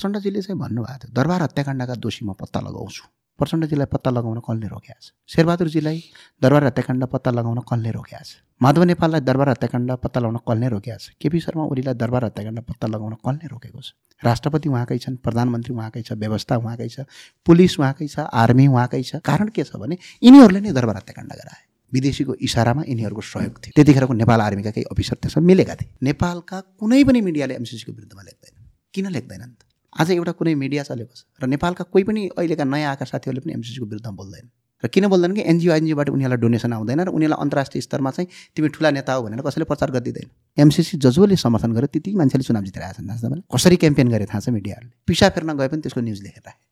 प्रचण्डजीले चाहिँ भन्नुभएको थियो दरबार हत्याकाण्डका दोषी म पत्ता लगाउँछु। प्रचण्डजीलाई पत्ता लगाउन कसले रोकेको छ? शेरबहादुरजीलाई दरबार हत्याकाण्ड पत्ता लगाउन कसले रोकेको छ? माधव नेपाललाई दरबार हत्याकाण्ड पत्ता लगाउन कसले रोकेको छ? केपी शर्मा ओलीलाई दरबार हत्याकाण्ड पत्ता लगाउन कसले रोकेको छ? राष्ट्रपति उहाँकै छन् प्रधानमन्त्री उहाँकै छ व्यवस्था उहाँकै छ पुलिस उहाँकै छ आर्मी उहाँकै छ। कारण के छ भने यिनीहरूले नै दरबार हत्याकाण्ड गराए। विदेशीको इसारामा यिनीहरूको सहयोग थियो। त्यतिखेरको नेपाल आर्मीका केही अफिसर त्यसमा मिलेका थिए। नेपालका कुनै पनि मिडियाले एमसिसीको विरुद्धमा लेख्दैन। किन लेख्दैनन्? त आज एउटा कुनै मिडिया चलेको छ। र नेपालका कोही पनि अहिलेका नयाँ आएका साथीहरूले पनि एमसिसीको विरुद्धमा बोल्दैन। र किन बोल्दैन कि एनजिओ एनजिओबाट उनीहरूलाई डोनेसन आउँदैन र उनीहरूलाई अन्तर्राष्ट्रिय स्तरमा चाहिँ तिमी ठुला नेता हो भनेर कसैले प्रचार गरिदिँदैन। एमसिसी जसले समर्थन गर्यो त्यति मान्छेले चुनाव जितेर आएछन् थाहा छ कसरी क्याम्पेन गरे थाहा छ मिडियाहरूले पिसा फेर्न गए पनि त्यसको न्युज लेखेर राखे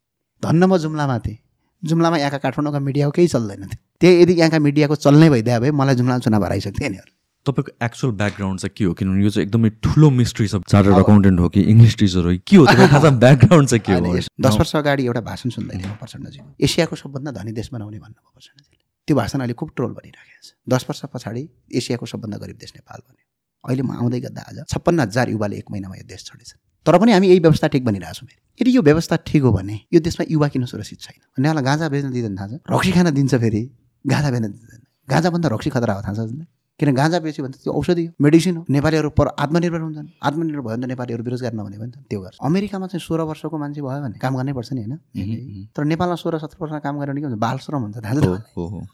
धन्न म जुम्लामा थिएँ। जुम्लामा यहाँका काठमाडौँका मिडियाको केही चल्दैन थियो त्यही यदि यहाँका मिडियाको चल्नै भइदियो भए मलाई जुम्लामा चुनाव हराइसक्थ्यो यिनीहरू तपाईँको एक्चुअल ब्याकग्राउन्ड चाहिँ के हो? किनभने यो चाहिँ एकदमै ठुलो मिस्ट्री छ। चार्टर्ड अकाउन्टेन्ट हो कि इङ्ग्लिस टिचर हो कि हो? तपाईँ थाहा छ ब्याकग्राउन्ड चाहिँ के हो? दस वर्ष अगाडि एउटा भाषण सुन्दै थिएँ म प्रचण्डजीको एसियाको सबभन्दा धनी देश बनाउने भन्नुभयो प्रचण्डजीले। त्यो भाषण अहिले खुब ट्रोल भनिराखेको छ। दस वर्ष पछाडि एसियाको सबभन्दा गरिब देश नेपाल बन्यो। अहिले म आउँदै गर्दा आज छप्पन्न हजार युवाले एक महिनामा यो देश छोडेछन्। तर पनि हामी यही व्यवस्था ठिक बनिरहेको छौँ फेरि। यदि यो व्यवस्था ठिक हो भने यो देशमा युवा किन सुरक्षित छैन? नेवालाई गाँजा बेच्न दिँदैन थाहा छ। रक्सी खान दिन्छ फेरि। गाँजा बेच्न दिँदैन। गाँजाभन्दा रक्सी खतरा हो थाहा छ? किन गाँजा बेच्यो भने त त्यो औषधि हो। मेडिसिन हो। नेपालीहरू पर आत्मनिर्भर हुन्छन्। आत्मनिर्भर भयो भने त नेपालीहरू बेरोजगार नहुने भयो नि त त्यो गर्छ। अमेरिकामा चाहिँ सोह्र वर्षको मान्छे भयो भने काम गर्नै पर्छ नि होइन? तर नेपालमा सोह्र सत्र वर्ष काम गरेर के हुन्छ बाल श्रम हुन्छ थाहा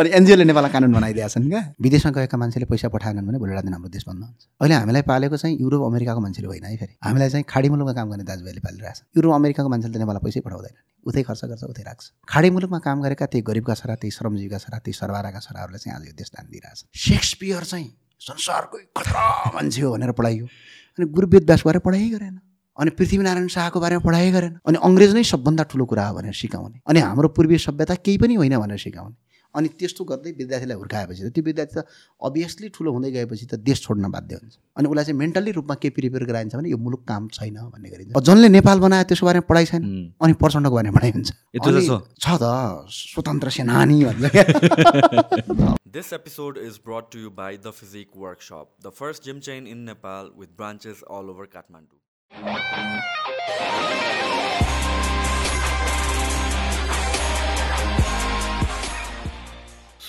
अनि एनजिओले नेपाललाई कानुन बनाइदिएका छन् क्या। विदेशमा गएका मान्छेले पैसा पठाएनन् भने भोलि दिन हाम्रो देश बन्द हुन्छ। अहिले हामीलाई पालेको चाहिँ युरोप अमेरिकाको मान्छेले होइन है फेरि। हामीलाई चाहिँ खाडी मुलुकमा काम गर्ने दाजुभाइले पालिरहेको छ युरोप अमेरिकाको मान्छेले त नेपाललाई पैसै पठाउँदैन। उतै खर्च गर्छ उतै राख्छ। खाडी मुलुकमा काम गरेका त्यही गरिबका छोरा त्यही श्रमजीवीका छोरा त्यही सरबाराका छोराहरूले चाहिँ आज यो देश दान दिइरहेछ। सेक्सपियर चाहिँ संसारकै खतरा मान्छे हो भनेर पढाइयो। अनि गुरु वेदव्यास बारे पढाइ गरेन। अनि पृथ्वीनारायण शाहको बारेमा पढाइ गरेन। अनि अङ्ग्रेज नै सबभन्दा ठुलो कुरा हो भनेर सिकाउने। अनि हाम्रो पूर्वीय सभ्यता केही पनि होइन भनेर सिकाउने। अनि त्यस्तो गर्दै विद्यार्थीलाई हुर्काएपछि त त्यो विद्यार्थी त अभियसली ठुलो हुँदै गएपछि त देश छोड्न बाध्य हुन्छ। अनि उसलाई चाहिँ मेन्टल्ली रूपमा के प्रिपेयर गराइन्छ भने यो मुलुक काम छैन भन्ने गरिन्छ। जसले नेपाल बनायो त्यसको बारेमा पढाइ छैन अनि प्रचण्डको बारेमा पढाइ हुन्छ। छ। त स्वतन्त्र सेनानी भन्छ This episode is brought to you by The Physique Workshop, the first gym chain in Nepal with branches all over Kathmandu.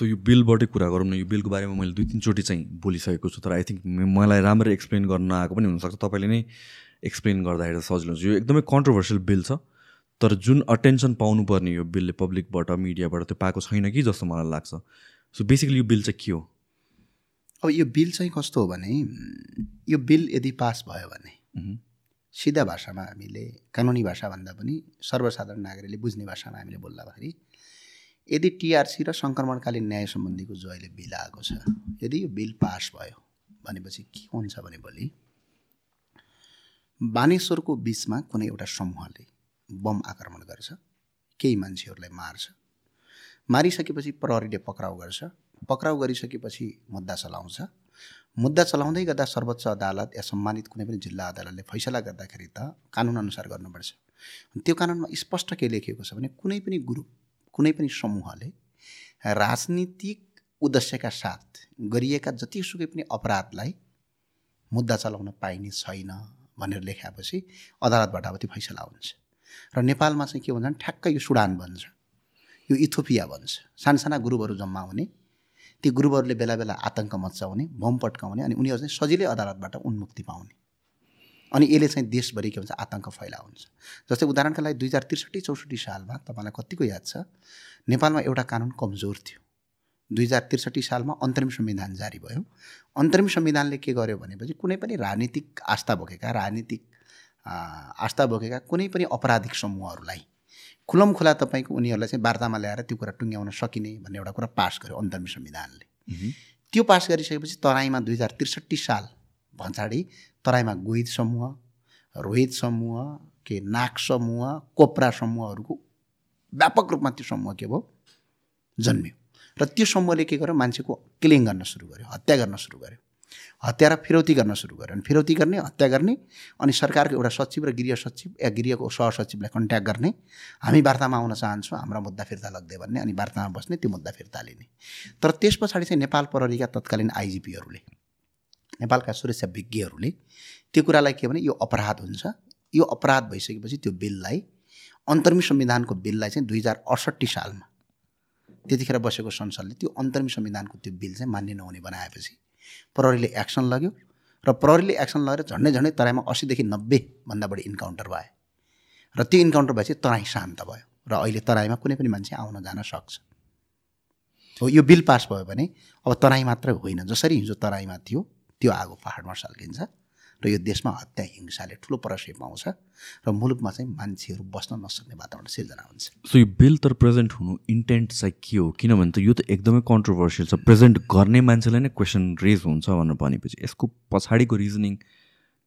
So यो बिलबाटै कुरा गरौँ न यो बिलको बारेमा मैले दुई तिनचोटि चाहिँ बोलिसकेको छु तर आई थिङ्क मलाई राम्ररी एक्सप्लेन गर्न आएको पनि हुनसक्छ। तपाईँले नै एक्सप्लेन गर्दाखेरि सजिलो हुन्छ। यो एकदमै कन्ट्रोभर्सियल बिल छ तर जुन अटेन्सन पाउनुपर्ने यो बिलले पब्लिकबाट मिडियाबाट त्यो पाएको छैन कि जस्तो मलाई लाग्छ। सो बेसिकली यो बिल चाहिँ के हो? अब यो बिल चाहिँ कस्तो हो भने यो बिल यदि पास भयो भने सिधा भाषामा हामीले कानुनी भाषा भन्दा पनि सर्वसाधारण नागरिकले बुझ्ने भाषामा हामीले बोल्दाखेरि यदि टिआरसी र सङ्क्रमणकालीन न्याय सम्बन्धीको जो अहिले बिल आएको छ यदि यो बिल पास भयो भनेपछि के हुन्छ भने भोलि बानेश्वरको बिचमा कुनै एउटा समूहले बम आक्रमण गर्छ केही मान्छेहरूलाई मार्छ मारिसकेपछि प्रहरीले पक्राउ गर्छ पक्राउ गरिसकेपछि मुद्दा चलाउँछ मुद्दा चलाउँदै गर्दा सर्वोच्च अदालत या सम्मानित कुनै पनि जिल्ला अदालतले फैसला गर्दाखेरि त कानुनअनुसार गर्नुपर्छ। त्यो कानुनमा स्पष्ट के लेखिएको छ भने कुनै पनि ग्रुप कुनै पनि समूहले राजनीतिक उद्देश्यका साथ गरिएका जतिसुकै पनि अपराधलाई मुद्दा चलाउन पाइने छैन भनेर लेखाएपछि अदालतबाट अब त्यो फैसला हुन्छ। र नेपालमा चाहिँ के भन्छ भने ठ्याक्क यो सुडान भन्छ यो इथोपिया भन्छ सानसाना ग्रुपहरू जम्मा हुने ती ग्रुपहरूले बेला बेला आतङ्क मचाउने बम पट्काउने अनि उनीहरू चाहिँ सजिलै अदालतबाट उन्मुक्ति पाउने। अनि यसले चाहिँ देशभरि के भन्छ आतङ्क फैलाउँछ जस्तै उदाहरणका लागि दुई हजार त्रिसठी चौसठी सालमा तपाईँलाई कतिको याद छ? नेपालमा एउटा कानुन कमजोर थियो। दुई हजार त्रिसठी सालमा अन्तरिम संविधान जारी भयो। अन्तरिम संविधानले के गर्यो भनेपछि कुनै पनि राजनीतिक आस्था बोकेका राजनीतिक आस्था बोकेका कुनै पनि अपराधिक समूहहरूलाई खुलम खुला तपाईँको उनीहरूलाई चाहिँ वार्तामा ल्याएर त्यो कुरा टुङ्ग्याउन सकिने भन्ने एउटा कुरा पास गर्यो अन्तरिम संविधानले। त्यो पास गरिसकेपछि तराईमा दुई हजार त्रिसठी साल पछाडि तराईमा गोहित समूह रोहित समूह के नाग समूह कोप्रा समूहहरूको व्यापक रूपमा त्यो समूह के भयो? जन्मियो। र त्यो समूहले के गर्यो? मान्छेको किलिङ गर्न सुरु गर्यो हत्या गर्न सुरु गर्यो। हत्या र फिरौती गर्न सुरु गर्यो अनि फिरौती गर्ने हत्या गर्ने अनि सरकारको एउटा सचिव र गृह सचिव या गृहको सहसचिवलाई कन्ट्याक्ट गर्ने हामी वार्तामा आउन चाहन्छौँ हाम्रा मुद्दा फिर्ता लग्दै भन्ने अनि वार्तामा बस्ने त्यो मुद्दा फिर्ता लिने। तर त्यस पछाडि चाहिँ नेपाल प्रहरीका तत्कालीन आइजिपीहरूले नेपालका सुरक्षा विज्ञहरूले त्यो कुरालाई के भने यो अपराध हुन्छ। यो अपराध भइसकेपछि त्यो बिललाई अन्तर्मी संविधानको बिललाई चाहिँ दुई हजार अडसट्ठी सालमा त्यतिखेर बसेको संसदले त्यो अन्तर्मी संविधानको त्यो बिल चाहिँ मान्य नहुने बनाएपछि प्रहरीले एक्सन लग्यो र प्रहरीले एक्सन लगेर झन्डै झन्डै तराईमा असीदेखि नब्बेभन्दा बढी इन्काउन्टर भए र त्यो इन्काउन्टर भएपछि तराई शान्त भयो र अहिले तराईमा कुनै पनि मान्छे आउन जान सक्छ। हो यो बिल पास भयो भने अब तराई मात्रै होइन। जसरी हिजो तराईमा थियो त्यो आगो पाहाडमा सल्किन्छ र यो देशमा हत्या हिंसाले ठुलो प्रश्रय पाउँछ र मुलुकमा चाहिँ मान्छेहरू बस्न नसक्ने वातावरण सिर्जना हुन्छ। सो यो बिल त प्रेजेन्ट हुनु इन्टेन्ट चाहिँ के हो? किनभने त यो त एकदमै कन्ट्रोभर्सियल छ। प्रेजेन्ट गर्ने मान्छेलाई नै क्वेसन रेज हुन्छ भनेर भनेपछि यसको पछाडिको रिजनिङ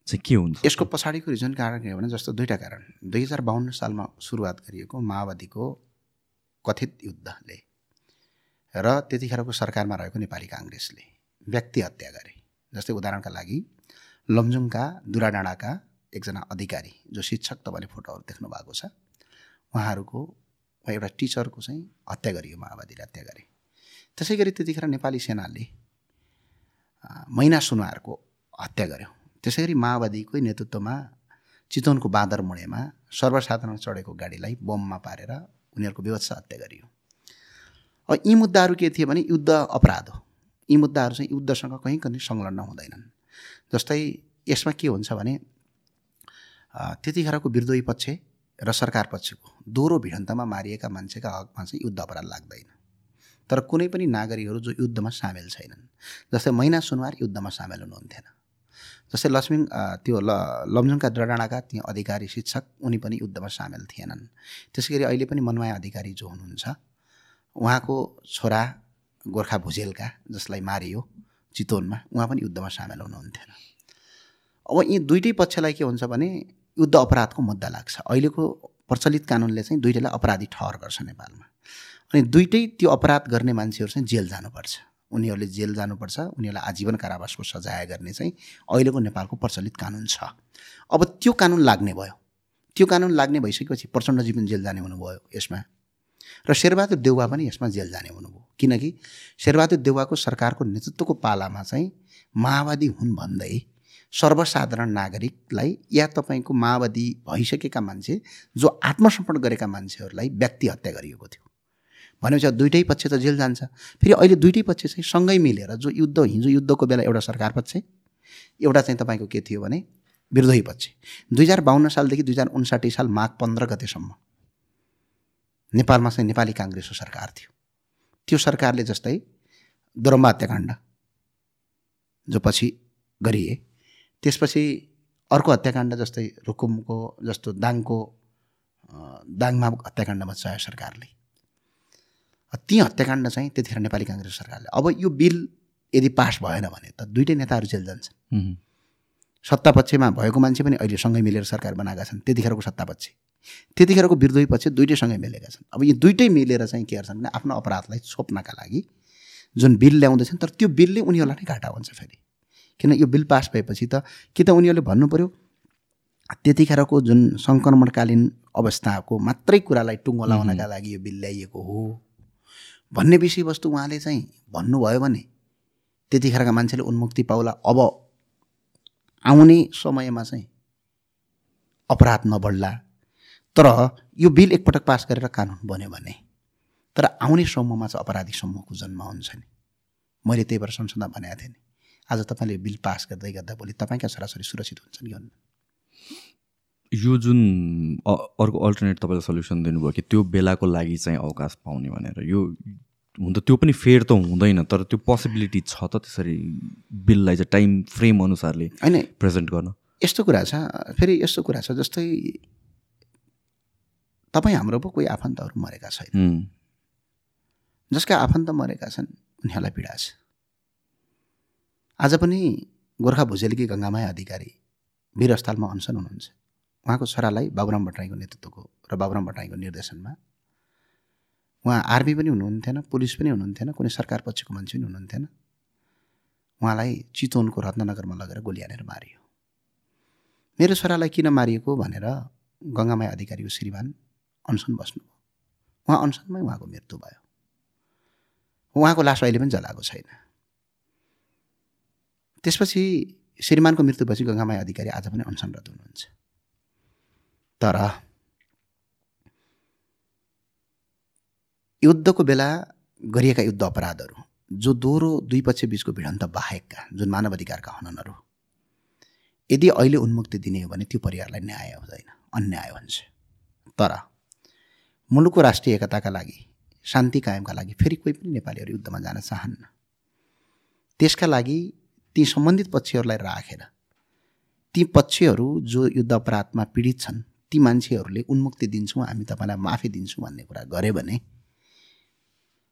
चाहिँ के हुन्छ? यसको पछाडिको रिजन कारण के हो भने जस्तो दुईवटा कारण। दुई हजार बाहन्न सालमा सुरुवात गरिएको माओवादीको कथित युद्धले र त्यतिखेरको सरकारमा रहेको नेपाली काङ्ग्रेसले व्यक्ति हत्या गरे। जस्तै उदाहरणका लागि लमजुङका दुराडाँडाका एकजना अधिकारी जो शिक्षक तपाईँले फोटोहरू देख्नु भएको छ उहाँहरूको एउटा टिचरको चाहिँ हत्या गरियो माओवादीले हत्या गरे। त्यसै गरी त्यतिखेर नेपाली सेनाले मैना सुनवारको हत्या गर्यो। त्यसै गरी माओवादीकै नेतृत्वमा चितवनको बाँदर मुडेमा सर्वसाधारण चढेको गाडीलाई बममा पारेर उनीहरूको व्यवस्था हत्या गरियो। अब यी मुद्दाहरू के थिए भने युद्ध अपराध हो। यी मुद्दाहरू चाहिँ युद्धसँग कहीँ कहीँ संलग्न हुँदैनन्। जस्तै यसमा के हुन्छ भने त्यतिखेरको विरोधी पक्ष र सरकार पक्षको दोहोरो भिडन्तमा मारिएका मान्छेका हकमा चाहिँ युद्ध अपराध लाग्दैन। तर कुनै पनि नागरिकहरू जो युद्धमा सामेल छैनन् जस्तै मैना सुनवार युद्धमा सामेल हुनुहुन्थेन। जस्तै लक्ष्मी त्यो ल लमजुङका डाँडाका ती अधिकारी शिक्षक उनी पनि युद्धमा सामेल थिएनन्। त्यसै गरी अहिले पनि मनमाया अधिकारी जो हुनुहुन्छ उहाँको छोरा गोर्खा भुजेलका जसलाई मारियो चितवनमा उहाँ पनि युद्धमा सामेल हुनुहुन्थेन। अब यी दुइटै पक्षलाई के हुन्छ भने युद्ध अपराधको मुद्दा लाग्छ। अहिलेको प्रचलित कानुनले चाहिँ दुइटैलाई अपराधी ठहर गर्छ नेपालमा। अनि दुइटै त्यो अपराध गर्ने मान्छेहरू चाहिँ जेल जानुपर्छ। उनीहरूले जेल जानुपर्छ उनीहरूलाई आजीवन कारावासको सजाय गर्ने चाहिँ अहिलेको नेपालको प्रचलित कानुन छ। अब त्यो कानुन लाग्ने भयो। त्यो कानुन लाग्ने भइसकेपछि प्रचण्डजी पनि जेल जाने हुनुभयो यसमा। र शेरबहादुर देउवा पनि यसमा जेल जाने हुनुभयो। किनकि शेरबहादुर देउवाको सरकारको नेतृत्वको पालामा चाहिँ माओवादी हुन् भन्दै सर्वसाधारण नागरिकलाई या तपाईँको माओवादी भइसकेका मान्छे जो आत्मसमर्पण गरेका मान्छेहरूलाई व्यक्ति हत्या गरिएको थियो। भनेपछि दुइटै पक्ष त जेल जान्छ। फेरि अहिले दुइटै पक्ष चाहिँ सँगै मिलेर जो युद्ध हिजो युद्धको बेला एउटा सरकार पक्ष एउटा चाहिँ तपाईँको के थियो भने विरोधी पक्ष। दुई हजार बाहन्न सालदेखि दुई हजार उन्साठी साल माघ पन्ध्र गतेसम्म नेपालमा चाहिँ नेपाली काङ्ग्रेसको सरकार थियो। त्यो सरकारले जस्तै दोरम्बा हत्याकाण्ड जो पछि गरिए त्यसपछि अर्को हत्याकाण्ड जस्तै रुकुमको जस्तो दाङको दाङमा हत्याकाण्ड मचायो सरकारले। ती हत्याकाण्ड चाहिँ त्यतिखेर नेपाली काङ्ग्रेस सरकारले। अब यो बिल यदि पास भएन भने त दुइटै नेताहरू जेल जान्छन् सत्तापक्षमा भएको मान्छे पनि अहिले सँगै मिलेर सरकार बनाएका छन् त्यतिखेरको सत्तापक्ष। त्यतिखेरको पक्ष दुइटैसँगै मिलेका छन्। अब यी दुइटै मिलेर चाहिँ के गर्छन् भने आफ्नो अपराधलाई छोप्नका लागि जुन बिल ल्याउँदैछन् तर त्यो बिलले उनीहरूलाई नै घाटा हुन्छ फेरि। किन यो बिल पास भएपछि त कि त उनीहरूले भन्नु पऱ्यो त्यतिखेरको जुन सङ्क्रमणकालीन अवस्थाको मात्रै कुरालाई टुङ्गो लाउनका लागि यो बिल ल्याइएको हो भन्ने विषयवस्तु उहाँले चाहिँ भन्नुभयो भने त्यतिखेरका मान्छेले उन्मुक्ति पाउला। अब आउने समयमा चाहिँ अपराध नबढ्ला। तर यो बिल एकपटक पास गरेर कानुन बन्यो भने तर आउने समूहमा चाहिँ अपराधिक समूहको जन्म हुन्छ नि। मैले त्यही भएर संसदमा भनेको थिएँ नि आज तपाईँले बिल पास गर्दै गर्दा भोलि तपाईँका छोराछोरी सुरक्षित हुन्छन् कि यो जुन अर्को अल्टरनेट तपाईँले सल्युसन दिनुभयो कि त्यो बेलाको लागि चाहिँ अवकाश पाउने भनेर यो हुन त त्यो पनि फेयर त हुँदैन तर त्यो पोसिबिलिटी छ त त्यसरी बिललाई चाहिँ टाइम फ्रेम अनुसारले होइन। प्रेजेन्ट गर्न। यस्तो कुरा छ फेरि यस्तो कुरा छ जस्तै तपाईँ हाम्रो पो कोही आफन्तहरू मरेका छैन। जसका आफन्त मरेका छन् उनीहरूलाई पीडा छ। आज पनि गोर्खा भुजेलकी गङ्गामाया अधिकारी वीरस्थलमा अनसन हुनुहुन्छ। उहाँको छोरालाई बाबुराम भट्टराईको नेतृत्वको र बाबुराम भट्टराईको निर्देशनमा उहाँ आर्मी पनि हुनुहुन्थेन पुलिस पनि हुनुहुन्थेन कुनै सरकार पक्षको मान्छे पनि हुनुहुन्थेन। उहाँलाई चितवनको रत्नगरमा लगेर गोली हानेर मारियो। मेरो छोरालाई किन मारिएको भनेर गङ्गामाया अधिकारीको श्रीमान अनसन बस्नुभयो। उहाँ अनसनमै उहाँको मृत्यु भयो। उहाँको लास अहिले पनि जलाएको छैन। त्यसपछि श्रीमानको मृत्युपछि गङ्गामाई अधिकारी आज पनि अनसनरत हुनुहुन्छ। तर युद्धको बेला गरिएका युद्ध अपराधहरू जो दोहोरो दुई पक्ष बिचको भिडन्त बाहेकका जुन मानव अधिकारका हननहरू यदि अहिले उन्मुक्ति दिने हो भने त्यो परिवारलाई न्याय हुँदैन अन्याय हुन्छ। तर मुलुकको राष्ट्रिय एकताका लागि शान्ति कायमका लागि फेरि कोही पनि नेपालीहरू युद्धमा जान चाहन्न। त्यसका लागि ती सम्बन्धित पक्षहरूलाई राखेर ती पक्षहरू जो युद्ध अपराधमा पीडित छन् ती मान्छेहरूले उन्मुक्ति दिन्छौँ हामी तपाईँलाई माफी दिन्छौँ भन्ने कुरा गऱ्यो भने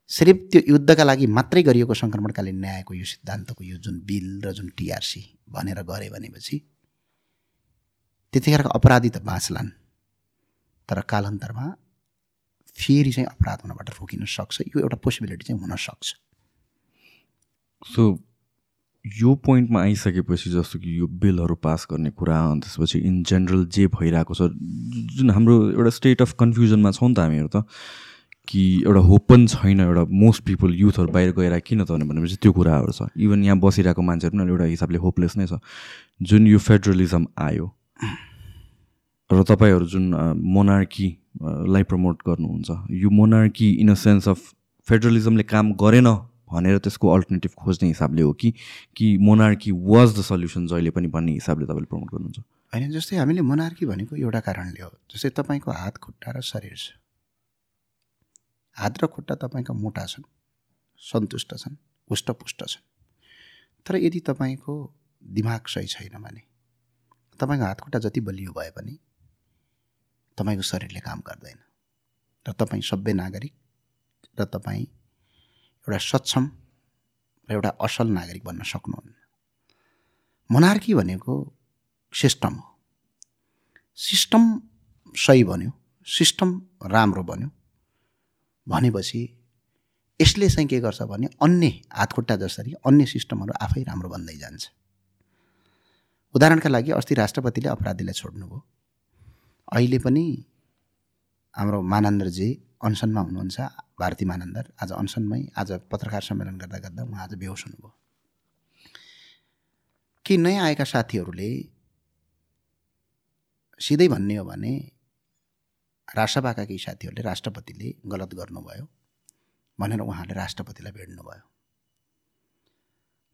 सिर्फ त्यो युद्धका लागि मात्रै गरिएको सङ्क्रमणकालीन न्यायको यो सिद्धान्तको यो जुन बिल र जुन टिआरसी भनेर गरे भनेपछि त्यतिखेरको अपराधी त बाँच्लान् तर कालान्तरमा फेरि चाहिँ अपराध हुनबाट रोकिन सक्छ। यो एउटा पोसिबिलिटी चाहिँ हुनसक्छ सो यो पोइन्टमा आइसकेपछि जस्तो कि यो बिलहरू पास गर्ने कुरा अनि त्यसपछि इन जेनरल जे भइरहेको छ जुन हाम्रो एउटा स्टेट अफ कन्फ्युजनमा छौँ नि त हामीहरू त कि एउटा होप पनि छैन एउटा मोस्ट पिपल युथहरू बाहिर गएर किन त भनेपछि त्यो कुराहरू छ। इभन यहाँ बसिरहेको मान्छेहरू पनि एउटा हिसाबले होपलेस नै छ। जुन यो फेडरलिजम आयो र तपाईँहरू जुन मोनार्कीलाई प्रमोट गर्नुहुन्छ। यो monarchy in a sense of फेडरलिजमले काम गरेन भनेर त्यसको अल्टरनेटिभ खोज्ने हिसाबले हो कि कि मोनार्की वाज द सल्युसन जहिले पनि भन्ने हिसाबले तपाईँले प्रमोट गर्नुहुन्छ? होइन जस्तै हामीले मोनार्की भनेको एउटा कारणले हो जस्तै तपाईँको हात खुट्टा र शरीर छ। हात र खुट्टा तपाईँका मोटा छन् सन्तुष्ट छन् हुष्टपुष्ट छन्। तर यदि तपाईँको दिमाग सही छैन भने तपाईँको हात खुट्टा जति बलियो भए पनि तपाईँको शरीरले काम गर्दैन। र तपाईँ सभ्य नागरिक र तपाईँ एउटा सक्षम र एउटा असल नागरिक बन्न सक्नुहुन्न। मोनार्की भनेको सिस्टम हो। सिस्टम सही बन्यो सिस्टम राम्रो बन्यो। भनेपछि यसले चाहिँ के गर्छ भने अन्य हातखुट्टा जसरी अन्य सिस्टमहरू आफै राम्रो बन्दै जान्छ। उदाहरणका लागि अस्ति राष्ट्रपतिले अपराधीलाई छोड्नुभयो। अहिले पनि हाम्रो मानन्दरजी अनसनमा हुनुहुन्छ भारती मानन्दर। आज अनसनमै आज पत्रकार सम्मेलन गर्दा गर्दा उहाँ आज बेहोस हुनुभयो। कि नयाँ आएका साथीहरूले सिधै भन्ने हो भने राष्ट्रसभाका केही साथीहरूले राष्ट्रपतिले गलत गर्नुभयो भनेर उहाँले राष्ट्रपतिलाई भेट्नुभयो।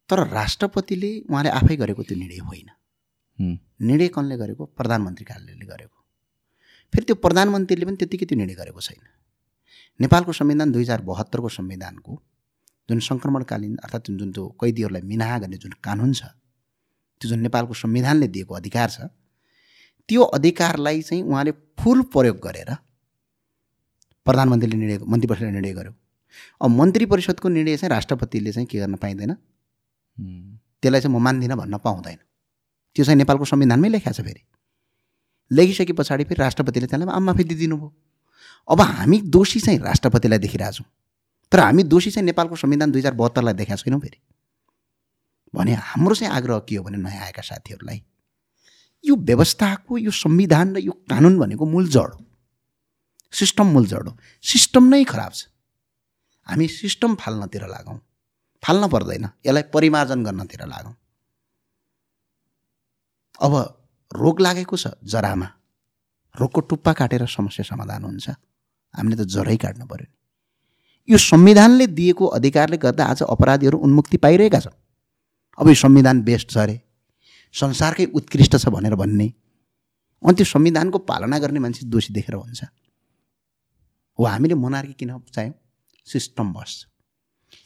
तर राष्ट्रपतिले उहाँले आफै गरेको त्यो निर्णय होइन। निर्णय कसले गरेको? प्रधानमन्त्री कार्यालयले गरेको। फेरि त्यो प्रधानमन्त्रीले पनि त्यत्तिकै त्यो निर्णय गरेको छैन। नेपालको संविधान दुई हजार बहत्तरको संविधानको जुन सङ्क्रमणकालीन अर्थात् जुन जुन त्यो कैदीहरूलाई मिनाहा गर्ने जुन कानुन छ त्यो जुन नेपालको संविधानले दिएको अधिकार छ त्यो अधिकारलाई चाहिँ उहाँले फुल प्रयोग गरेर प्रधानमन्त्रीले निर्णय मन्त्री परिषदले निर्णय गर्यो। अब मन्त्री परिषदको निर्णय चाहिँ राष्ट्रपतिले चाहिँ के गर्न पाइँदैन? त्यसलाई चाहिँ म मान्दिनँ भन्न पाउँदैन। त्यो चाहिँ नेपालको संविधानमै लेखाएको छ फेरि। लेखिसके पछाडि फेरि राष्ट्रपतिले त्यसलाई आम माफी दिइदिनु भयो अब हामी दोषी चाहिँ राष्ट्रपतिलाई देखिरहेछौँ तर हामी दोषी चाहिँ नेपालको संविधान दुई हजार बहत्तरलाई देखाएको छैनौँ फेरि। भने हाम्रो चाहिँ आग्रह के हो भने नयाँ आएका साथीहरूलाई? यो व्यवस्थाको यो संविधान र यो कानुन भनेको मूल जड हो। सिस्टम मूल जड हो। सिस्टम नै खराब छ। हामी सिस्टम फाल्नतिर लागौँ। फाल्न पर्दैन। यसलाई परिमार्जन गर्नतिर लागौँ। अब रोग लागेको छ जरामा। रोगको टुप्पा काटेर समस्या समाधान हुन्छ। हामीले त जरै काट्नु पऱ्यो नि। यो संविधानले दिएको अधिकारले गर्दा आज अपराधीहरू उन्मुक्ति पाइरहेका छन्। अब यो संविधान बेस्ट छ अरे। संसारकै उत्कृष्ट छ भनेर भन्ने। अनि त्यो संविधानको पालना गर्ने मान्छे दोषी देखेर हुन्छ। हो हामीले मोनार्की किन चाह्यौँ? सिस्टम बस्छ।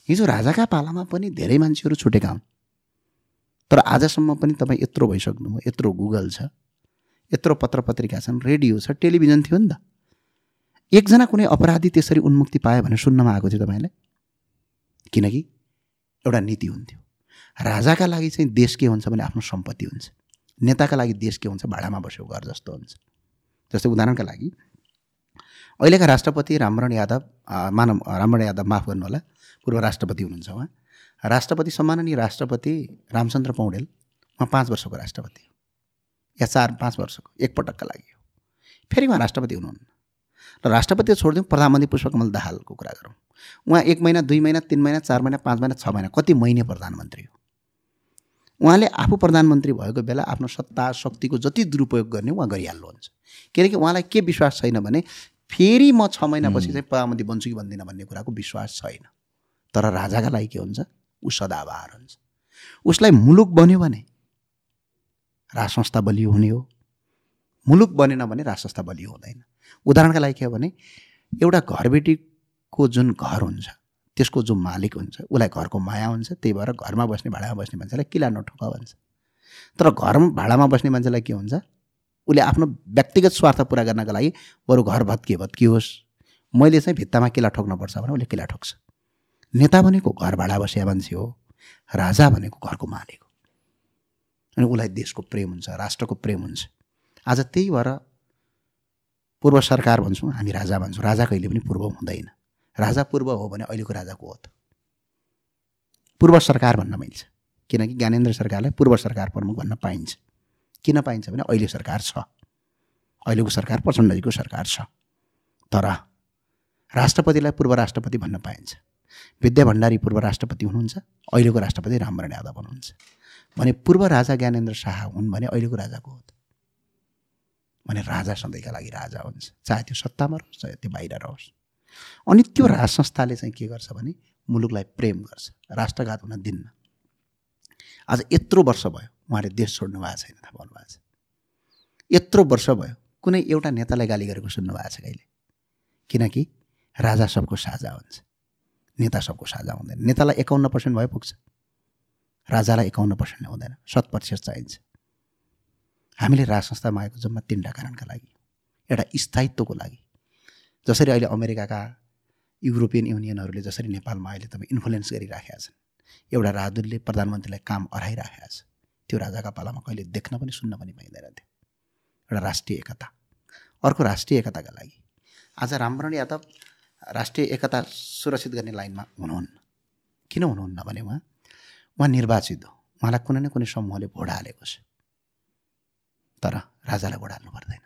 हिजो राजाका पालामा पनि धेरै मान्छेहरू छुटेका हुन्। तर आजसम्म पनि तपाईँ यत्रो भइसक्नुभयो यत्रो गुगल छ यत्रो पत्र पत्रिका छन् रेडियो छ टेलिभिजन थियो नि त। एकजना कुनै अपराधी त्यसरी उन्मुक्ति पायो भने सुन्नमा आएको थियो तपाईँलाई किनकि एउटा नीति हुन्थ्यो। राजाका लागि चाहिँ देश के हुन्छ भने आफ्नो सम्पत्ति हुन्छ। नेताका लागि देश के हुन्छ? भाडामा बसेको घर जस्तो हुन्छ। जस्तै उदाहरणका लागि अहिलेका राष्ट्रपति रामरण यादव मानव रामरण यादव माफ गर्नु होला पूर्व राष्ट्रपति हुनुहुन्छ उहाँ। राष्ट्रपति सम्माननीय राष्ट्रपति रामचन्द्र पौडेल उहाँ पाँच वर्षको राष्ट्रपति हो। या चार पाँच वर्षको एकपटकका लागि हो। फेरि उहाँ राष्ट्रपति हुनुहुन्न। र राष्ट्रपति छोडिदिउँ प्रधानमन्त्री पुष्पकमल दाहालको कुरा गरौँ। उहाँ एक महिना दुई महिना तिन महिना चार महिना पाँच महिना छ महिना कति महिने प्रधानमन्त्री हो। उहाँले आफू प्रधानमन्त्री भएको बेला आफ्नो सत्ता शक्तिको जति दुरुपयोग गर्ने उहाँ गरिहाल्नुहुन्छ किनकि उहाँलाई के विश्वास छैन भने फेरि म छ महिनापछि चाहिँ प्रधानमन्त्री बन्छु कि बन्दिनँ भन्ने कुराको विश्वास छैन। तर राजाका लागि के हुन्छ? ऊ सदाबहार हुन्छ। उसलाई मुलुक बन्यो भने राज संस्था बलियो हुने हो। मुलुक बनेन भने राज संस्था बलियो हुँदैन। उदाहरणका लागि के हो भने एउटा घरबेटीको जुन घर हुन्छ त्यसको जो मालिक हुन्छ उसलाई घरको माया हुन्छ त्यही भएर घरमा बस्ने भाडामा बस्ने मान्छेलाई किला नठोका भन्छ। तर घरमा भाडामा बस्ने मान्छेलाई के हुन्छ उसले आफ्नो व्यक्तिगत स्वार्थ पुरा गर्नका लागि बरु घर भत्किए भत्कियोस् मैले चाहिँ भित्तामा किला ठोक्नुपर्छ भने उसले किला ठोक्छ। नेता भनेको घर भाडा बसिया मान्छे हो राजा भनेको घरको मालिक हो। अनि उसलाई देशको प्रेम हुन्छ राष्ट्रको प्रेम हुन्छ। आज त्यही भएर पूर्व सरकार भन्छौँ हामी राजा भन्छौँ। राजा कहिले पनि पूर्व हुँदैन। राजा पूर्व हो भने अहिलेको राजाको हो त। पूर्व सरकार भन्न मिल्छ। किनकि ज्ञानेन्द्र सरकारलाई पूर्व सरकार प्रमुख भन्न पाइन्छ। किन पाइन्छ भने अहिले सरकार छ। अहिलेको सरकार प्रचण्डजीको सरकार छ। तर राष्ट्रपतिलाई पूर्व राष्ट्रपति भन्न पाइन्छ। विद्या भण्डारी पूर्व राष्ट्रपति हुनुहुन्छ अहिलेको राष्ट्रपति रामवरण यादव हुनुहुन्छ। भने पूर्व राजा ज्ञानेन्द्र शाह हुन् भने अहिलेको राजाको हो त। भने राजा सधैँका लागि राजा हुन्छ चाहे त्यो सत्तामा रहोस् चाहे त्यो बाहिर रहोस्। अनि त्यो राज संस्थाले चाहिँ के गर्छ भने मुलुकलाई प्रेम गर्छ राष्ट्रघात हुन दिन्न। आज यत्रो वर्ष भयो उहाँले देश छोड्नु भएको छैन थाहा पाउनु भएको छ। यत्रो वर्ष भयो कुनै एउटा नेतालाई गाली गरेको सुन्नु भएको छ कहिले? किनकि राजा सबको साझा हुन्छ। नेता सबको साझा हुँदैन। नेतालाई एकाउन्न पर्सेन्ट भए पुग्छ। राजालाई एकाउन्न पर्सेन्ट हुँदैन। शत प्रतिशत चाहिन्छ। हामीले राज संस्थामा आएको जम्मा तिनवटा कारणका लागि एउटा स्थायित्वको लागि। जसरी अहिले अमेरिकाका युरोपियन युनियनहरूले जसरी नेपालमा अहिले तपाईँ इन्फ्लुएन्स गरिराखेका छन् एउटा राजदूतले प्रधानमन्त्रीलाई काम अराइराखेका छ त्यो राजाका पालामा कहिले देख्न पनि सुन्न पनि पाइँदैन थियो एउटा राष्ट्रिय एकता। अर्को राष्ट्रिय एकताका लागि आज रामवरण यादव राष्ट्रिय एकता सुरक्षित गर्ने लाइनमा हुनुहुन्न। किन हुनुहुन्न भने उहाँ उहाँ निर्वाचित हो। उहाँलाई कुनै न कुनै समूहले भोट हालेको छ। तर राजालाई भोट हाल्नु पर्दैन।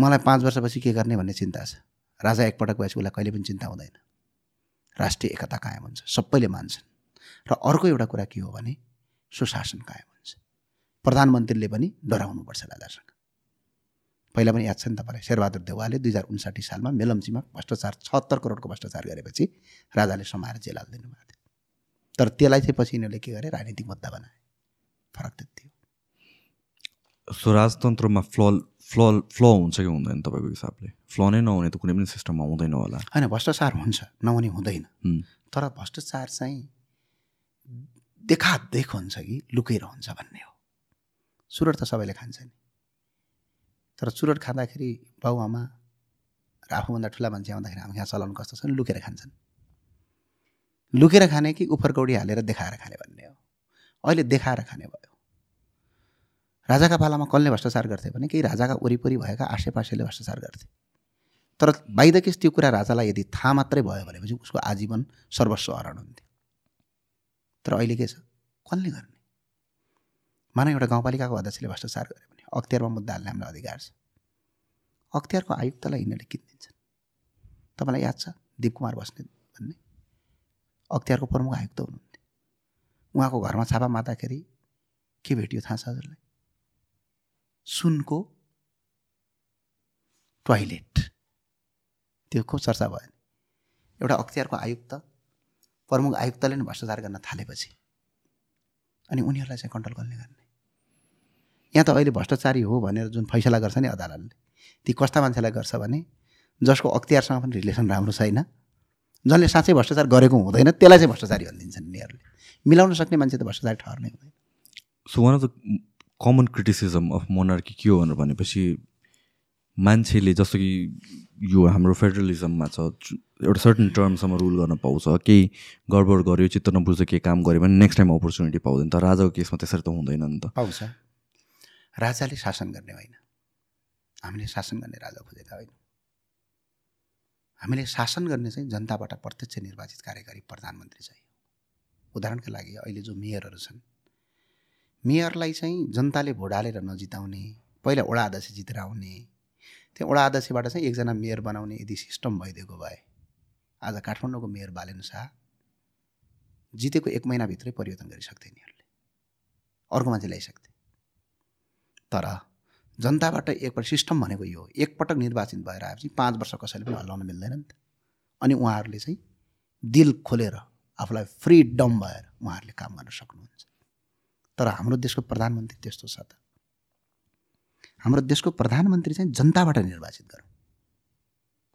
मलाई पाँच वर्षपछि के गर्ने भन्ने चिन्ता छ? राजा एकपटक भएपछि उसलाई कहिले पनि चिन्ता हुँदैन। राष्ट्रिय एकता कायम हुन्छ। सबैले मान्छन्। र अर्को एउटा कुरा के हो भने सुशासन कायम हुन्छ। प्रधानमन्त्रीले पनि डराउनुपर्छ राजासँग। पहिला पनि याद छ नि तपाईँलाई शेरबहादुर देवालले दुई हजार उन्साठी सालमा मेलम्चीमा भ्रष्टाचार छहत्तर करोडको भ्रष्टाचार गरेपछि राजाले समाएर जेल हालिदिनु भएको थियो। तर त्यसलाई चाहिँ पछि यिनीहरूले के गरे राजनीतिक मुद्दा बनाए। फरक त्यति हो। सो राजतन्त्रमा फ्ल फ्ल फ्ल हुन्छ कि हुँदैन तपाईँको हिसाबले? फ्ल नै नहुने त कुनै पनि सिस्टममा हुँदैन होला। होइन भ्रष्टाचार हुन्छ नहुने हुँदैन। तर भ्रष्टाचार चाहिँ देखादेख हुन्छ कि लुकेर हुन्छ भन्ने हो। सुरट त सबैले खान्छ नि। तर चुरोट खाँदाखेरि बाउआमा र आफूभन्दा ठुला मान्छे आउँदाखेरि हामी यहाँ चलाउनु कस्तो छ भने लुकेर खान्छन्। लुकेर खाने कि उफर कौडी हालेर देखाएर खाने भन्ने हो। अहिले देखाएर खाने भयो। राजाका पालामा कसले भ्रष्टाचार गर्थे भने केही राजाका वरिपरि भएका आसेपासेले भ्रष्टाचार गर्थे। तर बाहिर केस त्यो कुरा राजालाई यदि थाहा मात्रै भयो भनेपछि उसको आजीवन सर्वस्व हरण हुन्थ्यो। तर अहिले के छ? कसले गर्ने? मानव एउटा गाउँपालिकाको अध्यक्षले भ्रष्टाचार गर्यो भने अख्तियारमा मुद्दा हाल्ने हामीलाई अधिकार छ। अख्तियारको आयुक्तलाई यिनीहरूले किनिदिन्छन् तपाईँलाई याद छ? दिप कुमार बस्नेत भन्ने। अख्तियारको प्रमुख आयुक्त हुनुहुन्थ्यो। उहाँको घरमा छापा मार्दाखेरि के भेटियो थाहा छ हजुरलाई? सुनको टोइलेट त्यो खुब चर्चा भयो एउटा अख्तियारको आयुक्त प्रमुख आयुक्तले नै भ्रष्टाचार गर्न थालेपछि अनि उनीहरूलाई चाहिँ कन्ट्रोल कसले गर्ने। यहाँ त अहिले भ्रष्टाचारी हो भनेर जुन फैसला गर्छ नि अदालतले ती कस्ता मान्छेलाई गर्छ भने जसको अख्तियारसँग पनि रिलेसन राम्रो छैन जसले साँच्चै भ्रष्टाचार गरेको हुँदैन त्यसलाई चाहिँ भ्रष्टाचारी भनिदिन्छन् यिनीहरूले। मिलाउन सक्ने मान्छे त भ्रष्टाचारी ठहर्नै हुँदैन। So one of the common criticism of monarchy के हो भनेर भनेपछि मान्छेले जस्तो कि यो हाम्रो फेडरलिजममा छ एउटा सर्टन टर्मसम्म रुल गर्न पाउँछ केही गडबड गर्यो चित्त नबुझ्छ केही काम गऱ्यो भने नेक्स्ट टाइम अपर्च्युनिटी पाउँदैन तर राजाको केसमा त्यसरी त हुँदैन नि त। पाउँछ। राजाले शासन गर्ने होइन। हामीले शासन गर्ने राजा खोजेका होइन। हामीले शासन गर्ने चाहिँ जनताबाट प्रत्यक्ष निर्वाचित कार्यकारी प्रधानमन्त्री चाहियो उदाहरणका लागि अहिले जो मेयरहरू छन् मेयरलाई चाहिँ जनताले भोट हालेर नजिताउने पहिला वडा अध्यक्ष जितेर आउने त्यो वडा अध्यक्षबाट चाहिँ एकजना मेयर बनाउने यदि सिस्टम भइदिएको भए आज काठमाडौँको मेयर बालेन शाह जितेको एक महिनाभित्रै परिवर्तन गरिसक्थे यिनीहरूले। अर्को मान्छे ल्याइसक्थे। तर जनताबाट एकपल्ट सिस्टम भनेको यो एकपटक निर्वाचित भएर आएपछि पाँच वर्ष कसैले पनि हल्लाउन मिल्दैन नि त। अनि उहाँहरूले चाहिँ दिल खोलेर आफूलाई फ्रिडम भएर उहाँहरूले काम गर्न सक्नुहुन्छ। तर हाम्रो देशको प्रधानमन्त्री त्यस्तो छ त। हाम्रो देशको प्रधानमन्त्री चाहिँ जनताबाट निर्वाचित गरौँ।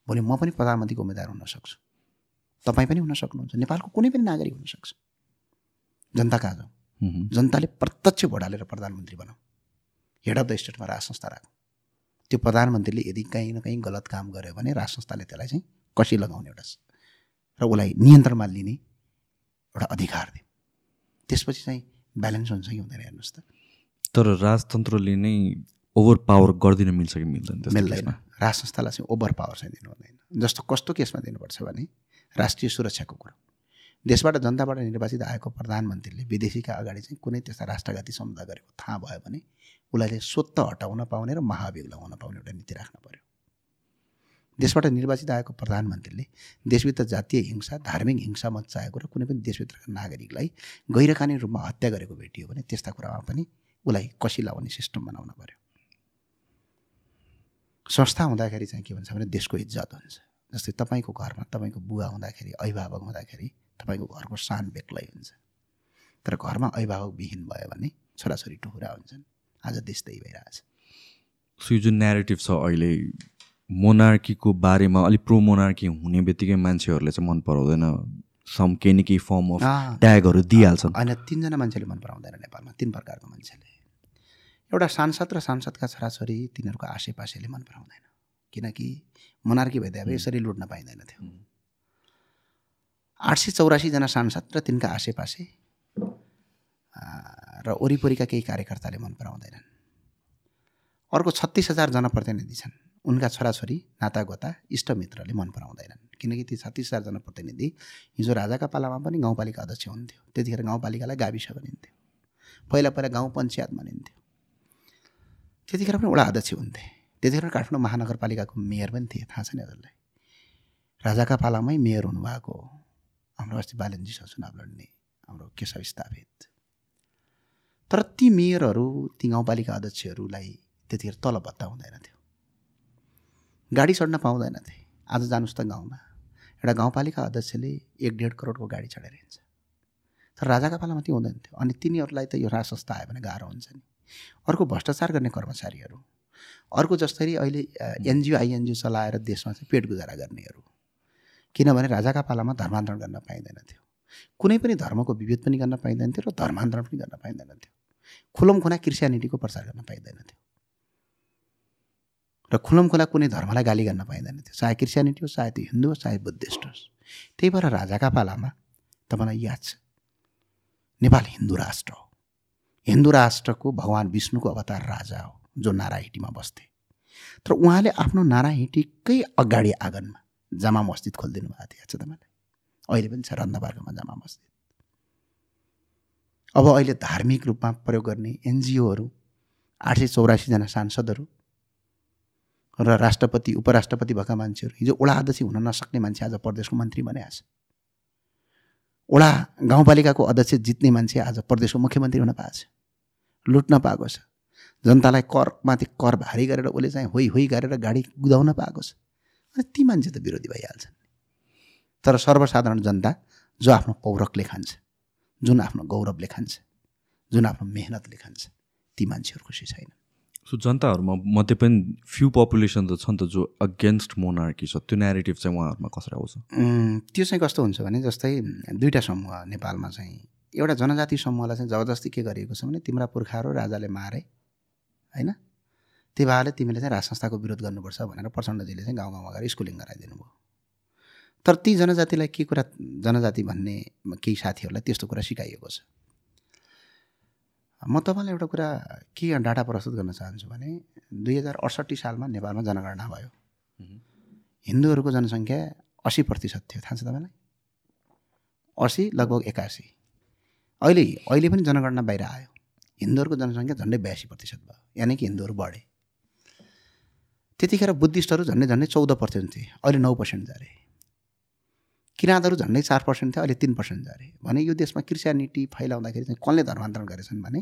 भोलि म पनि प्रधानमन्त्रीको उम्मेदवार हुन सक्छु। तपाईँ पनि हुन सक्नुहुन्छ। नेपालको कुनै पनि नागरिक हुनसक्छ जनता कहाँ जाउँ। जनताले प्रत्यक्ष भोट हालेर प्रधानमन्त्री बनाऊ। हेड अफ द स्टेटमा राज संस्था राखौँ त्यो प्रधानमन्त्रीले यदि कहीँ न कहीँ गलत काम गर्यो भने राज संस्थाले त्यसलाई चाहिँ कसी लगाउने एउटा र उसलाई नियन्त्रणमा लिने एउटा अधिकार दियो। त्यसपछि चाहिँ ब्यालेन्स हुन्छ कि हुँदैन हेर्नुहोस् त। तर राजतन्त्रले नै ओभर पावर गरिदिन मिल्छ कि मिल्दैन मिल्दैन? राज संस्थालाई चाहिँ ओभर पावर चाहिँ दिनु हुँदैन। जस्तो कस्तो केसमा दिनुपर्छ भने राष्ट्रिय सुरक्षाको कुरो। देशबाट जनताबाट निर्वाचित आएको प्रधानमन्त्रीले विदेशीका अगाडि चाहिँ कुनै त्यस्ता राष्ट्रघाती समुदाय गरेको थाहा भयो भने उसलाई चाहिँ स्वत हटाउन पाउने र महाभियोग लगाउन पाउने एउटा नीति राख्न पर्यो। देशबाट निर्वाचित आएको प्रधानमन्त्रीले देशभित्र जातीय हिंसा धार्मिक हिंसा मचाएको र कुनै पनि देशभित्रका नागरिकलाई गैरकानुनी रूपमा हत्या गरेको भेटियो भने त्यस्ता कुरामा पनि उसलाई कसी लाउने सिस्टम बनाउन पर्यो। संस्था हुँदाखेरि चाहिँ के भन्छ भने देशको इज्जत हुन्छ। जस्तै तपाईँको घरमा तपाईँको बुवा हुँदाखेरि अभिभावक हुँदाखेरि तपाईँको घरको सान बेग्लै हुन्छ तर घरमा अभिभावक विहीन भयो भने छोराछोरी टुहुरा हुन्छन्। आज देश त्यही भइरहेछ। सो यो जुन नेरेटिभ छ अहिले मोनार्कीको बारेमा अलिक प्रो मोनार्की हुने बित्तिकै मान्छेहरूले चाहिँ मन पराउँदैन। सम केही न केही फर्म अफ ट्यागहरू दिइहाल्छन्। होइन तिनजना मान्छेले मन पराउँदैन नेपालमा तिन प्रकारको मान्छेले। एउटा सांसद र सांसदका छोराछोरी तिनीहरूको आसेपासेले मन पराउँदैन। किनकि मोनार्की भइदिए अब यसरी लुट्न पाइँदैन थियो आठ सय चौरासीजना सांसद र तिनका आसेपासे र वरिपरिका केही कार्यकर्ताले मन पराउँदैनन्। अर्को छत्तिस हजार जनप्रतिनिधि छन्। उनका छोराछोरी नातागोता इष्टमित्रले मन पराउँदैनन्। किनकि ती छत्तिस हजार जनप्रतिनिधि हिजो राजाका पालामा पनि गाउँपालिका अध्यक्ष हुन्थ्यो। त्यतिखेर गाउँपालिकालाई गाविस भनिन्थ्यो। पहिला पहिला गाउँ पञ्चायत भनिन्थ्यो। त्यतिखेर पनि वडा अध्यक्ष हुन्थे। त्यतिखेर काठमाडौँ महानगरपालिकाको मेयर पनि थिए। थाहा छैन हजुरलाई राजाका पालामै मेयर हुनुभएको हो। हाम्रो अस्ति बालनजीसँग चुनाव लड्ने हाम्रो केशव स्थापित तर ती मेयरहरू ती गाउँपालिका अध्यक्षहरूलाई त्यतिखेर तलब भत्ता हुँदैन थियो। गाडी चढ्न पाउँदैनथे आज जानुहोस् त गाउँमा। एउटा गाउँपालिका अध्यक्षले एक डेढ करोडको गाडी चढेर हिँड्छ। तर राजाका पालामा त्यो हुँदैन थियो। अनि तिनीहरूलाई त यो राज संस्था आयो भने गाह्रो हुन्छ नि। अर्को भ्रष्टाचार गर्ने कर्मचारीहरू। अर्को जसरी अहिले एनजिओ आइएनजिओ चलाएर देशमा चाहिँ पेट गुजारा गर्नेहरू। किनभने राजाका पालामा धर्मान्तरण गर्न पाइँदैन थियो कुनै पनि धर्मको विभेद पनि गर्न पाइँदैन थियो र धर्मान्तरण पनि गर्न पाइँदैन थियो खुलमखुना क्रिस्चियनिटीको प्रचार गर्न पाइँदैन थियो र खुलमखुला कुनै धर्मलाई गाली गर्न पाइँदैन थियो चाहे क्रिस्चियनिटी होस् चाहे त्यो हिन्दू होस् चाहे बुद्धिस्ट होस्। त्यही भएर राजाका पालामा तपाईँलाई याद छ नेपाल हिन्दू राष्ट्र हो। हिन्दू राष्ट्रको भगवान् विष्णुको अवतार राजा हो जो नाराहिटीमा बस्थे। तर उहाँले आफ्नो नाराहिटीकै अगाडि आँगनमा जामा मस्जिद खोलिदिनु भएको थियो याद छ तपाईँलाई। अहिले पनि छ रन्दापार्कमा जामा मस्जिद। अब अहिले धार्मिक रूपमा प्रयोग गर्ने एनजिओहरू आठ सय चौरासीजना सांसदहरू र राष्ट्रपति उपराष्ट्रपति भएका मान्छेहरू हिजो वडा अध्यक्ष हुन नसक्ने मान्छे आज प्रदेशको मन्त्री बनिरहेछ वडा गाउँपालिकाको अध्यक्ष जित्ने मान्छे आज प्रदेशको मुख्यमन्त्री हुन पाएको छ। लुट्न पाएको छ। जनतालाई करमाथि कर भारी गरेर उसले चाहिँ होइ होइ गरेर गाडी कुदाउन पाएको छ। ती मान्छे त विरोधी भइहाल्छन्। तर सर्वसाधारण जनता जो आफ्नो पौरखले खान्छ जुन आफ्नो गौरवले खान्छ जुन आफ्नो मेहनतले खान्छ ती मान्छेहरू खुसी छैन सो जनताहरूमा मध्ये पनि फ्यु पपुलेसन त छ नि त जो अगेन्स्ट मोनार्की छ त्यो नेरेटिभ चाहिँ उहाँहरूमा कसरी आउँछ? त्यो चाहिँ कस्तो हुन्छ भने जस्तै दुईवटा समूह नेपालमा चाहिँ एउटा जनजाति समूहलाई चाहिँ जबरजस्ती के गरिएको छ भने तिम्रा पुर्खाहरू राजाले मारे होइन? त्यही भएर तिमीले चाहिँ राज संस्थाको विरोध गर्नुपर्छ भनेर प्रचण्डजीले चाहिँ गाउँ गाउँमा गएर स्कुलिङ गराइदिनु भयो तर ती जनजातिलाई के कुरा जनजाति भन्ने केही साथीहरूलाई त्यस्तो कुरा सिकाइएको छ? म तपाईँलाई एउटा कुरा के डाटा प्रस्तुत गर्न चाहन्छु भने दुई हजार अडसट्ठी सालमा नेपालमा जनगणना भयो। हिन्दूहरूको जनसङ्ख्या असी प्रतिशत थियो। थाहा छ तपाईँलाई? असी लगभग एकासी। अहिले अहिले पनि जनगणना बाहिर आयो। हिन्दूहरूको जनसङ्ख्या झन्डै बयासी प्रतिशत भयो। यानि कि हिन्दूहरू बढे। त्यतिखेर बुद्धिस्टहरू झन्डै झन्डै चौध पर्सेन्ट थिए। अहिले नौ पर्सेन्ट झरे किराँतहरू झन्डै चार पर्सेन्ट थियो अहिले तिन पर्सेन्ट झरे भने यो देशमा क्रिस्चियनिटी फैलाउँदाखेरि चाहिँ कसले धर्मान्तरण गरेछन् भने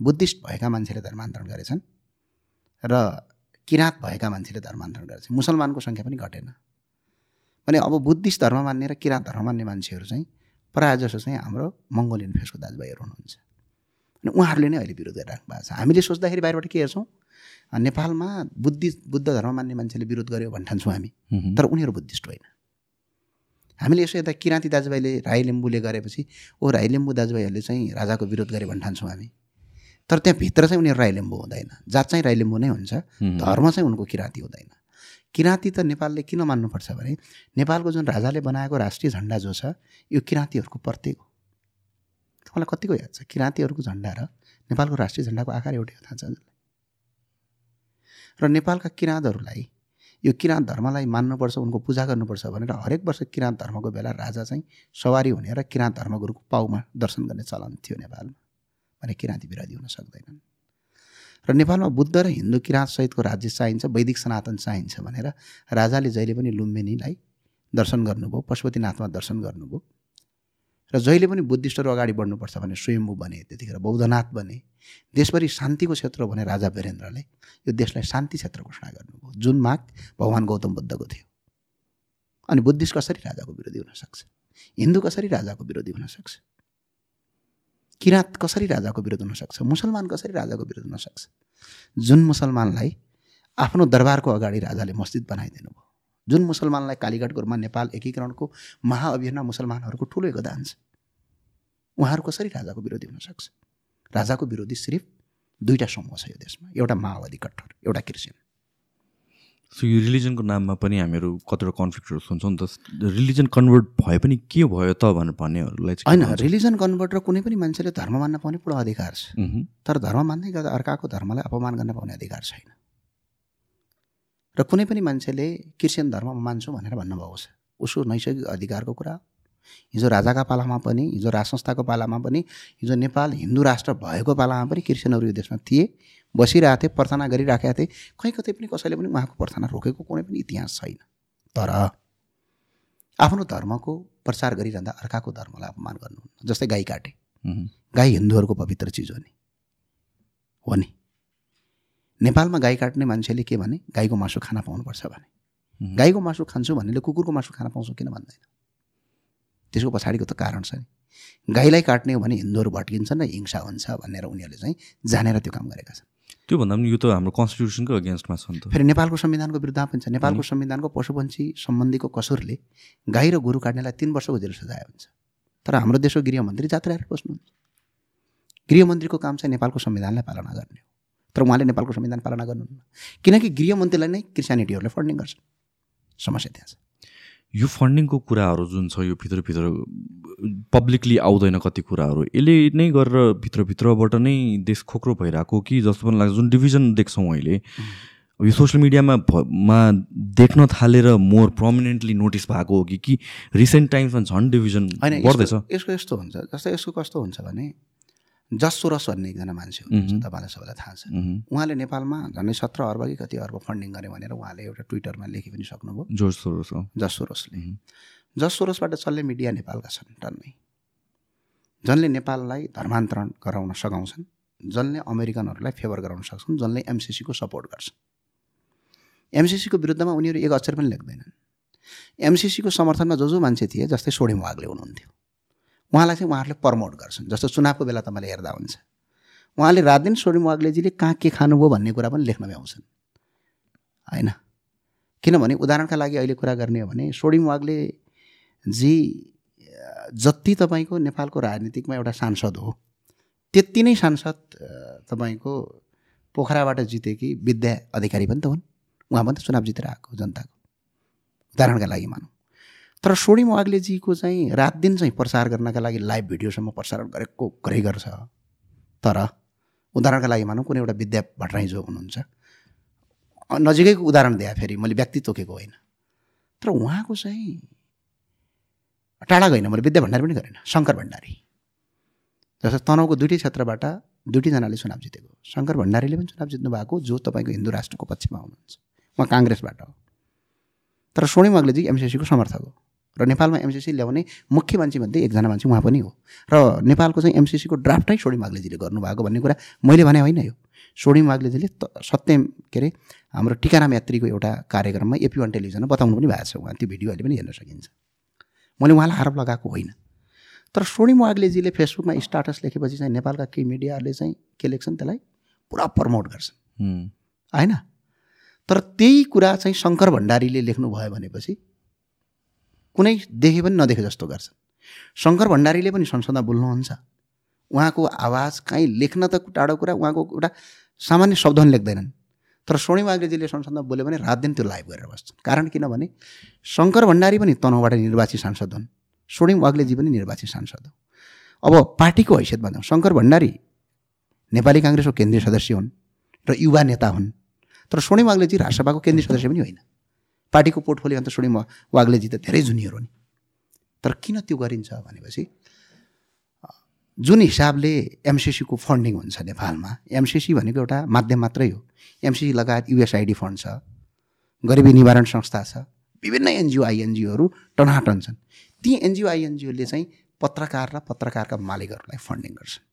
बुद्धिस्ट भएका मान्छेले धर्मान्तरण गरेछन् र किराँत भएका मान्छेले धर्मान्तरण गरेछन्। मुसलमानको सङ्ख्या पनि घटेन। भने अब बुद्धिस्ट धर्म मान्ने र किराँत धर्म मान्ने मान्छेहरू चाहिँ प्रायः जसो चाहिँ हाम्रो मङ्गोलियन फेसको दाजुभाइहरू हुनुहुन्छ। अनि उहाँहरूले नै अहिले विरोध गरिराख्नु भएको छ। हामीले सोच्दाखेरि बाहिरबाट के हेर्छौँ? नेपालमा बुद्धिस्ट बुद्ध धर्म मान्ने मान्छेले विरोध गर्यो भन्ने ठान्छौँ हामी। तर उनीहरू बुद्धिस्ट होइन। हामीले यसो यता किराँती दाजुभाइले राई लिम्बूले गरेपछि ओ राई लिम्बू दाजुभाइहरूले चाहिँ राजाको विरोध गरे भन्ने ठान्छौँ हामी। तर त्यहाँभित्र चाहिँ उनीहरू राई लिम्बू हुँदैन। जात चाहिँ राई लिम्बू नै हुन्छ। धर्म चाहिँ उनको किराँती हुँदैन। किराँती त नेपालले किन मान्नुपर्छ भने नेपालको जुन राजाले बनाएको राष्ट्रिय झन्डा जो छ यो किराँतीहरूको प्रत्येक हो। तपाईँलाई कतिको याद छ? किराँतीहरूको झन्डा र नेपालको राष्ट्रिय झन्डाको आकार एउटै हो थाहा छ? र नेपालका किराँतहरूलाई यो किराँत धर्मलाई मान्नुपर्छ उनको पूजा गर्नुपर्छ भनेर हरेक वर्ष किराँत धर्मको बेला राजा चाहिँ सवारी हुने र किराँत धर्मगुरुको पाउमा दर्शन गर्ने चलन थियो नेपालमा भने किराँती विरोधी हुन सक्दैनन्। र नेपालमा बुद्ध र हिन्दू किराँत सहितको राज्य चाहिन्छ वैदिक सनातन चाहिन्छ भनेर राजाले जहिले पनि लुम्बिनीलाई दर्शन गर्नुभयो पशुपतिनाथमा दर्शन गर्नुभयो। र जहिले पनि बुद्धिस्टहरू अगाडि बढ्नुपर्छ भने स्वयम्भू बने त्यतिखेर बौद्धनाथ बने देशभरि शान्तिको क्षेत्र भने राजा वीरेन्द्रले यो देशलाई शान्ति क्षेत्र घोषणा गर्नुभयो। जुन माग भगवान् गौतम बुद्धको थियो। अनि बुद्धिस्ट कसरी राजाको विरोधी हुनसक्छ हिन्दू कसरी राजाको विरोधी हुनसक्छ किराँत कसरी राजाको विरोध हुनसक्छ मुसलमान कसरी राजाको विरोध हुनसक्छ जुन मुसलमानलाई आफ्नो दरबारको अगाडि राजाले मस्जिद बनाइदिनु भयो जुन मुसलमानलाई कालीघाट गुरुमा नेपाल एकीकरणको महाअभियानमा मुसलमानहरूको ठुलो योगदान छ उहाँहरू कसरी राजाको विरोधी हुनसक्छ राजाको विरोधी सिर्फ दुईवटा समूह छ यो देशमा एउटा माओवादी कट्टर एउटा क्रिस्चियन सो यो रिलिजनको नाममा पनि हामीहरू कतिवटा कन्फ्लिक्टहरू सुन्छौँ नि त। रिलिजन कन्भर्ट भए पनि के भयो त भनेर भन्नेहरूलाई होइन? रिलिजन कन्भर्ट र कुनै पनि मान्छेले धर्म मान्न पाउने पुरा अधिकार छ। तर धर्म मान्दै गर्दा अर्काको धर्मलाई अपमान गर्न पाउने अधिकार छैन। र कुनै पनि मान्छेले क्रिस्चियन धर्म मान्छु भनेर भन्नुभएको छ। उसको नैसर्गिक अधिकारको कुरा हो हिजो राजाका पालामा पनि हिजो राज संस्थाको पालामा पनि हिजो नेपाल हिन्दू राष्ट्र भएको पालामा पनि क्रिस्चियनहरू यो देशमा थिए बसिरहेको थिए प्रार्थना गरिराखेका थिए। कहीँ कतै पनि कसैले पनि उहाँको प्रार्थना रोकेको कुनै पनि इतिहास छैन। तर आफ्नो धर्मको प्रचार गरिरहँदा अर्काको धर्मलाई अपमान गर्नुहुन्न जस्तै गाई काटे। गाई हिन्दूहरूको पवित्र चिज हो नि। हो नि। नेपालमा गाई काट्ने मान्छेले के भने गाईको मासु खान पाउनुपर्छ भने। गाईको मासु खान्छु भन्नेले कुकुरको मासु खान पाउँछु किन भन्दैन। त्यसको पछाडिको त कारण छ नि। गाईलाई काट्ने हो भने हिन्दूहरू भट्किन्छन् र हिंसा हुन्छ भनेर उनीहरूले चाहिँ जानेर त्यो काम गरेका छन्। त्यो भन्दा पनि यो त हाम्रो कन्स्टिट्युसनको अगेन्स्टमा छ नि त। फेरि नेपालको संविधानको विरुद्धमा पनि छ। नेपालको संविधानको पशुपन्छी सम्बन्धीको कसुरले गाई र गोरु काट्नेलाई तिन वर्षको जेल सजाय हुन्छ। तर हाम्रो देशको गृहमन्त्री जात्रा हेरेर बस्नुहुन्छ। गृहमन्त्रीको काम चाहिँ नेपालको संविधानलाई पालना गर्ने हो। तर उहाँले नेपालको संविधान पालना गर्नुहुन्न। किनकि गृहमन्त्रीलाई नै क्रिस्चियनिटीहरूले फन्डिङ गर्छ। समस्या त्यहाँ छ यो फन्डिङको कुराहरू जुन छ यो भित्रभित्र पब्लिकली आउँदैन कति कुराहरू यसले नै गरेर भित्रभित्रबाट नै देश खोक्रो भइरहेको कि जस्तो पनि लाग्छ। जुन डिभिजन देख्छौँ अहिले यो सोसियल मिडियामा मा देख्न थालेर मोर प्रमिनेन्टली नोटिस भएको हो कि कि रिसेन्ट टाइम्समा झन् डिभिजन यसको यसको यस्तो हुन्छ जस्तै यसको कस्तो हुन्छ भने जस सोरस भन्ने एकजना मान्छे हुनुहुन्छ। तपाईँलाई सबैलाई थाहा छ। उहाँले नेपालमा झन्डै सत्र अर्ब कि कति अर्ब फन्डिङ गरे भनेर उहाँले एउटा ट्विटरमा लेखि पनि सक्नुभयो जोर्ज सोरोस हो। जस सोरसले मह्म। जस सोरसबाट चल्ने मिडिया नेपालका छन् टन्नै जसले नेपाललाई धर्मान्तरण गराउन सघाउँछन् जसले अमेरिकनहरूलाई फेभर गराउन सक्छन् जसले एमसिसीको सपोर्ट गर्छन् एमसिसीको विरुद्धमा उनीहरू एक अक्षर पनि लेख्दैनन् एमसिसीको समर्थनमा जो जो मान्छे थिए जस्तै सोडिम वागले हुनुहुन्थ्यो उहाँलाई चाहिँ उहाँहरूले प्रमोट गर्छन् जस्तो चुनावको बेला तपाईँले हेर्दा हुन्छ। उहाँले रात दिन सोडिम वाग्लेजीले कहाँ के खानुभयो भन्ने कुरा पनि लेख्न भ्याउँछन् होइन? किनभने उदाहरणका लागि अहिले कुरा गर्ने हो भने सोडिम वाग्ले जी अ, जति तपाईँको नेपालको राजनीतिकमा एउटा सांसद हो त्यति नै सांसद तपाईँको पोखराबाट जितेकी विद्या अधिकारी पनि त हुन्। उहाँ पनि त चुनाव जितेर आएको जनताको। उदाहरणका लागि मानौँ। तर सोडिम वाग्लेजीको चाहिँ रात दिन चाहिँ प्रसार गर्नका लागि लाइभ भिडियोसम्म प्रसारण गरेको गरे गर्छ तर उदाहरणका लागि मानौँ कुनै एउटा विद्या भट्टराई जो हुनुहुन्छ नजिकैको उदाहरण दिए फेरि मैले व्यक्ति तोकेको होइन। तर उहाँको चाहिँ टाढा गएन मैले विद्या भण्डारी पनि गरेन शङ्कर भण्डारी। जस्तो तनहुको दुइटै क्षेत्रबाट दुइटैजनाले चुनाव जितेको। शङ्कर भण्डारीले पनि चुनाव जित्नु भएको जो तपाईँको हिन्दू राष्ट्रको पक्षमा हुनुहुन्छ उहाँ काङ्ग्रेसबाट हो। तर सोनिम अग्लेजी एमसिसीको समर्थक हो। र नेपालमा एमसिसी ल्याउने मुख्य मान्छेमध्ये एकजना मान्छे उहाँ पनि हो। र नेपालको चाहिँ एमसिसीको ड्राफ्टै सोडी माग्लेजीले गर्नुभएको भन्ने कुरा मैले भने होइन यो। सोडी माग्लेजीले त सत्य के अरे हाम्रो टिकाराम यात्रीको एउटा कार्यक्रममा एपी वान टेलिभिजनमा बताउनु पनि भएको छ उहाँ। त्यो भिडियो अहिले पनि हेर्न सकिन्छ। मैले उहाँलाई आरोप लगाएको होइन। तर सोडी वाग्लेजीले फेसबुकमा स्टाटस लेखेपछि चाहिँ नेपालका केही मिडियाहरूले चाहिँ के लेख्छन् त्यसलाई? पुरा प्रमोट गर्छन्। होइन? तर त्यही कुरा चाहिँ शङ्कर भण्डारीले लेख्नुभयो भनेपछि कुनै देखे पनि नदेखे जस्तो गर्छन् शङ्कर भण्डारीले पनि संसदमा बोल्नुहुन्छ। उहाँको आवाज कहीँ लेख्न त टाढो कुरा उहाँको एउटा सामान्य शब्द पनि लेख्दैनन्। तर सोणी वाग्लेजीले संसदमा बोल्यो भने रात दिन त्यो लाइभ गरेर बस्छन्। कारण किनभने शङ्कर भण्डारी पनि तनहुबाट निर्वाचित सांसद हुन्। सोणी वाग्लेजी पनि निर्वाचित सांसद हो अब पार्टीको हैसियतमा जाउँ शङ्कर भण्डारी नेपाली काङ्ग्रेसको केन्द्रीय सदस्य हुन् र युवा नेता हुन्। तर सोणी वाग्लेजी राष्ट्रसभाको केन्द्रीय सदस्य पनि होइन। पार्टीको पोर्टफोलियो अन्त सोणी वा- वाग्लेजी त धेरै जुनियर हो नि। तर किन त्यो गरिन्छ भनेपछि जुन हिसाबले एमसिसीको फन्डिङ हुन्छ नेपालमा एमसिसी भनेको एउटा माध्यम मात्रै हो। एमसिसी लगायत युएसआइडी फन्ड छ गरिबी निवारण संस्था छ विभिन्न एनजिओ आइएनजिओहरू टनाटन छन्। ती एनजिओ आइएनजिओले चाहिँ पत्रकार र पत्रकारका मालिकहरूलाई फन्डिङ गर्छन्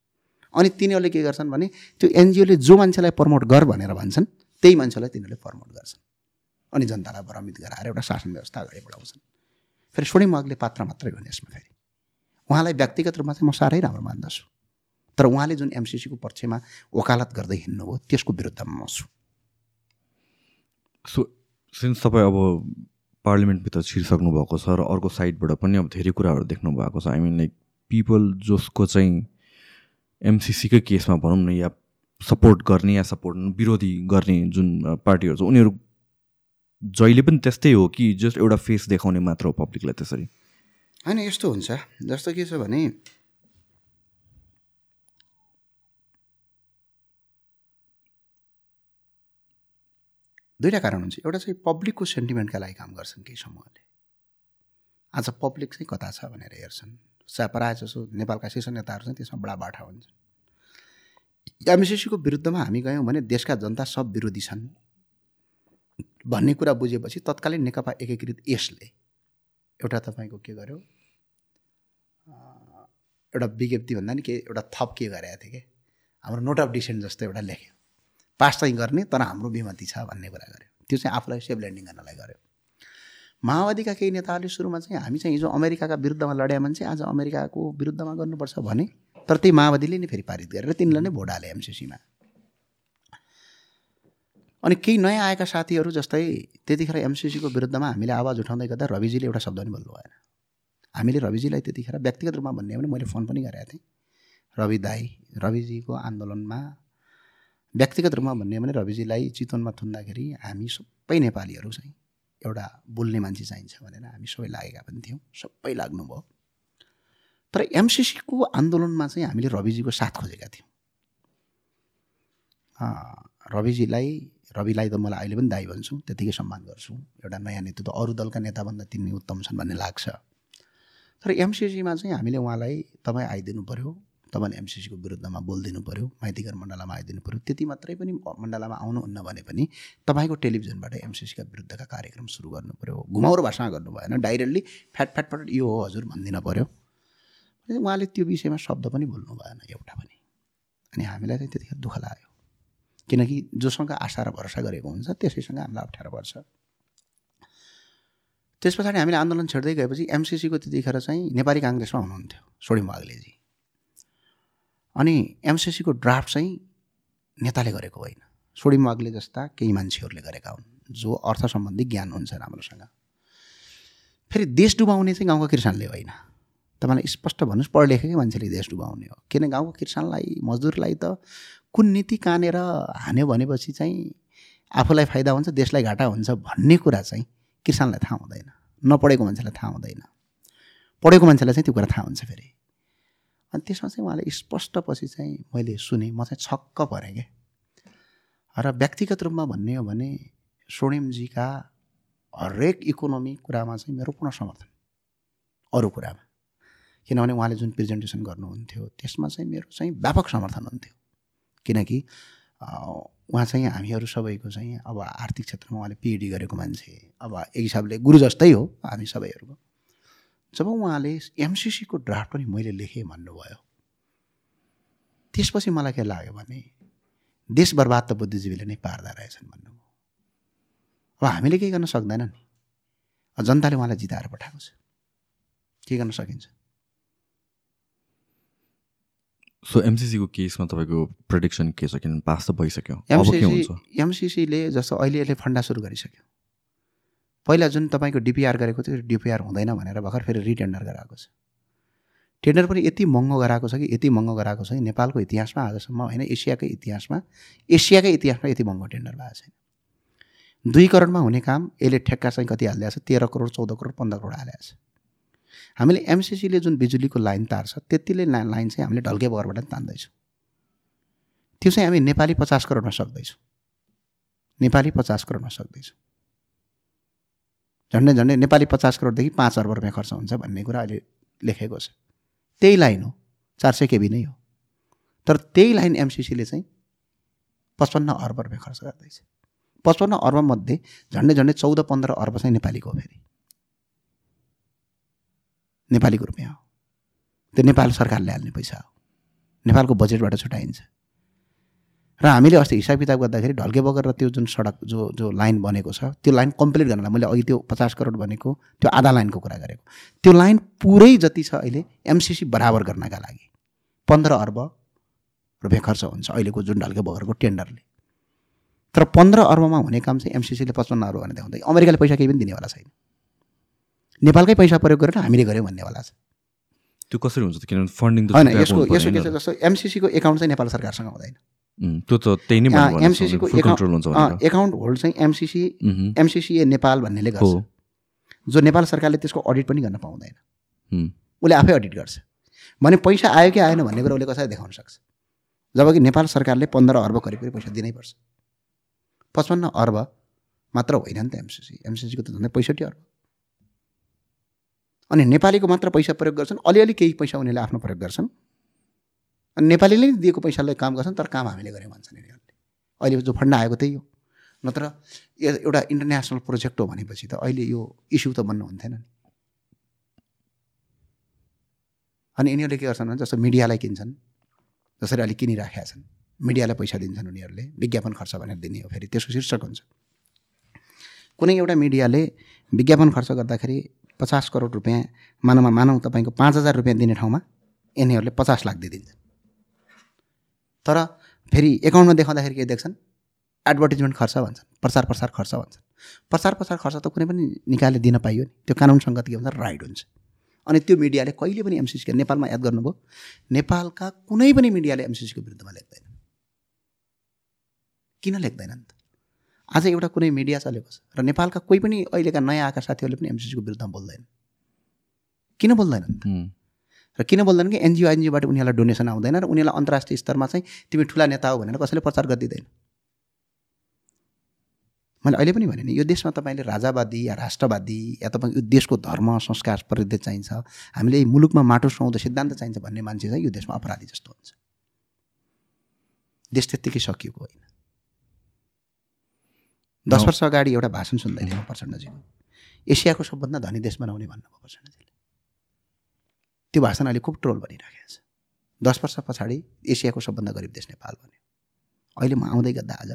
अनि तिनीहरूले के गर्छन् भने त्यो एनजिओले जो मान्छेलाई प्रमोट गर भनेर भन्छन् त्यही मान्छेलाई तिनीहरूले प्रमोट गर्छन्। अनि जनतालाई भ्रमित गराएर एउटा शासन व्यवस्था अगाडि बढाउँछन्। फेरि सोनी मगले पात्र मात्रै हो यसमा फेरि। उहाँलाई व्यक्तिगत रूपमा चाहिँ म साह्रै राम्रो मान्दछु। तर उहाँले जुन एमसिसीको पक्षमा वकालत गर्दै हिँड्नुभयो त्यसको विरुद्धमा म छु। सो सिन्स तपाईँ अब पार्लिमेन्टभित्र छिरिसक्नु भएको छ र अर्को साइडबाट पनि अब धेरै कुराहरू देख्नु भएको छ आई मिन लाइक पिपल जसको चाहिँ एमसिसीकै केसमा भनौँ न या सपोर्ट गर्ने या सपोर्ट विरोधी गर्ने जुन पार्टीहरू छ उनीहरू जहिले पनि त्यस्तै हो कि जस्ट एउटा फेस देखाउने मात्र हो पब्लिकलाई त्यसरी? होइन यस्तो हुन्छ। जस्तो के छ भने दुईवटा कारण हुन्छ। एउटा चाहिँ पब्लिकको सेन्टिमेन्टका लागि काम गर्छन् केही समूहले आज पब्लिक चाहिँ कता छ भनेर हेर्छन्। प्रायः जसो नेपालका शीर्ष नेताहरू चाहिँ त्यसमा बडा बाठा हुन्छन्। एमसिसीको विरुद्धमा हामी गयौँ भने देशका जनता सब विरोधी छन्। भन्ने कुरा बुझेपछि तत्कालीन नेकपा एकीकृत यसले एउटा तपाईँको के गर्यो? एउटा विज्ञप्ति भन्दा नि के एउटा थप के गरेको थियो कि? हाम्रो नोट अफ डिसेन्ट जस्तो एउटा लेख्यो। पास चाहिँ गर्ने तर हाम्रो विमति छ भन्ने कुरा गर्यो। त्यो चाहिँ आफूलाई सेफ ल्यान्डिङ गर्नलाई गर्यो। माओवादीका केही नेताहरूले सुरुमा चाहिँ हामी चाहिँ हिजो अमेरिकाका विरुद्धमा लड्या मान्छे आज अमेरिकाको विरुद्धमा गर्नुपर्छ भने तर त्यही माओवादीले नै फेरि पारित गरेर तिनलाई नै भोट हाले एमसिसीमा अनि केही नयाँ आएका साथीहरू जस्तै त्यतिखेर एमसिसीको विरुद्धमा हामीले आवाज उठाउँदै गर्दा रविजीले एउटा शब्द पनि बोल्नु भएन हामीले रविजीलाई त्यतिखेर व्यक्तिगत रूपमा भन्ने भने मैले फोन पनि गरेको थिएँ। रवि दाई रविजीको आन्दोलनमा व्यक्तिगत रूपमा भन्ने भने रविजीलाई चितवनमा थुन्दाखेरि हामी सबै नेपालीहरू चाहिँ एउटा बोल्ने मान्छे चाहिन्छ भनेर हामी सबै लागेका पनि थियौँ सबै लाग्नुभयो। तर एमसिसीको आन्दोलनमा चाहिँ हामीले रविजीको साथ खोजेका थियौँ। रविजीलाई रविलाई त मलाई अहिले पनि दाई भन्छु त्यतिकै सम्मान गर्छु। एउटा नयाँ नेतृत्व अरू दलका नेताभन्दा तिनी उत्तम छन् भन्ने लाग्छ। तर एमसिसीमा चाहिँ हामीले उहाँलाई तपाईँ आइदिनु पऱ्यो तपाईँले एमसिसीको विरुद्धमा बोलिदिनु पऱ्यो माइतीघर मण्डलामा आइदिनु पऱ्यो त्यति मात्रै पनि मण्डलामा आउनुहुन्न भने पनि तपाईँको टेलिभिजनबाट एमसिसीका विरुद्धका कार्यक्रम सुरु गर्नु पऱ्यो घुमाउरो भाषामा गर्नु भएन। डाइरेक्टली फ्याट फ्याट यो हो हजुर भनिदिन पऱ्यो उहाँले त्यो विषयमा शब्द पनि बोल्नु भएन एउटा पनि। अनि हामीलाई चाहिँ त्यतिखेर दुःख लाग्यो। किनकि जोसँग आशा र भरोसा गरेको हुन्छ त्यसैसँग हामीलाई अप्ठ्यारो पर्छ। त्यस पछाडि हामीले आन्दोलन छेड्दै गएपछि एमसिसीको त्यतिखेर चाहिँ नेपाली काङ्ग्रेसमा हुनुहुन्थ्यो सोडिम वाग्लेजी। अनि एमसिसीको ड्राफ्ट चाहिँ नेताले गरेको होइन। सोडिम वाग्ले जस्ता केही मान्छेहरूले गरेका हुन् जो अर्थ सम्बन्धी ज्ञान हुन्छ राम्रोसँग। फेरि देश डुबाउने चाहिँ गाउँका किसानले होइन। तपाईँलाई स्पष्ट भन्नुहोस् पढ लेखेकै मान्छेले देश डुबाउने हो। किन गाउँको किसानलाई मजदुरलाई त कुन नीति कानेर हान्यो भनेपछि चाहिँ आफूलाई फाइदा हुन्छ देशलाई घाटा हुन्छ भन्ने कुरा चाहिँ किसानलाई थाहा हुँदैन। नपढेको मान्छेलाई थाहा हुँदैन। पढेको मान्छेलाई चाहिँ त्यो कुरा थाहा हुन्छ फेरि। अनि त्यसमा चाहिँ उहाँले स्पष्ट पछि चाहिँ मैले सुने म चाहिँ छक्क परेँ क्या र व्यक्तिगत रूपमा भन्ने हो भने सोणिमजीका हरेक इकोनोमी कुरामा चाहिँ मेरो पूर्ण समर्थन। अरू कुरामा। किनभने उहाँले जुन प्रेजेन्टेसन गर्नुहुन्थ्यो त्यसमा चाहिँ मेरो चाहिँ व्यापक समर्थन हुन्थ्यो। किनकि उहाँ चाहिँ हामीहरू सबैको चाहिँ अब आर्थिक क्षेत्रमा उहाँले पिएचडी गरेको मान्छे अब एक हिसाबले गुरु जस्तै हो हामी सबैहरूको। जब उहाँले एमसिसीको ड्राफ्ट पनि मैले लेखेँ भन्नुभयो त्यसपछि मलाई के लाग्यो भने देश बर्बाद त बुद्धिजीवीले नै पार्दा रहेछन् भन्नुभयो। अब हामीले केही गर्न सक्दैन नि जनताले उहाँलाई जिताएर पठाएको छ। के गर्न सकिन्छ? सो एमसिसीको केसमा तपाईँको प्रेडिक्सन के छ? किनभने पास त भइसक्यो। एमसिसीले जस्तो अहिले यसले फन्डा सुरु गरिसक्यो। पहिला जुन तपाईँको डिपिआर गरेको थियो डिपिआर हुँदैन भनेर भर्खर फेरि रिटेन्डर गराएको छ। टेन्डर पनि यति महँगो गराएको छ कि यति महँगो गराएको छ कि नेपालको इतिहासमा आजसम्म होइन एसियाकै इतिहासमा एसियाकै इतिहासमा यति महँगो टेन्डर भएको छैन। दुई करोडमा हुने काम यसले ठेक्का चाहिँ कति हालिदिएको छ? तेह्र करोड चौध करोड पन्ध्र करोड हालेको छ। हामीले एमसिसीले जुन बिजुलीको लाइन तार्छ त्यतिले ला- लाइन चाहिँ हामीले ढल्के बगरबाट तान्दैछौँ। त्यो चाहिँ हामी नेपाली पचास करोडमा सक्दैछौँ। नेपाली पचास करोडमा सक्दैछौँ। झन्डै झन्डै नेपाली पचास करोडदेखि पाँच अर्ब रुपियाँ खर्च हुन्छ भन्ने कुरा अहिले लेखेको छ। त्यही लाइन हो चार सय केबी नै हो। तर त्यही लाइन एमसिसीले चाहिँ पचपन्न अर्ब रुपियाँ खर्च गर्दैछ। पचपन्न अर्बमध्ये झन्डै झन्डै चौध पन्ध्र अर्ब चाहिँ नेपालीको हो फेरि। नेपालीको रुपियाँ हो। त्यो नेपाल सरकारले हाल्ने पैसा हो। नेपालको बजेटबाट छुट्याइन्छ। र हामीले अस्ति हिसाब किताब गर्दाखेरि ढल्के बगर र त्यो जुन सडक जो जो लाइन बनेको छ त्यो लाइन कम्प्लिट गर्नलाई मैले अघि त्यो पचास करोड भनेको त्यो आधा लाइनको कुरा गरेको। त्यो लाइन पुरै जति छ अहिले एमसिसी बराबर गर्नका लागि। पन्ध्र अर्ब रुपियाँ खर्च हुन्छ अहिलेको जुन ढल्के बगरको टेन्डरले। तर पन्ध्र अर्बमा हुने काम चाहिँ एमसिसीले पचपन्न अर्ब भनेर देखाउँदै अमेरिकाले पैसा केही पनि दिनेवाला छैन। नेपालकै पैसा प्रयोग गरेर हामीले गऱ्यौँ भन्नेवाला छ। त्यो कसरी हुन्छ त? किनभने फन्डिङ होइन यसको हुनुपर्ने यसो के छ जस्तो एमसिसीको एकाउन्ट चाहिँ नेपाल सरकारसँग हुँदैन। त्यो त त्यही नै एमसिसीको एकाउन्ट होल्ड चाहिँ एमसिसी एमसिसिए नेपाल भन्नेले गर्छ। जो नेपाल सरकारले त्यसको अडिट पनि गर्न पाउँदैन। उसले आफै अडिट गर्छ। भने पैसा आयो कि आएन भन्ने कुरा उसले कसरी देखाउन सक्छ। जबकि नेपाल सरकारले पन्ध्र अर्ब करिब करिब पैसा दिनैपर्छ। पचपन्न अर्ब मात्र होइन नि त एमसिसी एमसिसीको त झन्डै पैँसठी अर्ब। अनि नेपालीको मात्र पैसा प्रयोग गर्छन् अलिअलि केही पैसा उनीहरूले आफ्नो प्रयोग गर्छन्। अनि नेपालीले दिएको पैसाले काम गर्छन् तर काम हामीले गऱ्यौँ भन्छन् यिनीहरूले। अहिले जो फन्ड आएको त्यही हो। नत्र एउटा इन्टरनेसनल प्रोजेक्ट हो भनेपछि त अहिले यो इस्यु त बन्नु हुन्थेन नि। अनि यिनीहरूले के गर्छन् भने जस्तो मिडियालाई किन्छन् जसरी अहिले किनिराखेका छन्। मिडियालाई पैसा दिन्छन् उनीहरूले विज्ञापन खर्च भनेर दिने हो फेरि त्यसको शीर्षक हुन्छ। कुनै एउटा मिडियाले विज्ञापन खर्च गर्दाखेरि पचास करोड रुपियाँ मानवमा मानव तपाईँको पाँच हजार रुपियाँ दिने ठाउँमा यिनीहरूले पचास लाख दिइदिन्छन् तर फेरि एकाउन्टमा देखाउँदाखेरि के देख्छन्? एडभर्टिजमेन्ट खर्च भन्छन् प्रचार प्रसार खर्च भन्छन्। प्रचार प्रसार खर्च त कुनै पनि निकायले दिन पाइयो नि। त्यो कानुन सङ्गत के भन्छ? राइट हुन्छ। अनि त्यो मिडियाले कहिले पनि एमसिसीको नेपालमा याद गर्नुभयो? नेपालका कुनै पनि मिडियाले एमसिसीको विरुद्धमा लेख्दैन। किन लेख्दैनन् त? आज एउटा कुनै मिडिया चलेको छ र नेपालका कोही पनि अहिलेका नयाँ आएका साथीहरूले पनि एमसिसीको विरुद्धमा बोल्दैन। किन बोल्दैनन् र किन बोल्दैन कि एनजिओ एनजिओबाट उनीहरूलाई डोनेसन आउँदैन र उनीहरूलाई अन्तर्राष्ट्रिय स्तरमा चाहिँ तिमी ठुला नेता हो भनेर कसैले प्रचार गरिदिँदैन? मैले अहिले पनि भने नि यो देशमा तपाईँले राजावादी या राष्ट्रवादी या तपाईँ यो देशको धर्म संस्कार प्रवृत्ति चाहिन्छ हामीले मुलुकमा माटो सुहाउँदो सिद्धान्त चाहिन्छ भन्ने मान्छे चाहिँ यो देशमा अपराधी जस्तो हुन्छ। देश त्यत्तिकै सकिएको होइन। दस वर्ष अगाडि एउटा भाषण सुन्दै थिएँ प्रचण्डजीको। एसियाको सबभन्दा धनी देश बनाउने भन्नुभयो प्रचण्डजीले। त्यो भाषण अहिले खुब ट्रोल बनिरहेको छ। दस वर्ष पछाडि एसियाको सबभन्दा गरिब देश नेपाल बन्यो। अहिले म आउँदै गर्दा आज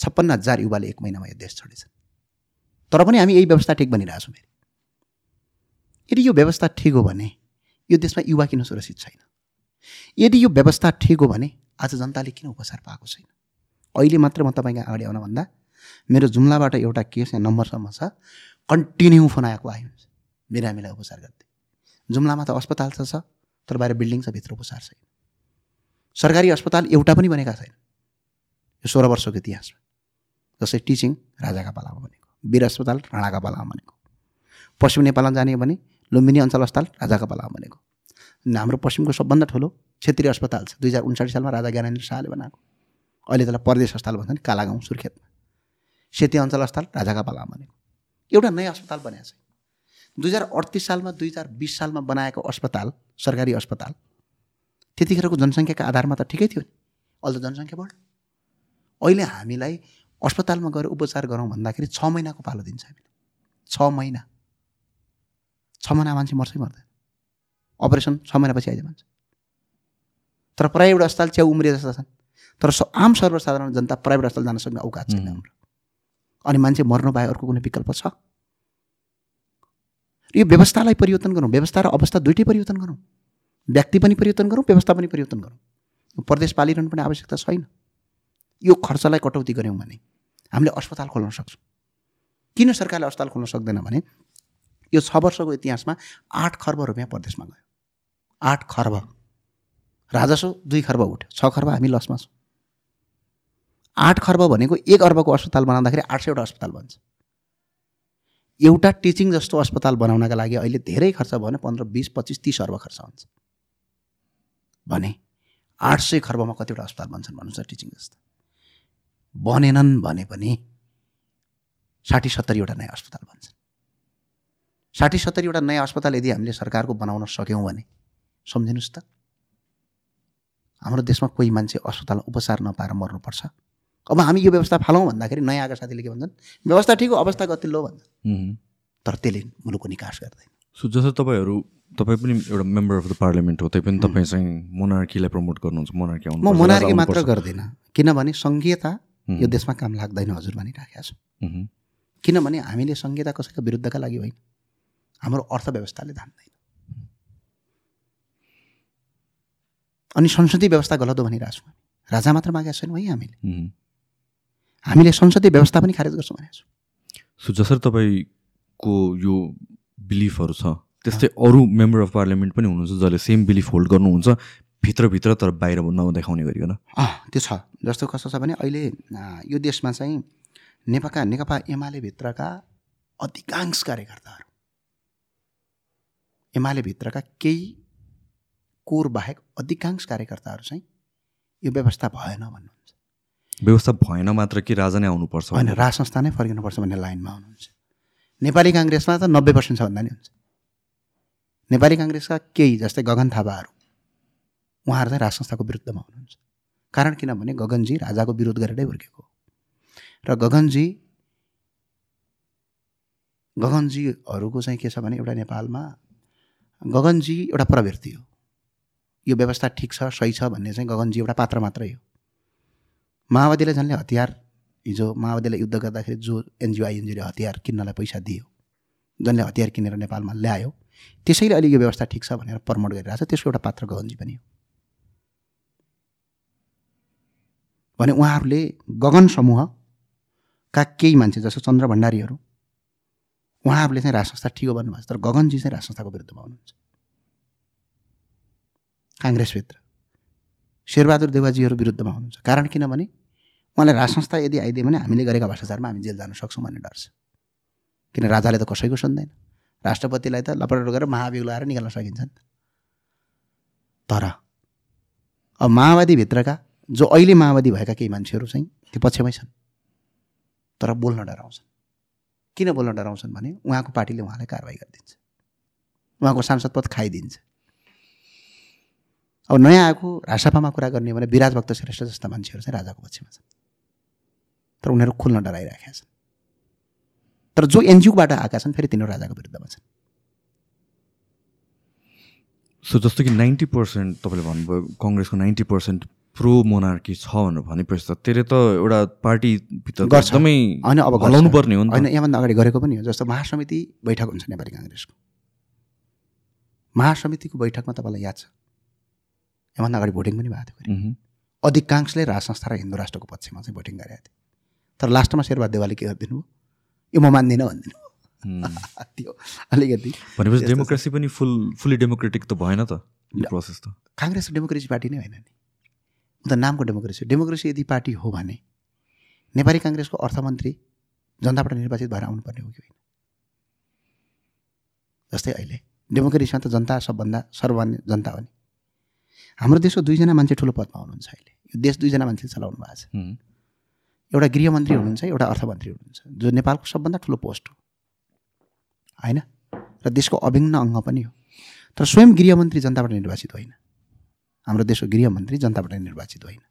छप्पन्न हजार युवाले एक महिनामा यो देश छोडेछन्। तर पनि हामी यही व्यवस्था ठिक बनिरहेछौँ फेरि। यदि यो व्यवस्था ठिक हो भने यो देशमा युवा किन सुरक्षित छैन? यदि यो व्यवस्था ठिक हो भने आज जनताले किन उपचार पाएको छैन? अहिले मात्र म तपाईँको अगाडि आउनुभन्दा मेरो जुम्लाबाट एउटा केस यहाँ नम्बरसम्म छ। कन्टिन्यू फोन आएको आयो। बिरामीलाई उपचार गर्दै जुम्लामा त अस्पताल त छ तर बाहिर बिल्डिङ छ भित्र उपचार छैन। सरकारी अस्पताल एउटा पनि बनेका छैन। यो सोह्र वर्षको इतिहासमा जस्तै टिचिङ राजाका पालामा बनेको वीर अस्पताल राणाका पालामा बनेको पश्चिम नेपालमा जाने भने लुम्बिनी अञ्चल अस्पताल राजाका पालामा बनेको न हाम्रो पश्चिमको सबभन्दा ठुलो क्षेत्रीय अस्पताल छ। दुई हजार उन्साठी सालमा राजा ज्ञानेन्द्र शाहले बनाएको। अहिले त्यसलाई परदेश अस्पताल भन्छन् कालागाउँ सुर्खेतमा। सेती अञ्चल अस्पताल राजाका पालामा एउटा नयाँ अस्पताल बनाएको छ। दुई हजार अडतिस सालमा दुई हजार बिस सालमा बनाएको अस्पताल सरकारी अस्पताल त्यतिखेरको जनसङ्ख्याका आधारमा त ठिकै थियो नि। अहिले त जनसङ्ख्या बढ्यो। अहिले हामीलाई अस्पतालमा गएर उपचार गरौँ भन्दाखेरि छ महिनाको पालो दिन्छ हामीले। छ महिना। छ महिना मान्छे मर्छै मर्दैन। अपरेसन छ महिनापछि आइदियो मान्छे। तर प्राइभेट अस्पताल च्याउ उम्रिए जस्ता छन्। तर आम सर्वसाधारण जनता प्राइभेट अस्पताल जान सक्ने औकात छैन. हाम्रो। अनि मान्छे मर्नु बाहेक अर्को कुनै विकल्प छ? यो व्यवस्थालाई परिवर्तन गरौँ। व्यवस्था र अवस्था दुइटै परिवर्तन गरौँ। व्यक्ति पनि परिवर्तन गरौँ व्यवस्था पनि परिवर्तन गरौँ। प्रदेश पालिरहनु पनि आवश्यकता छैन। यो खर्चलाई कटौती गऱ्यौँ भने हामीले अस्पताल खोल्न सक्छौँ। किन सरकारले अस्पताल खोल्न सक्दैन भने यो छ वर्षको इतिहासमा आठ खर्ब रुपियाँ प्रदेशमा गयो। आठ खर्ब। राजस्व दुई खर्ब उठ्यो। छ खर्ब हामी लसमा छौँ। आठ खर्ब भनेको एक अर्बको अस्पताल बनाउँदाखेरि आठ सयवटा अस्पताल बन्छ। एउटा टिचिङ जस्तो अस्पताल बनाउनका लागि अहिले धेरै खर्च भयो भने पन्ध्र बिस पच्चिस तिस अर्ब खर्च हुन्छ। भने आठ सय खर्बमा कतिवटा अस्पताल बन्छन् भन्नुहोस् त टिचिङ जस्तो। बनेनन् भने पनि साठी सत्तरीवटा नयाँ अस्पताल बन्छन्। साठी सत्तरीवटा नयाँ अस्पताल यदि हामीले सरकारको बनाउन सक्यौँ भने सम्झिनुहोस् त। हाम्रो देशमा कोही मान्छे अस्पतालमा उपचार नपाएर मर्नुपर्छ। अब हामी यो व्यवस्था फालौँ भन्दाखेरि नयाँ आएका साथीले के भन्छन्? व्यवस्था ठिक हो अवस्था गतिलो भन्छ उम्. तर त्यसले मुलुकको निकास गर्दैन। सो जस्तो तपाईँहरू तपाईँ पनि एउटा मेम्बर अफ द पार्लियामेन्ट हो त्यही पनि तपाईँ चाहिँ मोनार्कीलाई प्रमोट गर्नुहुन्छ मोनार्की म मोनार्की मात्र गर्दिनँ। किनभने सङ्घीयता। यो देशमा काम लाग्दैन हजुर भनिराखेका छु किनभने हामीले सङ्घीयता कसैको विरुद्धका लागि होइन। हाम्रो अर्थव्यवस्थाले धान्दैन अनि संसदीय व्यवस्था गलत हो भनिरहेको छौँ राजा मात्र मागेका छैनौँ है हामीले। हामीले संसदीय व्यवस्था पनि खारेज गर्छौँ भनेको छौँ। सो जसरी तपाईँको यो बिलिफहरू छ त्यस्तै अरू मेम्बर अफ पार्लियामेन्ट पनि हुनुहुन्छ जसले सेम बिलिफ होल्ड गर्नुहुन्छ भित्रभित्र तर बाहिर नदेखाउने गरिकन। त्यो छ। जस्तो कस्तो छ भने अहिले यो देशमा चाहिँ नेपाका नेकपा एमाले भित्रका अधिकांश कार्यकर्ताहरू एमाले भित्रका केही कोर बाहेक अधिकांश कार्यकर्ताहरू चाहिँ यो व्यवस्था भएन भन्नुहुन्छ व्यवस्था भएन मात्र कि राजा नै आउनुपर्छ। होइन राज संस्था नै फर्किनुपर्छ भन्ने लाइनमा हुनुहुन्छ नेपाली काङ्ग्रेसमा त नब्बे पर्सेन्ट छ भन्दा नि हुन्छ। नेपाली काङ्ग्रेसका केही जस्तै गगन थापाहरू उहाँहरू चाहिँ राज संस्थाको विरुद्धमा हुनुहुन्छ। कारण किनभने गगनजी राजाको विरोध गरेरै हुर्केको र गगनजी गगनजीहरूको चाहिँ के छ भने एउटा नेपालमा गगनजी एउटा प्रवृत्ति हो। यो व्यवस्था ठिक छ सही छ भन्ने चाहिँ गगनजी एउटा पात्र मात्रै हो। माओवादीले झन्ले हतियार हिजो माओवादीले युद्ध गर्दाखेरि जो एनजिओ आइएनजिओले हतियार किन्नलाई पैसा दियो जसले हतियार किनेर नेपालमा ल्यायो त्यसैले अहिले यो व्यवस्था ठिक छ भनेर प्रमोट गरिरहेको छ त्यसको एउटा पात्र गगनजी पनि हो। भने उहाँहरूले गगन समूहका केही मान्छे जस्तो चन्द्र भण्डारीहरू उहाँहरूले चाहिँ राज संस्था ठिक हो भन्नुभएको छ तर गगनजी चाहिँ राज संस्थाको विरुद्धमा हुनुहुन्छ। काङ्ग्रेसभित्र। शेरबहादुर देवाजीहरू विरुद्धमा हुनुहुन्छ। कारण किनभने उहाँले राज संस्था यदि आइदियो भने हामीले गरेका भ्रष्टाचारमा हामी जेल जान सक्छौँ भन्ने डर छ। किन राजाले त कसैको सुन्दैन? राष्ट्रपतिलाई त लपड गरेर महाभियोग लगाएर निकाल्न सकिन्छ नि तर अब माओवादीभित्रका जो अहिले माओवादी भएका केही मान्छेहरू चाहिँ त्यो पक्षमै छन्। तर बोल्न डराउँछन्। किन बोल्न डराउँछन् भने उहाँको पार्टीले उहाँलाई कारवाही गरिदिन्छ। उहाँको सांसद पद खाइदिन्छ। अब नयाँ आएको राजसभामा कुरा गर्ने हो भने विराज भक्त श्रेष्ठ जस्ता मान्छेहरू चाहिँ राजाको पक्षमा छन्। तर उनीहरू खुल्न डराइरहेका छन्। तर जो एनजिओबाट आएका छन् फेरि तिनीहरू राजाको विरुद्धमा छन्। सो जस्तो कि नाइन्टी पर्सेन्ट तपाईँले भन्नुभयो कङ्ग्रेसको नाइन्टी पर्सेन्ट प्रो मोनार्की छ भनेर भनेपछि त त्यसले त एउटा पार्टीभित्र। एकदमै होइन अब। हलाउनु पर्ने हो होइन यहाँभन्दा अगाडि गरेको पनि हो जस्तो महासमिति बैठक हुन्छ नेपाली काङ्ग्रेसको। महासमितिको बैठकमा तपाईँलाई याद छ? यहाँभन्दा अगाडि भोटिङ पनि भएको थियो मह्म। अधिकांशले राज संस्था र हिन्दू राष्ट्रको पक्षमा चाहिँ भोटिङ गरेका थिए। तर लास्टमा शेरबहादुर देवालले के गरिदिनु? यो म मान्दिनँ भनिदिनु। त्यो अलिकति भनेपछि। डेमोक्रेसी पनि फुल फुल्ली डेमोक्रेटिक त भएन त प्रोसेस त। काङ्ग्रेस डेमोक्रेसी पार्टी नै होइन नि। त नामको डेमोक्रेसी डेमोक्रेसी यदि पार्टी हो भने नेपाली काङ्ग्रेसको अर्थमन्त्री जनताबाट निर्वाचित भएर आउनुपर्ने हो कि होइन? जस्तै अहिले। डेमोक्रेसीमा त जनता सबभन्दा सर्वमान्य जनता हो नि। हाम्रो देशको दुईजना मान्छे ठुलो पदमा हुनुहुन्छ अहिले। यो देश दुईजना मान्छेले चलाउनु भएको छ। एउटा गृहमन्त्री हुनुहुन्छ एउटा अर्थमन्त्री हुनुहुन्छ जो नेपालको सबभन्दा ठुलो पोस्ट हो। होइन? र देशको अभिन्न अङ्ग पनि हो। तर स्वयं गृहमन्त्री जनताबाट निर्वाचित होइन। हाम्रो देशको गृहमन्त्री जनताबाट निर्वाचित होइन।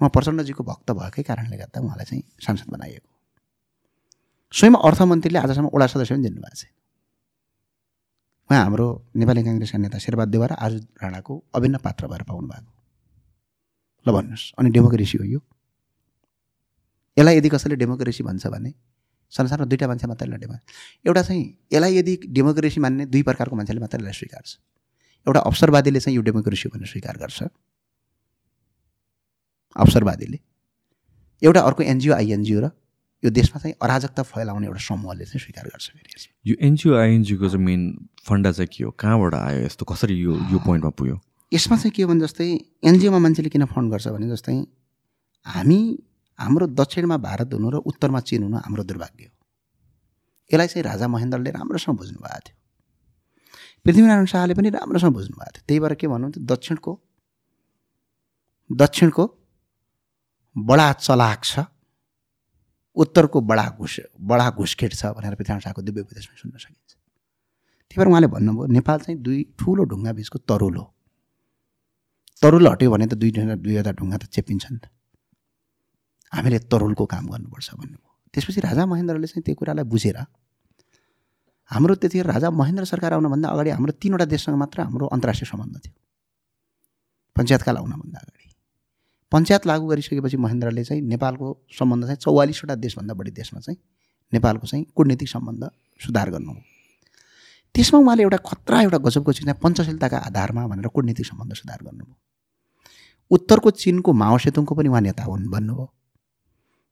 उहाँ प्रचण्डजीको भक्त भएकै कारणले गर्दा उहाँलाई चाहिँ सांसद बनाइएको। स्वयं अर्थमन्त्रीले आजसम्म वडा सदस्य पनि जिन्नु भएको छैन। उहाँ हाम्रो नेपाली काङ्ग्रेसका नेता शेरबहादुर देवा र आज राणाको अभिन्न पात्र भएर पाउनु भएको ल भन्नुहोस् अनि डेमोक्रेसी हो यो। यसलाई यदि कसैले डेमोक्रेसी भन्छ भने संसारमा दुईवटा मान्छे मात्रै डेमो एउटा चाहिँ यसलाई यदि डेमोक्रेसी मान्ने दुई प्रकारको मान्छेले मात्रै यसलाई स्वीकार्छ। एउटा अवसरवादीले चाहिँ यो डेमोक्रेसी भनेर स्वीकार गर्छ। अवसरवादीले। एउटा अर्को एनजिओ आइएनजिओ र यो देशमा चाहिँ अराजकता फैलाउने एउटा समूहले चाहिँ स्वीकार गर्छ फेरि। यो एनजिओ आइएनजिओको चाहिँ मेन फन्डा चाहिँ के हो? कहाँबाट आयो यस्तो? कसरी यो यो पोइन्टमा पुग्यो? यसमा चाहिँ के हो भने जस्तै एनजिओमा मान्छेले किन फन्ड गर्छ भने जस्तै हामी हाम्रो दक्षिणमा भारत हुनु र उत्तरमा चिन हुनु हाम्रो दुर्भाग्य हो। यसलाई चाहिँ राजा महेन्द्रले राम्रोसँग बुझ्नु भएको थियो। पृथ्वीनारायण शाहले पनि राम्रोसँग बुझ्नु भएको थियो। त्यही भएर के भन्नु भने दक्षिणको दक्षिणको बडा चलाक छ। उत्तरको बडा घुस बडा घुसखेट छ भनेर पृथ्वीनारायण शाहको दिव्य उपदेशमा सुन्न सकिन्छ। त्यही भएर उहाँले भन्नुभयो नेपाल चाहिँ दुई ठुलो ढुङ्गा बिचको तरुल हो। तरुल हट्यो भने त दुई दुईवटा ढुङ्गा त चेपिन्छ नि त। हामीले तरुलको काम गर्नुपर्छ भन्नुभयो। त्यसपछि राजा महेन्द्रले चाहिँ त्यो कुरालाई बुझेर हाम्रो त्यतिखेर राजा महेन्द्र सरकार आउनुभन्दा अगाडि हाम्रो तिनवटा देशसँग मात्र हाम्रो अन्तर्राष्ट्रिय सम्बन्ध थियो। पञ्चायतकाल आउनभन्दा अगाडि। पञ्चायत लागू गरिसकेपछि महेन्द्रले चाहिँ नेपालको सम्बन्ध चाहिँ चौवालिसवटा देशभन्दा बढी देशमा चाहिँ नेपालको चाहिँ कूटनीतिक सम्बन्ध सुधार गर्नुभयो त्यसमा उहाँले एउटा खतरा एउटा गजबको चिज पञ्चशीलताका आधारमा भनेर कूटनीतिक सम्बन्ध सुधार गर्नुभयो उत्तरको चिनको माओ सेतुङको पनि उहाँ नेता हुन् भन्नुभयो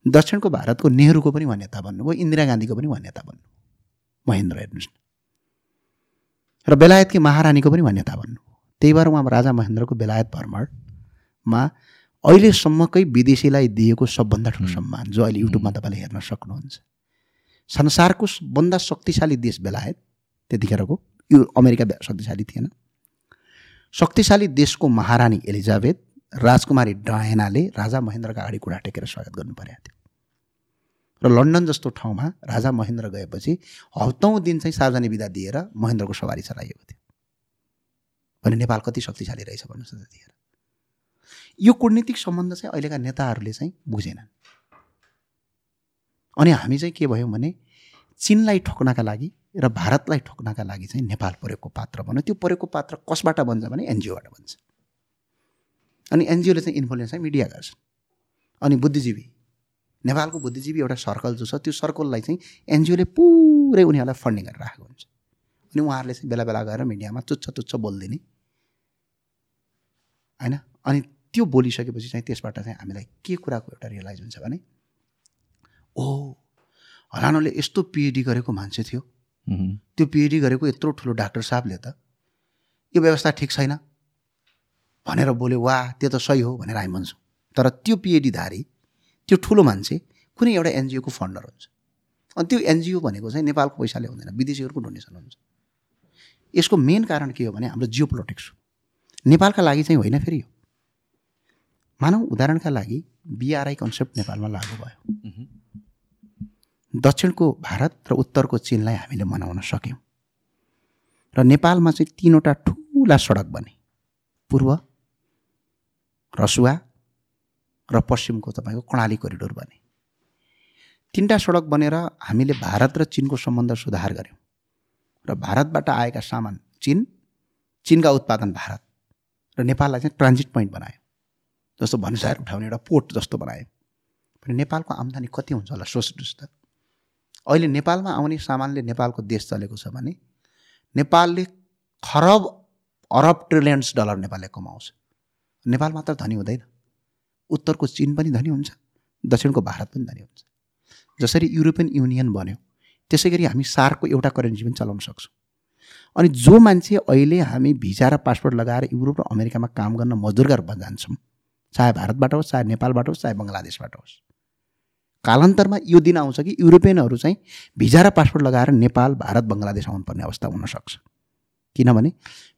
दक्षिणको भारतको नेहरूको पनि उहाँ नेता भन्नुभयो इन्दिरा गान्धीको पनि उहाँ नेता भन्नुभयो महेन्द्र हेर्नुहोस् न। र बेलायतकी महारानीको पनि उहाँ नेता भन्नुभयो त्यही भएर उहाँ राजा महेन्द्रको बेलायत भ्रमणमा अहिलेसम्मकै विदेशीलाई दिएको सबभन्दा ठुलो। सम्मान जो अहिले युट्युबमा तपाईँले हेर्न सक्नुहुन्छ। संसारको सबभन्दा शक्तिशाली देश बेलायत त्यतिखेरको यो अमेरिका शक्तिशाली थिएन। शक्तिशाली देशको महारानी एलिजाबेथ राजकुमारी डायनाले राजा महेन्द्रका अगाडि कुरा टेकेर स्वागत गर्नु परेको थियो। र लन्डन जस्तो ठाउँमा राजा महेन्द्र गएपछि हप्तौँ दिन चाहिँ सार्वजनिक विदा दिएर महेन्द्रको सवारी चलाइएको थियो। भने नेपाल कति शक्तिशाली रहेछ भन्नुहोस् त्यतिखेर। यो कूटनीतिक सम्बन्ध चाहिँ अहिलेका नेताहरूले चाहिँ बुझेनन्। अनि हामी चाहिँ के भयौँ भने चिनलाई ठोक्नका लागि र भारतलाई ठोक्नका लागि चाहिँ नेपाल प्रयोगको पात्र बन्यो। त्यो प्रयोगको पात्र कसबाट बन्छ भने एनजिओबाट बन्छ। अनि एनजिओले चाहिँ इन्फ्लुएन्स चाहिँ मिडिया गर्छ। अनि बुद्धिजीवी नेपालको बुद्धिजीवी एउटा सर्कल जो छ त्यो सर्कललाई चाहिँ एनजिओले पुरै उनीहरूलाई फन्डिङ गरेर राखेको हुन्छ। अनि उहाँहरूले चाहिँ बेला बेला गएर मिडियामा तुच्छ तुच्छ बोलिदिने। होइन? अनि त्यो बोलिसकेपछि चाहिँ त्यसबाट चाहिँ हामीलाई के कुराको एउटा रियलाइज हुन्छ भने ओ हरानोले यस्तो पिएचडी गरेको मान्छे थियो। त्यो पिएचडी गरेको यत्रो ठुलो डाक्टर साहबले त यो व्यवस्था ठिक छैन भनेर बोल्यो वा त्यो त सही हो भनेर हामी भन्छौँ। तर त्यो पिएचडीधारी त्यो ठुलो मान्छे कुनै एउटा एनजिओको फन्डर हुन्छ। अनि त्यो एनजिओ भनेको चाहिँ नेपालको पैसाले हुँदैन विदेशीहरूको डोनेसन हुन्छ। यसको मेन कारण के हो भने हाम्रो जियो पोलिटिक्स हो। नेपालका लागि चाहिँ होइन फेरि यो। मानौँ उदाहरणका लागि बिआरआई कन्सेप्ट नेपालमा लागू भयो। दक्षिणको भारत र उत्तरको चिनलाई हामीले मनाउन सक्यौँ। र नेपालमा चाहिँ तिनवटा ठुला सडक बने। पूर्व रसुवा र पश्चिमको तपाईँको कर्णाली कोरिडोर बने। तिनवटा सडक बनेर हामीले भारत र चिनको सम्बन्ध सुधार गऱ्यौँ र भारतबाट आएका सामान चिन चिनका उत्पादन भारत। र नेपाललाई चाहिँ ट्रान्जिट पोइन्ट बनायो। जस्तो भन्सार उठाउने एउटा पोर्ट जस्तो बनायो भने नेपालको आम्दानी कति हुन्छ होला सोच्नुहोस् त। अहिले नेपालमा आउने सामानले नेपालको देश चलेको छ भने नेपालले खरब अरब ट्रिलियन्स डलर नेपालले कमाउँछ। नेपाल मात्र धनी हुँदैन। उत्तरको चिन पनि धनी हुन्छ दक्षिणको भारत पनि धनी हुन्छ। जसरी युरोपियन युनियन बन्यो त्यसै गरी हामी सार्कको एउटा करेन्सी पनि चलाउन सक्छौँ। अनि जो मान्छे अहिले हामी भिजा र पासपोर्ट लगाएर युरोप र अमेरिकामा काम गर्न मजदुर गरेर जान्छौँ चाहे भारतबाट होस् चाहे नेपालबाट होस् चाहे बङ्गलादेशबाट होस्। कालान्तरमा यो दिन आउँछ कि युरोपियनहरू चाहिँ भिजा र पासपोर्ट लगाएर नेपाल भारत बङ्गलादेश आउनुपर्ने अवस्था हुनसक्छ। किनभने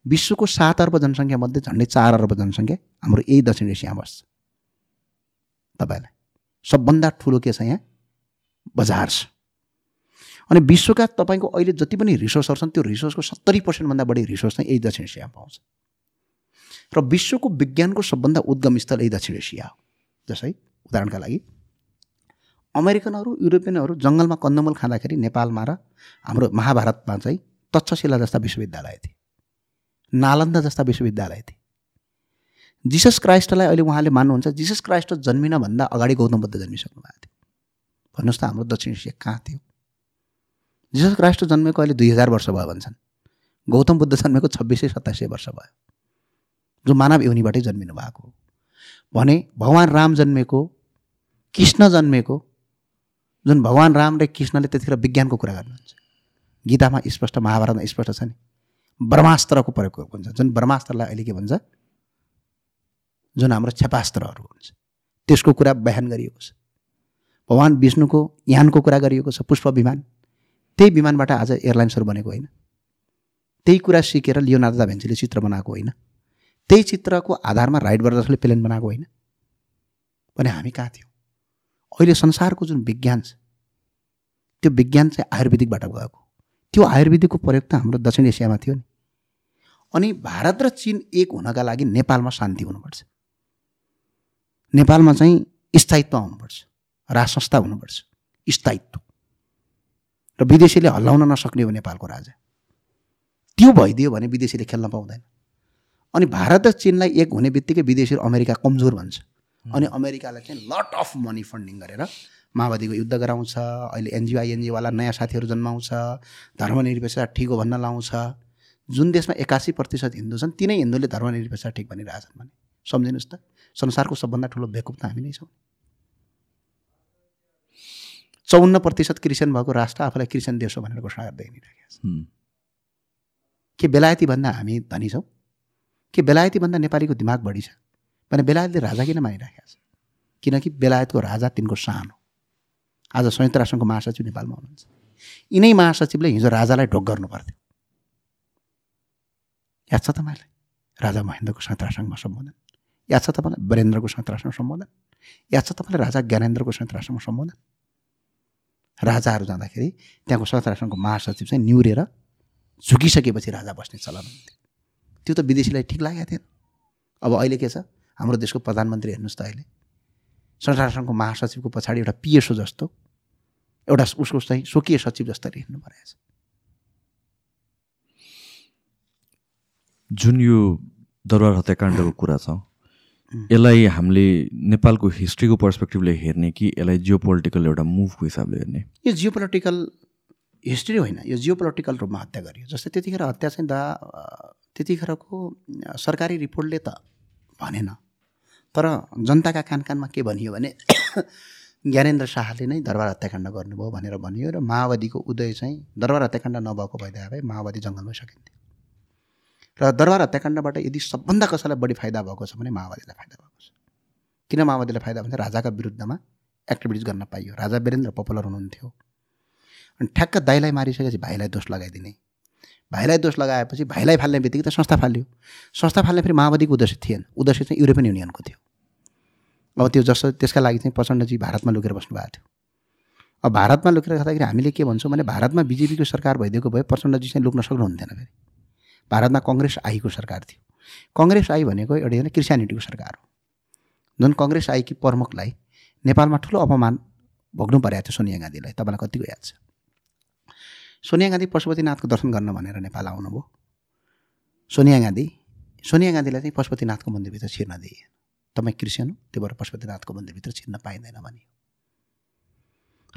विश्वको सात अर्ब जनसङ्ख्यामध्ये झन्डै चार अर्ब जनसङ्ख्या हाम्रो यही दक्षिण एसियामा बस्छ। तपाईँलाई सबभन्दा ठुलो के छ यहाँ? बजार छ। अनि विश्वका तपाईँको अहिले जति पनि रिसोर्सहरू छन् त्यो रिसोर्सको सत्तरी पर्सेन्टभन्दा बढी रिसोर्स चाहिँ यही दक्षिण एसियामा पाउँछ। र विश्वको विज्ञानको सबभन्दा उद्गम स्थल यही दक्षिण एसिया हो। जसै उदाहरणका लागि अमेरिकनहरू युरोपियनहरू जङ्गलमा कन्दमूल खाँदाखेरि नेपालमा र हाम्रो महाभारतमा चाहिँ तक्षशिला जस्ता विश्वविद्यालय थिए। नालन्दा जस्ता विश्वविद्यालय थिए। जिसस क्राइस्टलाई अहिले उहाँले मान्नुहुन्छ जिसस क्राइस्ट जन्मिन भन्दा अगाडि गौतम बुद्ध जन्मिसक्नु भएको थियो। भन्नुहोस् त हाम्रो दक्षिण एसिया कहाँ थियो? जिसस क्राइस्ट जन्मेको अहिले दुई हजार वर्ष भयो भन्छन्। गौतम बुद्ध जन्मेको छब्बिस सय सत्ताइस सय वर्ष भयो। जो मानव योनिबाटै जन्मिनु भएको हो। भने भगवान् राम जन्मेको कृष्ण जन्मेको जुन भगवान् राम र कृष्णले त्यतिखेर विज्ञानको कुरा गर्नुहुन्छ। गीतामा स्पष्ट महाभारतमा स्पष्ट छ नि ब्रह्मास्त्रको प्रयोग हुन्छ। जुन ब्रह्मास्त्रलाई अहिले के भन्छ जुन हाम्रो क्षेपास्त्रहरू हुन्छ। त्यसको कुरा बयान गरिएको छ। भगवान् विष्णुको यानको कुरा गरिएको छ पुष्प विमान। त्यही विमानबाट आज एयरलाइन्सहरू बनेको होइन। त्यही कुरा सिकेर लियोनार्दो भेन्सीले चित्र बनाएको होइन। त्यही चित्रको आधारमा राइट ब्रदर्सले प्लेन बनाएको होइन। भने हामी कहाँ थियौँ? अहिले संसारको जुन विज्ञान छ त्यो विज्ञान चाहिँ आयुर्वेदिकबाट गएको त्यो आयुर्वेदिकको प्रयोग त हाम्रो दक्षिण एसियामा थियो नि। अनि भारत र चिन एक हुनका लागि नेपालमा शान्ति हुनुपर्छ। नेपालमा चाहिँ स्थायित्व आउनुपर्छ राज संस्था हुनुपर्छ स्थायित्व। र विदेशीले हल्लाउन नसक्ने हो नेपालको राजा। त्यो भइदियो भने विदेशीले खेल्न पाउँदैन। अनि भारत र चिनलाई एक हुने बित्तिकै विदेशी अमेरिका कमजोर भन्छ। अनि अमेरिकालाई चाहिँ लट अफ मनी फन्डिङ गरेर माओवादीको युद्ध गराउँछ अहिले एनजिओ नयाँ साथीहरू जन्माउँछ धर्मनिरपेक्षता ठिक हो भन्न लाउँछ। जुन देशमा एकासी प्रतिशत हिन्दू छन् तिनै हिन्दूले धर्मनिरपेक्षता ठिक भनिरहेछन् भने। सम्झिनुहोस् त संसारको सबभन्दा ठुलो बेकुप त हामी नै छौँ। चौन्न प्रतिशत क्रिस्चियन भएको राष्ट्र आफूलाई क्रिस्चियन देश हो भनेर घोषणा गर्दै हिँडिरहेको छ के बेलायती भन्दा हामी धनी छौँ? के बेलायती भन्दा नेपालीको दिमाग बढी छ। भने बेलायतले राजा किन मानिराखेको छ? किनकि बेलायतको राजा तिनको सान हो। आज संयुक्त राष्ट्रको महासचिव नेपालमा हुनुहुन्छ। यिनै महासचिवले हिजो राजालाई ढोक गर्नु पर्थ्यो याद छ तपाईँलाई? राजा महेन्द्रको संयुक्त राष्ट्रमा सम्बोधन। याद छ तपाईँलाई? वीरेन्द्रको संयुक्त राष्ट्रमा सम्बोधन। याद छ तपाईँलाई? राजा ज्ञानेन्द्रको संयुक्त राष्ट्रमा सम्बोधन। राजाहरू जाँदाखेरि त्यहाँको संयुक्त राष्ट्रको महासचिव चाहिँ निहुरेर झुकिसकेपछि राजा बस्ने चलन हुन्थ्यो त्यो त विदेशीलाई ठिक लागेको थिएन। अब अहिले के छ? हाम्रो देशको प्रधानमन्त्री हेर्नुहोस् त अहिले। संयुक्त राष्ट्रको महासचिवको पछाडि एउटा पिएसओ जस्तो एउटा उसको चाहिँ स्वकीय सचिव जस्तै हिँड्नु परेको छ। जुन यो दरबार हत्याकाण्डको कुरा छ यसलाई हामीले नेपालको हिस्ट्रीको पर्सपेक्टिभले हेर्ने कि यसलाई जियो पोलिटिकल एउटा मुभको हिसाबले हेर्ने? यो जियो पोलिटिकल हिस्ट्री होइन यो जियो पोलिटिकल रूपमा हत्या गरियो। जस्तै त्यतिखेर हत्या चाहिँ दा त्यतिखेरको सरकारी रिपोर्टले त भनेन। तर जनताका कान कानमा के भनियो भने ज्ञानेन्द्र शाहले नै दरबार हत्याकाण्ड गर्नुभयो भनेर भनियो र माओवादीको उदय चाहिँ दरबार हत्याकाण्ड नभएको भइदिए भए माओवादी जङ्गलमै सकिन्थ्यो। र दरबार हत्याकाण्डबाट यदि सबभन्दा कसैलाई बढी फाइदा भएको छ भने माओवादीलाई फाइदा भएको छ। किन माओवादीलाई फाइदा भने राजाका विरुद्धमा एक्टिभिटिज गर्न पाइयो। राजा वीरेन्द्र पपुलर हुनुहुन्थ्यो। अनि ठ्याक्क दाइलाई मारिसकेपछि भाइलाई दोष लगाइदिने। भाइलाई दोष लगाएपछि भाइलाई फाल्ने बित्तिकै त संस्था फाल्यो। संस्था फाल्ने फेरि माओवादीको उद्देश्य थिएन। उद्देश्य चाहिँ युरोपियन युनियनको थियो। अब त्यो जस्तो त्यसका लागि चाहिँ प्रचण्डजी भारतमा लुकेर बस्नुभएको थियो। अब भारतमा लुकेर खाँदाखेरि हामीले के भन्छौँ भने भारतमा बिजेपीको सरकार भइदिएको भए प्रचण्डजी चाहिँ लुक्न सक्नुहुन्थेन फेरि। भारतमा कङ्ग्रेस आईको सरकार थियो। कङ्ग्रेस आई भनेको एउटा होइन सरकार हो। जुन कङ्ग्रेस आईकी प्रमुखलाई नेपालमा ठुलो अपमान भोग्नु परेको थियो सोनिया गान्धीलाई। तपाईँलाई कतिको याद छ? सोनिया गान्धी पशुपतिनाथको दर्शन गर्न भनेर नेपाल आउनुभयो सोनिया गान्धी सोनिया गान्धीलाई चाहिँ पशुपतिनाथको मन्दिरभित्र छिर्न दिए। तपाईँ क्रिस्चियन हो त्यो भएर पशुपतिनाथको मन्दिरभित्र छिर्न पाइँदैन भने।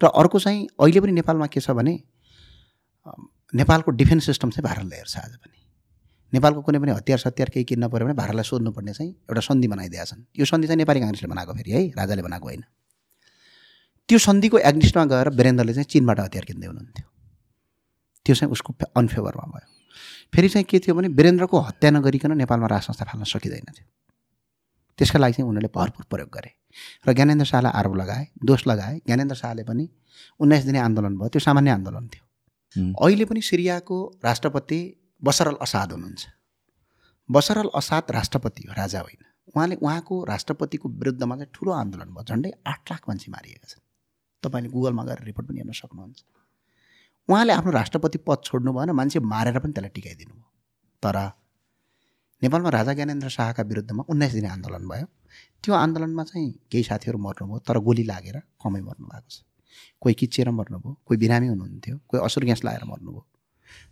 र अर्को चाहिँ अहिले पनि नेपालमा के छ भने नेपालको डिफेन्स सिस्टम चाहिँ भारतले हेर्छ आज पनि। नेपालको कुनै पनि हतियार सतियार केही किन्न पऱ्यो भने भारतलाई सोध्नुपर्ने चाहिँ एउटा सन्धि बनाइदिएका छन्। यो सन्धि चाहिँ नेपाली काङ्ग्रेसले बनाएको फेरि है राजाले बनाएको होइन। त्यो सन्धिको एग्निस्टमा गएर वीरेन्द्रले चाहिँ चिनबाट हतियार किन्दै हुनुहुन्थ्यो। त्यो चाहिँ उसको अनफेभरमा भयो। फेरि चाहिँ के थियो भने वीरेन्द्रको हत्या नगरिकन नेपालमा राज संस्था फाल्न सकिँदैन थियो। त्यसका लागि चाहिँ उनीहरूले भरपुर प्रयोग गरे। र ज्ञानेन्द्र शाहलाई आरोप लगाए दोष लगाए। ज्ञानेन्द्र शाहले पनि उन्नाइस दिने आन्दोलन भयो। त्यो सामान्य आन्दोलन थियो। अहिले पनि सिरियाको राष्ट्रपति बसरल असाद हुनुहुन्छ। बसरल असाद राष्ट्रपति हो राजा होइन। उहाँले उहाँको राष्ट्रपतिको विरुद्धमा चाहिँ ठुलो आन्दोलन भयो। झन्डै आठ लाख मान्छे मारिएका छन्। तपाईँले गुगलमा गएर रिपोर्ट पनि हेर्न सक्नुहुन्छ। उहाँले आफ्नो राष्ट्रपति पद छोड्नु भएन मान्छे मारेर पनि त्यसलाई टिकाइदिनु भयो। तर नेपालमा राजा ज्ञानेन्द्र शाहका विरुद्धमा उन्नाइस दिने आन्दोलन भयो। त्यो आन्दोलनमा चाहिँ केही साथीहरू मर्नुभयो तर गोली लागेर कमै मर्नु भएको छ। कोही किचेर मर्नुभयो कोही बिरामी हुनुहुन्थ्यो कोही असुर ग्यास लगाएर मर्नुभयो।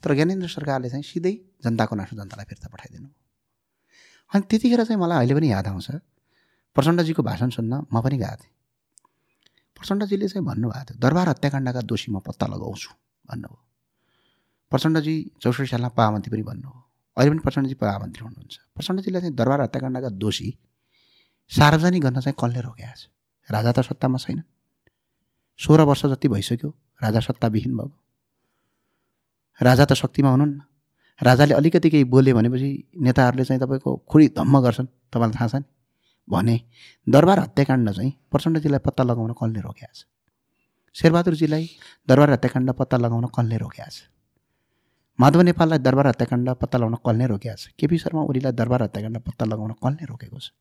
तर ज्ञानेन्द्र सरकारले चाहिँ सिधै जनताको नासो जनतालाई फिर्ता पठाइदिनु अनि त्यतिखेर चाहिँ मलाई अहिले पनि याद आउँछ प्रचण्डजीको भाषण सुन्न म पनि गएको थिएँ। प्रचण्डजीले चाहिँ भन्नुभएको थियो दरबार हत्याकाण्डका दोषी म पत्ता लगाउँछु। भन्नुभयो प्रचण्डजी चौसठी सालमा महामन्त्री पनि भन्नुभयो अहिले पनि प्रचण्डजी महामन्त्री हुनुहुन्छ। प्रचण्डजीले चाहिँ दरबार हत्याकाण्डका दोषी सार्वजनिक गर्न चाहिँ कसले रोकेको छ। राजा त सत्तामा छैन। सोह्र वर्ष जति भइसक्यो राजा सत्ताविहीन भएको। राजा त शक्तिमा हुनुहुन्न। राजाले अलिकति केही बोल्यो भनेपछि नेताहरूले चाहिँ तपाईँको खुडी धम्म गर्छन् तपाईँलाई थाहा छ नि। भने दरबार हत्याकाण्ड चाहिँ प्रचण्डजीलाई पत्ता लगाउन कसले रोकेको छ। शेरबहादुरजीलाई दरबार हत्याकाण्ड पत्ता लगाउन कसले रोकेको छ। माधव नेपाललाई दरबार हत्याकाण्ड पत्ता लगाउन कसले रोकेको छ। केपी शर्मा ओलीलाई दरबार हत्याकाण्ड पत्ता लगाउन कसले रोकेको छ।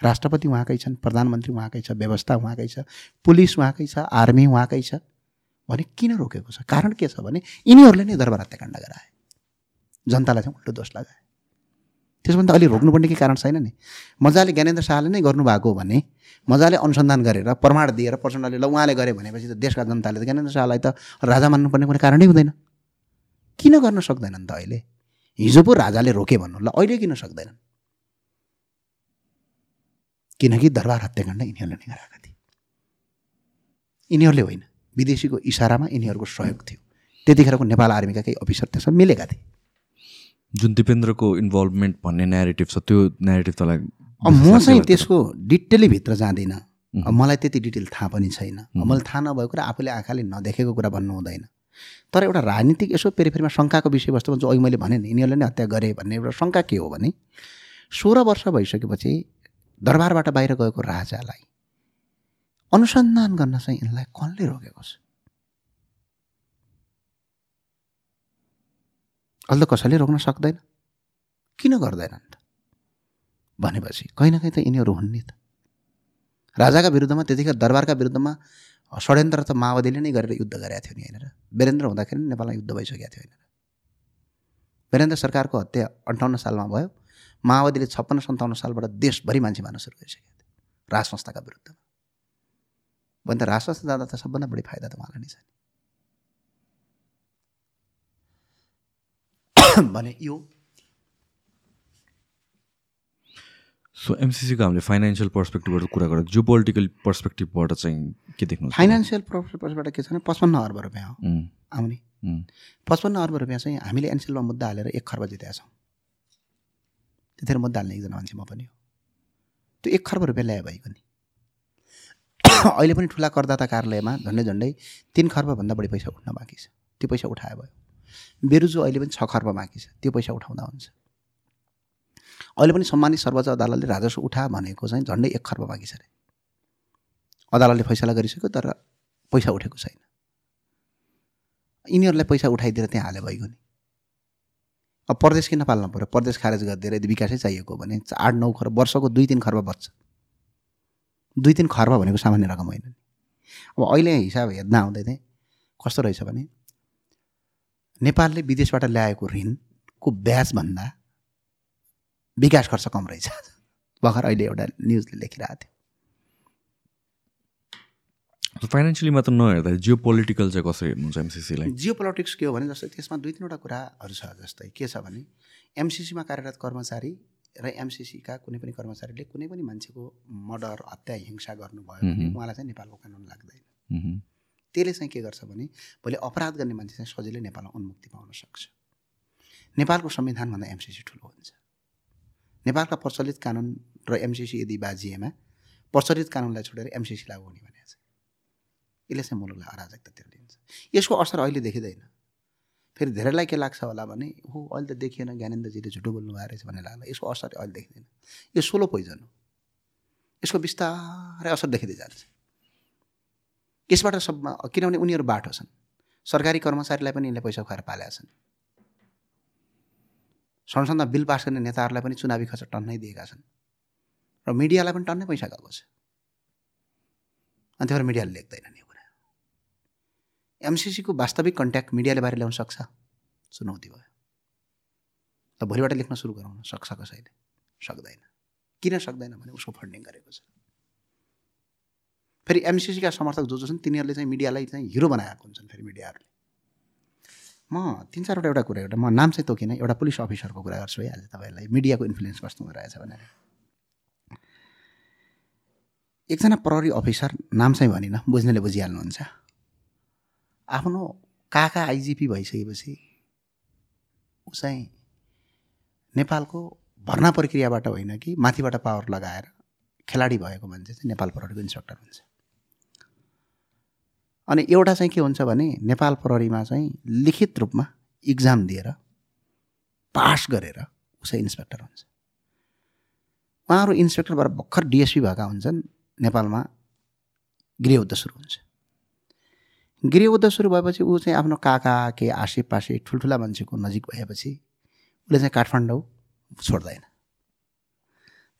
राष्ट्रपति उहाँकै छन् प्रधानमन्त्री उहाँकै छ व्यवस्था उहाँकै छ पुलिस उहाँकै छ आर्मी उहाँकै छ। भने किन रोकेको छ? कारण के छ भने यिनीहरूले नै दरबार हत्याकाण्ड गराए। जनतालाई चाहिँ उल्टो दोष लगाए। त्यसभन्दा अलि रोक्नुपर्ने केही कारण छैन नि। मजाले ज्ञानेन्द्र शाहले नै गर्नुभएको हो भने मजाले अनुसन्धान गरेर प्रमाण दिएर प्रचण्डले ल उहाँले गरे भनेपछि त देशका जनताले त ज्ञानेन्द्र शाहलाई त राजा मान्नुपर्ने कुनै कारणै हुँदैन। किन गर्न सक्दैनन् त अहिले? हिजो पो राजाले रोके भन्नु ल अहिले किन सक्दैनन्? किनकि दरबार हत्याकाण्ड यिनीहरूले नै गराएका थिए। यिनीहरूले होइन विदेशीको इसारामा यिनीहरूको सहयोग थियो। त्यतिखेरको नेपाल आर्मीका केही अफिसर त्यसमा मिलेका थिए। जुन दिपेन्द्रको इन्भल्भमेन्ट भन्ने नेरेटिभ छ त्यो नेरेटिभ तँलाई अब म चाहिँ त्यसको डिटेलै भित्र जाँदिनँ। अब मलाई त्यति डिटेल थाहा पनि छैन। अब मैले थाहा नभएको कुरा आफूले आँखाले नदेखेको कुरा भन्नु हुँदैन। तर एउटा राजनीतिक यसो पेरिफेरीमा शङ्काको विषयवस्तुमा जो अघि मैले भने नि यिनीहरूले नै हत्या गरे भन्ने एउटा शङ्का के हो भने सोह्र वर्ष भइसकेपछि दरबारबाट बाहिर गएको राजालाई अनुसन्धान गर्न चाहिँ यिनलाई कसले रोकेको छ? अहिले त कसैले रोक्न सक्दैन। किन गर्दैनन् त भनेपछि कहीँ न कहीँ त यिनीहरू हुन् नि त। राजाका विरुद्धमा त्यतिखेर दरबारका विरुद्धमा षड्यन्त्र त माओवादीले नै गरेर युद्ध गरेका थियो नि होइन वीरेन्द्र हुँदाखेरि नेपालमा युद्ध भइसकेको थियो होइन वीरेन्द्र सरकारको हत्या अन्ठाउन्न सालमा भयो। माओवादीले छप्पन्न सन्ताउन्न सालबाट देशभरि मान्छे मार्न सुरु गरिसकेको थियो। राज संस्थाका विरुद्धमा। भने त राज संस्था जाँदा त सबभन्दा बढी फाइदा त उहाँलाई नै छ नि। भने यो। सो एमसिसीको हामीले फाइनेन्सियल पर्सपेक्टिभबाट कुरा गरेर जियो पोलिटिकल पर्सपेक्टिभबाट चाहिँ के देख्नु फाइनेन्सियल पर्सबाट के छ भने पचपन्न अर्ब रुपियाँ हो। आउने पचपन्न अर्ब रुपियाँ चाहिँ हामीले एनसिएलमा मुद्दा हालेर एक खर्ब जितेका छौँ। त्यतिखेर मुद्दा हाल्ने एकजना मान्छे म पनि हो। त्यो एक खर्ब रुपियाँ ल्याए भएको नि अहिले पनि ठुला करदाता कार्यालयमा झन्डै झन्डै तिन खर्बभन्दा बढी पैसा उठ्न बाँकी छ। त्यो पैसा उठाए भयो। बेरुजु अहिले पनि छ खर्ब बाँकी छ। त्यो पैसा उठाउँदा हुन्छ। अहिले पनि सम्मानित सर्वोच्च अदालतले राजस्व उठा भनेको चाहिँ झन्डै एक खर्ब बाँकी छ अरे अदालतले फैसला गरिसक्यो तर पैसा उठेको छैन। यिनीहरूलाई पैसा उठाइदिएर त्यहाँ हाले भइगयो नि। अब परदेश किन पाल्नु पऱ्यो परदेश खारेज गरिदिएर यदि विकासै चाहिएको भने आठ नौ खर्ब वर्षको दुई तिन खर्ब बच्छ। दुई तिन खर्ब भनेको सामान्य रकम होइन अब अहिले हिसाब हेर्न आउँदै थिएँ कस्तो रहेछ भने नेपालले विदेशबाट ल्याएको ऋणको ब्याजभन्दा विकास खर्च कम रहेछ। भर्खर अहिले एउटा न्युजले लेखिरहेको थियो। फाइनेन्सियली मात्र नहेर्दा जियो पोलिटिकल चाहिँ कसरी हेर्नुहुन्छ एमसिसीलाई जियो पोलिटिक्स के हो भने जस्तै त्यसमा दुई तिनवटा कुराहरू छ जस्तै के छ भने एमसिसीमा कार्यरत कर्मचारी र एमसिसीका कुनै पनि कर्मचारीले कुनै पनि मान्छेको मर्डर हत्या हिंसा गर्नुभयो। भने उहाँलाई चाहिँ नेपालको कानुन लाग्दैन। त्यसले चाहिँ के गर्छ भने भोलि अपराध गर्ने मान्छे चाहिँ सजिलै नेपालमा उन्मुक्ति पाउन सक्छ। नेपालको संविधानभन्दा एमसिसी ठुलो हुन्छ। नेपालका प्रचलित कानुन र एमसिसी यदि बाजिएमा प्रचलित कानुनलाई छोडेर एमसिसी लागू हुने भनेको छ। यसले चाहिँ मुलुकलाई अराजकतातिर लिन्छ यसको असर अहिले देखिँदैन। फेरि धेरैलाई के लाग्छ होला भने हो अहिले त देखिएन ज्ञानेन्द्रजीले झुटो बोल्नु भएको रहेछ भन्ने लाग्ला। यसको असर अहिले देखिँदैन। यो सोलो पोइजन हो। यसको बिस्तारै असर देखिँदै जान्छ। यसबाट सब किनभने उनीहरू बाटो छन्। सरकारी कर्मचारीलाई पनि यिनले पैसा खुवाएर पालेका छन्। संसदमा बिल पास गर्ने नेताहरूलाई पनि चुनावी खर्च टन्नै दिएका छन्। र मिडियालाई पनि टन्नै पैसा गएको छ। अनि त्यही भएर मिडियाले लेख्दैनन् यो कुरा। एमसिसीको वास्तविक कन्ट्याक्ट मिडियाले बाहिर ल्याउन सक्छ? चुनौती भयो। त भोलिबाट लेख्न सुरु गराउन सक्छ कसैले? सक्दैन। किन सक्दैन भने उसको फन्डिङ गरेको छ। फेरि एमसिसीका समर्थक जो जो छन् तिनीहरूले चाहिँ मिडियालाई चाहिँ हिरो बनाएको हुन्छन् फेरि मिडियाहरूले। म तिन चारवटा एउटा कुरा एउटा म नाम चाहिँ तोकिनँ एउटा पुलिस अफिसरको कुरा गर्छु है आज तपाईँहरूलाई मिडियाको इन्फ्लुएन्स कस्तो रहेछ भनेर। एकजना प्रहरी अफिसर नाम चाहिँ भनिनँ बुझ्नेले बुझिहाल्नुहुन्छ। आफ्नो काका आइजिपी भइसकेपछि ऊ चाहिँ नेपालको भर्ना प्रक्रियाबाट होइन कि माथिबाट पावर लगाएर खेलाडी भएको मान्छे चाहिँ नेपाल प्रहरीको इन्सपेक्टर हुन्छ। अनि एउटा चाहिँ के हुन्छ भने नेपाल प्रहरीमा चाहिँ लिखित रूपमा इक्जाम दिएर पास गरेर उसै इन्सपेक्टर हुन्छ। उहाँहरू इन्सपेक्टरबाट भर्खर डिएसपी भएका हुन्छन्। नेपालमा गृहयुद्ध सुरु हुन्छ। गृहयुद्ध सुरु भएपछि ऊ चाहिँ आफ्नो काका के आसे पासे ठुल्ठुला मान्छेको नजिक भएपछि उसले चाहिँ काठमाडौँ छोड्दैन।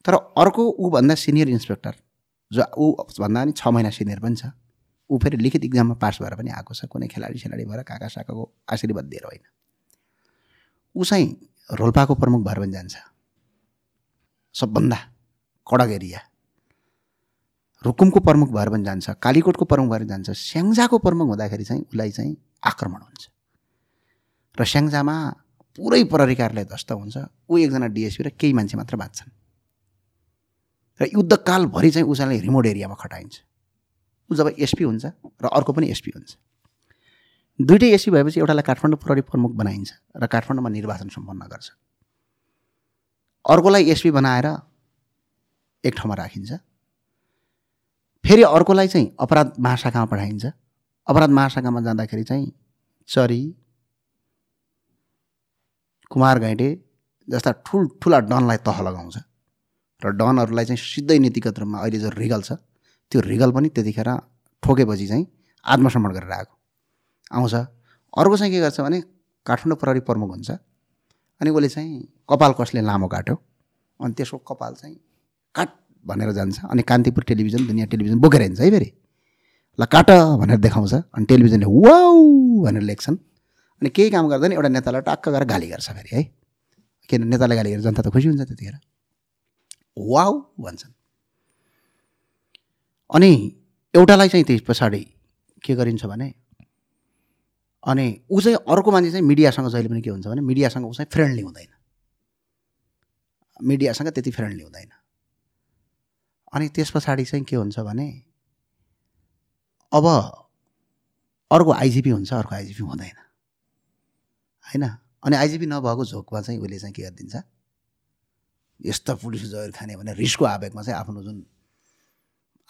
तर अर्को ऊभन्दा सिनियर इन्सपेक्टर जो ऊभन्दा पनि छ महिना सिनियर पनि छ। ऊ फेरि लिखित इक्जाममा पास भएर पनि आएको छ। कुनै खेलाडी सेलाडी भएर काका साकाको आशीर्वाद दिएर होइन। ऊ चाहिँ रोल्पाको प्रमुख भएर पनि जान्छ। सबभन्दा कडक एरिया। रुकुमको प्रमुख भएर पनि जान्छ। कालीकोटको प्रमुख भएर जान्छ। स्याङ्जाको प्रमुख हुँदाखेरि चाहिँ उसलाई चाहिँ आक्रमण हुन्छ। र स्याङ्जामा पुरै प्रहरी ध्वस्त हुन्छ। ऊ एकजना डिएसपी र केही मान्छे मात्र बाँच्छन्। र युद्धकालभरि चाहिँ उसैलाई रिमोट एरियामा खटाइन्छ। ऊ जब एसपी हुन्छ र अर्को पनि एसपी हुन्छ। दुइटै एसपी भएपछि एउटालाई काठमाडौँ प्रहरी प्रमुख बनाइन्छ र काठमाडौँमा निर्वाचन सम्पन्न गर्छ। अर्कोलाई एसपी बनाएर एक ठाउँमा राखिन्छ। फेरि अर्कोलाई चाहिँ अपराध महाशाखामा पठाइन्छ। अपराध महाशाखामा जाँदाखेरि चाहिँ चरी कुमार घैँटे जस्ता ठुल्ठुला डनलाई तह लगाउँछ। र डनहरूलाई चाहिँ सिधै नीतिगत रूपमा अहिले जो रिगल छ त्यो रिगल पनि त्यतिखेर ठोकेपछि चाहिँ आत्मसमर्पण गरेर आएको। आउँछ। अर्को चाहिँ के गर्छ भने काठमाडौँ प्रहरी प्रमुख हुन्छ। अनि उसले चाहिँ कपाल कसले लामो काट्यो। अनि त्यसको कपाल चाहिँ काट भनेर जान्छ। अनि कान्तिपुर टेलिभिजन दुनियाँ टेलिभिजन बोकेर हिँड्छ है फेरि। ल काट भनेर देखाउँछ। अनि टेलिभिजनले वाउ भनेर लेख्छन्। अनि केही काम गर्दैन एउटा नेतालाई टक्क गरेर गाली गर्छ फेरि है। किन? नेतालाई गाली गरेर जनता त खुसी हुन्छ त्यतिखेर। वाउ भन्छन्। अनि एउटालाई चाहिँ त्यस पछाडि के गरिन्छ भने अनि ऊ चाहिँ अर्को मान्छे चाहिँ मिडियासँग जहिले पनि के हुन्छ भने मिडियासँग ऊ चाहिँ फ्रेन्डली हुँदैन। मिडियासँग त्यति फ्रेन्डली हुँदैन। अनि त्यस पछाडि चाहिँ के हुन्छ भने अब अर्को आइजिपी हुन्छ अर्को आइजिपी हुँदैन। होइन? अनि आइजिपी नभएको झोकमा चाहिँ उसले चाहिँ के गरिदिन्छ यस्तो पुलिस जहिर खाने भने रिसको आवेगमा चाहिँ आफ्नो जुन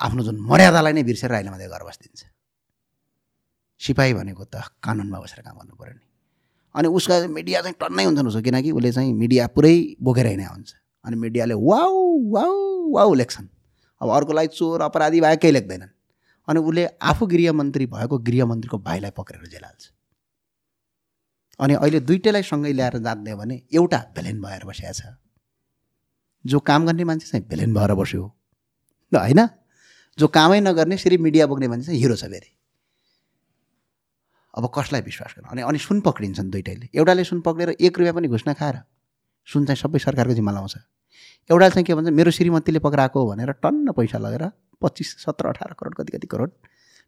आफ्नो जुन मर्यादालाई नै बिर्सेर अहिले मात्रै घर बसिदिन्छ। सिपाही भनेको त कानुनमा बसेर काम गर्नु पऱ्यो नि। अनि उसका मिडिया चाहिँ टन्नै हुन्छन् उसो किनकि उसले चाहिँ मिडिया पुरै बोकेर हिँडे हुन्छ। अनि मिडियाले वाउ वाउ वाउ लेख्छन्। अब अर्कोलाई चोर अपराधी भए केही लेख्दैनन्। अनि उसले आफू गृहमन्त्री भएको गृहमन्त्रीको भाइलाई पक्रेर जेल हाल्छ। अनि अहिले दुइटैलाई सँगै ल्याएर जाँद्यो भने एउटा भेलेन भएर बसिया छ। जो काम गर्ने मान्छे चाहिँ भेलेन भएर बस्यो होइन? जो कामै नगर्ने सिर्फ मिडिया बोक्ने मान्छे चाहिँ हिरो छ फेरि। अब कसलाई विश्वास गर्नु? अनि अनि सुन पक्रिन्छन् दुइटैले। एउटाले सुन पक्रेर एक रुपियाँ पनि घुस्न खाएर सुन चाहिँ सबै सरकारको जिम्मा लाउँछ। एउटा चाहिँ के भन्छ मेरो श्रीमतीले पक्राएको भनेर टन्न पैसा लगेर पच्चिस सत्र अठार करोड कति कति करोड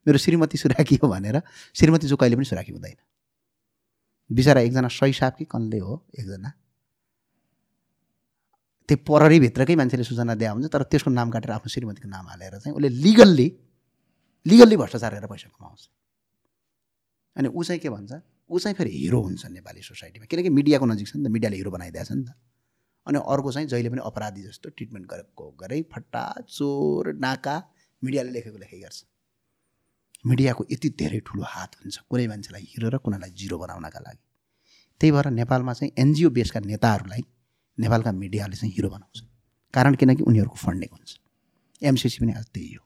मेरो श्रीमती सुराकी हो भनेर श्रीमती जो कहिले पनि सुराकी हुँदैन। बिचरा एकजना सही साप कि कनले हो एकजना। त्यो प्रहरीभित्रकै मान्छेले सूचना दिए हुन्छ तर त्यसको नाम काटेर आफ्नो श्रीमतीको नाम हालेर चाहिँ उसले लिगल्ली लिगल्ली भ्रष्टाचार गरेर पैसा कमाउँछ। अनि ऊ चाहिँ के भन्छ ऊ चाहिँ फेरि हिरो हुन्छ नेपाली सोसाइटीमा किनकि मिडियाको नजिक छ नि त मिडियाले हिरो बनाइदिएको नि त। अनि अर्को चाहिँ जहिले पनि अपराधी जस्तो ट्रिटमेन्ट गरेको गरे फट्टा चोर नाका मिडियाले लेखेको लेखै गर्छ। मिडियाको यति धेरै ठुलो हात हुन्छ कुनै मान्छेलाई हिरो र कुनैलाई जिरो बनाउनका लागि। त्यही भएर नेपालमा चाहिँ एनजिओ बेसका नेताहरूलाई नेपालका मिडियाले चाहिँ हिरो बनाउँछ। कारण किनकि उनीहरूको फन्डिङ हुन्छ। एमसिसी पनि आज त्यही हो।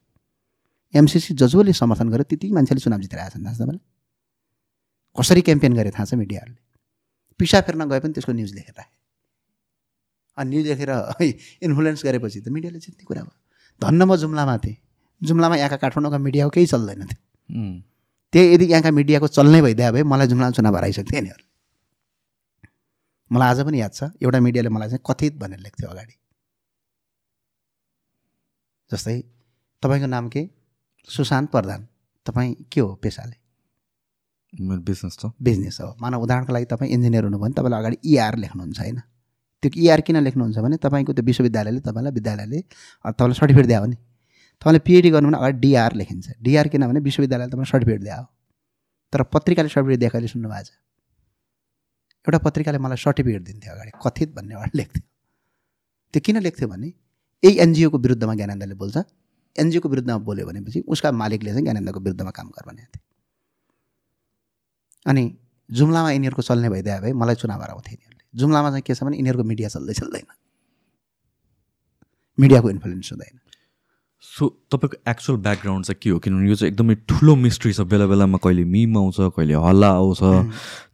एमसिसी जसले समर्थन गर्यो त्यति मान्छेले चुनाव जितेर आएछन् थाहा छ तपाईँलाई? कसरी क्याम्पेन गरे थाहा छ मिडियाहरूले? पिसा फेर्न गए पनि त्यसको न्युज लेखेर राखे। अनि न्युज लेखेर इन्फ्लुएन्स गरेपछि त मिडियाले जित्ने कुरा भयो। धन्न म जुम्लामा थिएँ। जुम्लामा यहाँका काठमाडौँका मिडियाको केही चल्दैन थियो। त्यही यदि यहाँका मिडियाको चल्ने भइदियो भए मलाई जुम्लामा चुनाव हराइसक्थ्यो यिनीहरू मलाई आज पनि याद छ। एउटा मिडियाले मलाई चाहिँ कथित भनेर लेख्थ्यो अगाडि। जस्तै तपाईँको नाम के? सुशान्त प्रधान। तपाईँ के हो पेसाले? मेरो बिजनेस छ। बिजनेस हो। मानव उदाहरणको लागि तपाईँ इन्जिनियर हुनुभयो भने तपाईँले अगाडि इआर लेख्नुहुन्छ होइन? त्यो इआर किन लेख्नुहुन्छ भने तपाईँको त्यो विश्वविद्यालयले तपाईँलाई विद्यालयले तपाईँलाई सर्टिफिकेट दियो भने तपाईँले पिएचडी गर्नु भने अगाडि डिआर लेखिन्छ। डिआर किनभने विश्वविद्यालयले तपाईँलाई सर्टिफिकेट दियो तर पत्रिकाले सर्टिफिकेट दिएको अहिले सुन्नुभएको छ एउटा पत्रिकाले मलाई सर्टिफिकेट दिन्थ्यो अगाडि। कथित भन्ने एउटा लेख्थ्यो। त्यो किन लेख्थ्यो भने यही एनजिओको विरुद्धमा ज्ञानेन्द्रले बोल्छ। एनजिओको विरुद्धमा बोल्यो भनेपछि उसका मालिकले चाहिँ ज्ञानेन्द्रको विरुद्धमा काम गर भनेको थियो अनि जुम्लामा यिनीहरूको चल्ने भइदियो भए मलाई चुनाव हराउँथे यिनीहरूले। जुम्लामा चाहिँ के छ भने यिनीहरूको मिडिया चल्दै चल्दैन। मिडियाको इन्फ्लुएन्स हुँदैन। सो तपाईँको एक्चुअल ब्याकग्राउन्ड चाहिँ के हो? किनभने यो चाहिँ एकदमै ठुलो मिस्ट्री छ। बेला बेलामा कहिले मिम आउँछ कहिले हल्ला आउँछ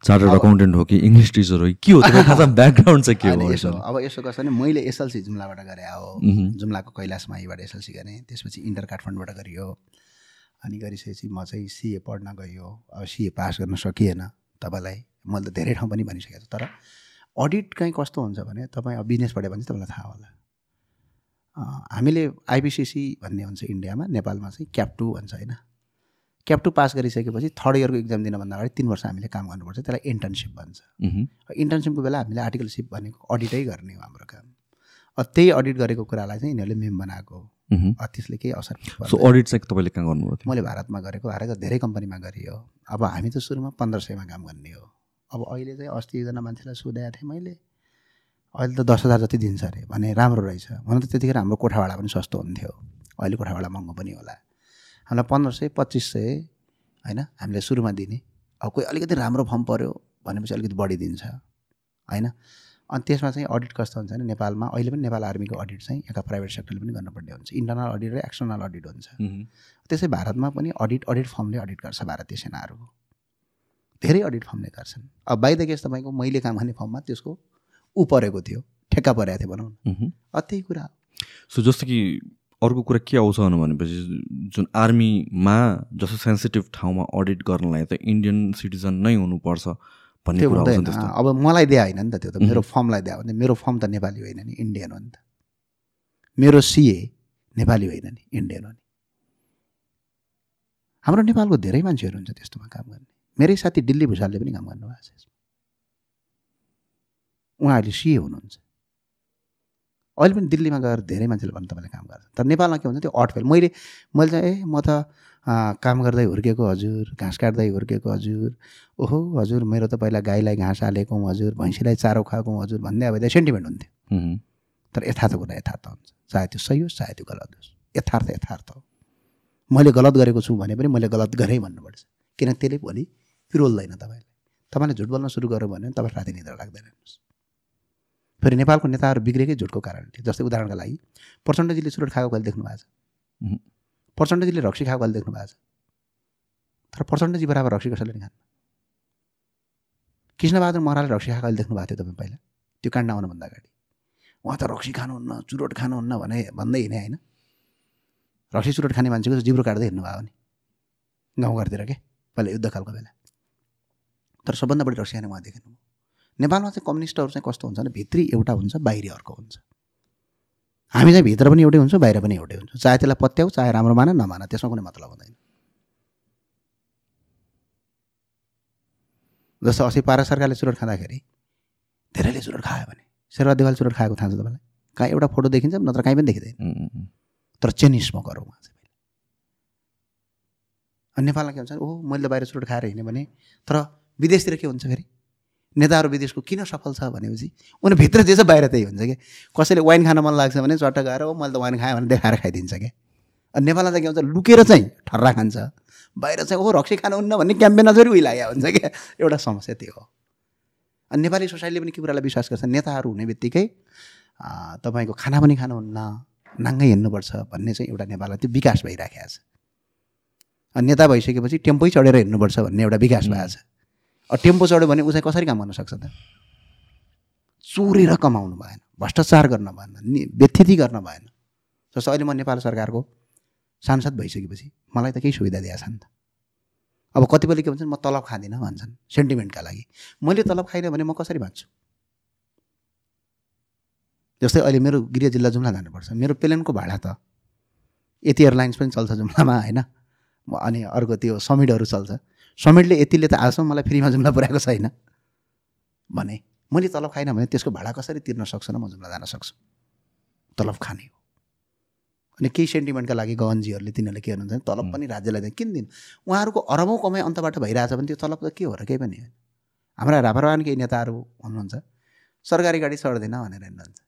चार्टर्ड अकाउन्टेन्ट हो कि इङ्ग्लिस टिचर हो कि हो? खासा ब्याकग्राउन्ड चाहिँ के हो यसो अब यसो गर्छ भने मैले एसएलसी जुम्लाबाट गरेँ हो। जुम्लाको कैलाशमाईबाट एसएलसी गरेँ। त्यसपछि इन्टर काठमाडौँबाट गरियो। अनि गरिसकेपछि म चाहिँ सिए पढ्न गयो। अब सिए पास गर्न सकिएन तपाईँलाई। मैले त धेरै ठाउँ पनि भनिसकेको छु। तर अडिट चाहिँ कस्तो हुन्छ भने तपाईँ अब बिजनेस पढ्यो भने चाहिँ तपाईँलाई थाहा होला। हामीले आइबिसिसी भन्ने हुन्छ इन्डियामा नेपालमा चाहिँ क्याप टू भन्छ होइन। क्याप टू पास गरिसकेपछि थर्ड इयरको इक्जाम दिनभन्दा अगाडि तिन वर्ष हामीले काम गर्नुपर्छ त्यसलाई इन्टर्नसिप भन्छ। इन्टर्नसिपको बेला हामीले आर्टिकलसिप भनेको अडिटै गर्ने हो हाम्रो काम। त्यही अडिट गरेको कुरालाई चाहिँ यिनीहरूले मेम बनाएको हो। त्यसले केही असर सो। अडिट चाहिँ तपाईँले कहाँ गर्नुभएको थियो? मैले भारतमा गरेको भारतका धेरै कम्पनीमा गरियो। अब हामी त सुरुमा पन्ध्र सयमा काम गर्ने हो। अब अहिले चाहिँ अस्ति एकजना मान्छेलाई सोधेको थिएँ मैले अहिले त दस हजार जति दिन्छ अरे भने राम्रो रहेछ। भने त त्यतिखेर हाम्रो कोठा भाडा पनि सस्तो हुन्थ्यो। अहिले कोठा भाडा महँगो पनि होला। हामीलाई पन्ध्र सय पच्चिस सय होइन हामीले सुरुमा दिने। अब कोही अलिकति राम्रो फर्म पऱ्यो भनेपछि अलिकति बढी दिन्छ होइन? अनि त्यसमा चाहिँ अडिट कस्तो हुन्छ भने नेपालमा अहिले पनि नेपाल आर्मीको अडिट चाहिँ यता प्राइभेट सेक्टरले पनि गर्नुपर्ने हुन्छ। इन्टरनल अडिट र एक्सटर्नल अडिट हुन्छ। त्यसै भारतमा पनि अडिट अडिट फर्मले अडिट गर्छ भारतीय सेनाहरूको धेरै अडिट फर्मले गर्छन्। अब द केस तपाईँको मैले काम गर्ने फर्ममा त्यसको ऊ परेको थियो ठेक्का परेको थियो भनौँ न। त्यही कुरा। हो। सो जस्तो कि अर्को कुरा के आउँछ भनेपछि जुन आर्मीमा जस्तो सेन्सिटिभ ठाउँमा अडिट गर्नलाई त इन्डियन सिटिजन नै हुनुपर्छ भन्ने कुरा अब मलाई दिए होइन नि त त्यो त। मेरो फर्मलाई दियो भने मेरो फर्म त नेपाली होइन नि इन्डियन हो नि त। मेरो सिए नेपाली होइन नि इन्डियन हो नि। हाम्रो नेपालको धेरै मान्छेहरू हुन्छ त्यस्तोमा काम गर्ने। मेरै साथी दिल्ली भुषालले पनि काम गर्नुभएको छ। यसमा उहाँ अहिले सिए हुनुहुन्छ। अहिले पनि दिल्लीमा गएर धेरै मान्छेले भन्नु तपाईँले काम गर्छ। तर नेपालमा के हुन्छ त्यो अट फेल। मैले मैले चाहिँ ए म त काम गर्दै हुर्केको हजुर घाँस काट्दै हुर्केको हजुर। ओहो हजुर मेरो त पहिला गाईलाई घाँस हालेको हजुर भैँसीलाई चारो खुवाएको हजुर भन्दै अब सेन्टिमेन्ट हुन्थ्यो। तर यथार्थ कुरा यथार्थ हुन्छ। चाहे त्यो सही होस् चाहे त्यो गलत होस्। यथार्थ यथार्थ हो। मैले गलत गरेको छु भने पनि मैले गलत गरेँ भन्नुपर्छ। किन त्यसले भोलि पिरोल्दैन तपाईँले तपाईँले झुट बोल्न सुरु गर्यो भने तपाईँ राति निद्रा लाग्दैन हेर्नुहोस्। फेरि नेपालको नेताहरू बिग्रेकै झुटको कारणले जस्तै उदाहरणको लागि प्रचण्डजीले चुरोट खाएको कहिले देख्नु भएको छ। प्रचण्डजीले रक्सी खाएको कहिले देख्नु भएको छ। तर प्रचण्डजी बराबर रक्सी कसैले नि खानु कृष्णबहादुर महराले रक्सी खाएको कहिले देख्नु भएको थियो तपाईँ पहिला। त्यो काण्ड आउनुभन्दा अगाडि। उहाँ त रक्सी खानुहुन्न चुरोट खानुहुन्न भने भन्दै हिँडे होइन। रक्सी चुरोट खाने मान्छेको चाहिँ जिब्रो काट्दै हिँड्नु भयो नि। गाउँघरतिर के? पहिला युद्धकालको बेला। तर सबभन्दा बढी रक्सी खाने उहाँ देख्नु नेपालमा चाहिँ कम्युनिस्टहरू चाहिँ कस्तो हुन्छ भने भित्री एउटा हुन्छ बाहिरी अर्को हुन्छ। हामी चाहिँ भित्र पनि एउटै हुन्छ बाहिर पनि एउटै हुन्छ। चाहे त्यसलाई पत्याउ चाहे राम्रो मान नमान त्यसमा कुनै मतलब हुँदैन। जस्तो अस्ति पारा सरकारले चुरोट खाँदाखेरि धेरैले चुरोट खायो भने शेरबा देवाल चुरोट खाएको थाहा छ तपाईँलाई? कहाँ एउटा फोटो देखिन्छ नत्र कहीँ पनि देखिँदैन। तर चेन स्मोकर हो उहाँ चाहिँ अनि नेपालमा के हुन्छ ओहो मैले बाहिर चुरोट खाएर हिँडेँ भने तर विदेशतिर के हुन्छ फेरि? नेताहरू विदेशको किन सफल छ भनेपछि उनी भित्र जे छ बाहिर त्यही हुन्छ कि? कसैले वाइन खान मन लाग्छ भने चट्ट गएर ओ मैले त वाइन खाएँ भने देखाएर खाइदिन्छ क्या अनि नेपालमा चाहिँ के हुन्छ लुकेर चाहिँ ठर्रा खान्छ। बाहिर चाहिँ ओहो रक्सी खानुहुन्न भन्ने क्याम्पेन अझै उहिलाया हुन्छ क्या एउटा समस्या त्यो हो। अनि नेपाली सोसाइटीले पनि के कुरालाई विश्वास गर्छ नेताहरू हुने बित्तिकै तपाईँको खाना पनि खानुहुन्न नाङ्गै हिँड्नुपर्छ भन्ने चाहिँ एउटा नेपाललाई त्यो विकास भइराखेको छ। अनि नेता भइसकेपछि टेम्पै चढेर हिँड्नुपर्छ भन्ने एउटा विकास भएको छ। टेम्पो चढ्यो भने चाहिँ कसरी काम गर्न सक्छ त? चोरेर कमाउनु भएन भ्रष्टाचार गर्न भएन व्यथिति गर्न भएन। जस्तो अहिले म नेपाल सरकारको सांसद भइसकेपछि मलाई त केही सुविधा दिएको छ नि त। अब कतिपयले के भन्छन् म तलब खाँदिनँ भन्छन् सेन्टिमेन्टका लागि। मैले तलब खाइनँ भने म कसरी बाँच्छु? जस्तै अहिले मेरो गृह जिल्ला जुम्ला जानुपर्छ। मेरो प्लेनको भाडा त यति एयरलाइन्स पनि चल्छ जुम्लामा होइन? अनि अर्को त्यो समिटहरू चल्छ। समिटले यतिले त आजसम्म मलाई फ्रीमा जुम्ला पुऱ्याएको छैन। भने मैले तलब खाइनँ भने त्यसको भाडा कसरी तिर्न सक्छु र म जुम्ला जान सक्छु? तलब खाने हो। अनि केही सेन्टिमेन्टका लागि गवनजीहरूले तिनीहरूले के गर्नुहुन्छ भने तलब पनि राज्यलाई दिने किन दिनु? उहाँहरूको अरबौँ कमाइ अन्तबाट भइरहेछ भने त्यो तलब त के हो र केही पनि होइन। हाम्रा रापरवान केही नेताहरू हुनुहुन्छ। सरकारी गाडी चढ्दैन भनेर हिँड्नुहुन्छ।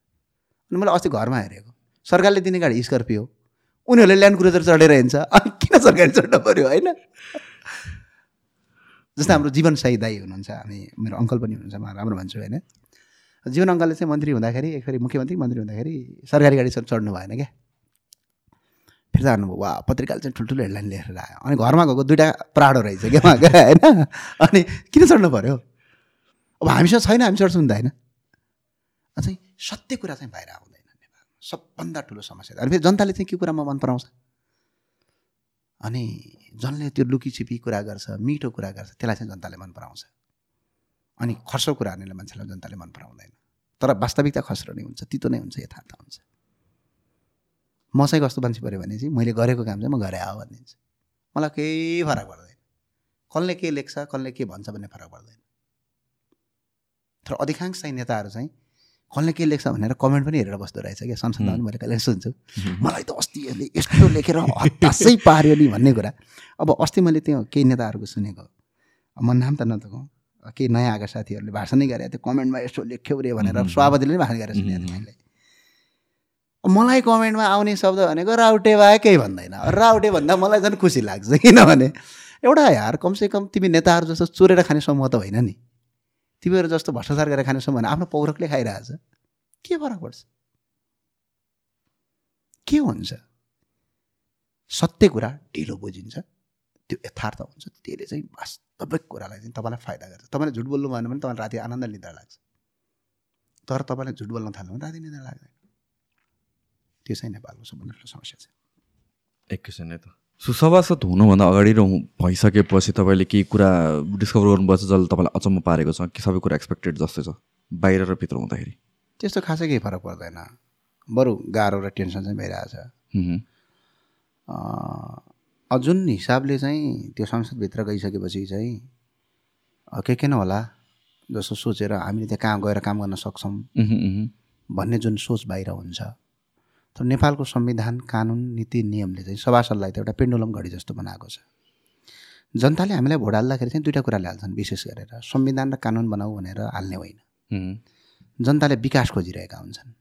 अनि मैले अस्ति घरमा हेरेको। सरकारले दिने गाडी स्कर्पियो। उनीहरूले ल्यान्ड क्रुजर चढेर हिँड्छ। अनि किन सरकारी चढ्नु पऱ्यो होइन? जस्तै हाम्रो जीवन दाई हुनुहुन्छ। हामी मेरो अङ्कल पनि हुनुहुन्छ म राम्रो भन्छु होइन। जीवन अङ्कलले चाहिँ मन्त्री हुँदाखेरि एकखेरि मुख्यमन्त्री मन्त्री हुँदाखेरि सरकारी गाडी चढ- चढ्नु भएन क्या। फिर्ता गर्नुभयो वा पत्रिकाले चाहिँ ठुल्ठुलो हेडलाइन लेखेर आयो। अनि घरमा गएको दुइटा प्राडो रहेछ क्या उहाँको होइन? अनि किन चढ्नु पऱ्यो अब हामीसँग छैन हामी चढ्छौँ नि त होइन। चाहिँ सत्य कुरा चाहिँ बाहिर आउँदैन नेपालमा। सबभन्दा ठुलो समस्या अनि फेरि जनताले चाहिँ के कुरामा मन पराउँछ? अनि जसले त्यो लुकी छिपी कुरा गर्छ मिठो कुरा गर्छ त्यसलाई चाहिँ जनताले मन पराउँछ। अनि खर्सो कुराहरूले मान्छेलाई जनताले मन पराउँदैन। तर वास्तविकता खस्रो नै हुन्छ तितो नै हुन्छ यथार्थ हुन्छ। म चाहिँ कस्तो मान्छे पऱ्यो भने चाहिँ मैले गरेको काम चाहिँ म गरे आऊ भनिदिन्छु मलाई केही फरक पर्दैन। कसले के लेख्छ कसले के भन्छ भन्ने फरक पर्दैन। तर अधिकांश चाहिँ नेताहरू चाहिँ कसले के लेख्छ भनेर कमेन्ट पनि हेरेर बस्दो रहेछ क्या? संसदमा पनि मैले कहिले सुन्छु। मलाई त अस्ति यसले यस्तो लेखेर हतासै पार्यो नि भन्ने कुरा। अब अस्ति मैले त्यो केही नेताहरूको सुनेको। म नाम त नथकौँ। केही नयाँ आएका साथीहरूले भाषणै गरे त्यो कमेन्टमा यस्तो लेख्यो रे भनेर. सभापतिले नै भाषण गरेर सुनेको थिएँ. मैले। अब मलाई कमेन्टमा आउने शब्द भनेको राउटे भए केही भन्दैन। राउटे भन्दा मलाई झन् खुसी लाग्छ। किनभने एउटा यार कमसेकम तिमी नेताहरू जस्तो चोरेर खाने समूह त होइन नि। तिमीहरू जस्तो भ्रष्टाचार गरेर खाने समूह भने आफ्नो पौरखले खाइरहेछ। के फरक पर्छ? के हुन्छ? सत्य कुरा ढिलो बुझिन्छ। त्यो यथार्थ हुन्छ। त्यसले चाहिँ वास्तविक कुरालाई चाहिँ तपाईँलाई फाइदा गर्छ। तपाईँले झुट बोल्नु भएन भने तपाईँलाई राति आनन्द निद्रा लाग्छ। तर तपाईँले झुट बोल्न थाल्नु भने राति निद्रा लाग्दैन। त्यो चाहिँ नेपालको सबभन्दा ठुलो समस्या छ। है त। सो सभासद हुनुभन्दा अगाडि र भइसकेपछि तपाईँले केही कुरा डिस्कभर गर्नुभएको छ जसले तपाईँलाई अचम्म पारेको छ? कि सबै कुरा एक्सपेक्टेड जस्तै छ? बाहिर र भित्र हुँदाखेरि? त्यस्तो खासै केही फरक पर्दैन। बरु गाह्रो र टेन्सन चाहिँ भइरहेछ। जुन हिसाबले चाहिँ त्यो संसदभित्र गइसकेपछि चाहिँ के के न होला जस्तो सोचेर हामीले त्यहाँ कहाँ गएर काम गर्न सक्छौँ भन्ने जुन सोच बाहिर हुन्छ। तर नेपालको संविधान कानुन नीति नियमले चाहिँ सभासदलाई त एउटा पेन्डुलम घडी जस्तो बनाएको छ। जनताले हामीलाई भोट हाल्दाखेरि चाहिँ दुइटा कुराले हाल्छन् विशेष गरेर संविधान र कानुन बनाऊ भनेर हाल्ने होइन। जनताले विकास खोजिरहेका हुन्छन्।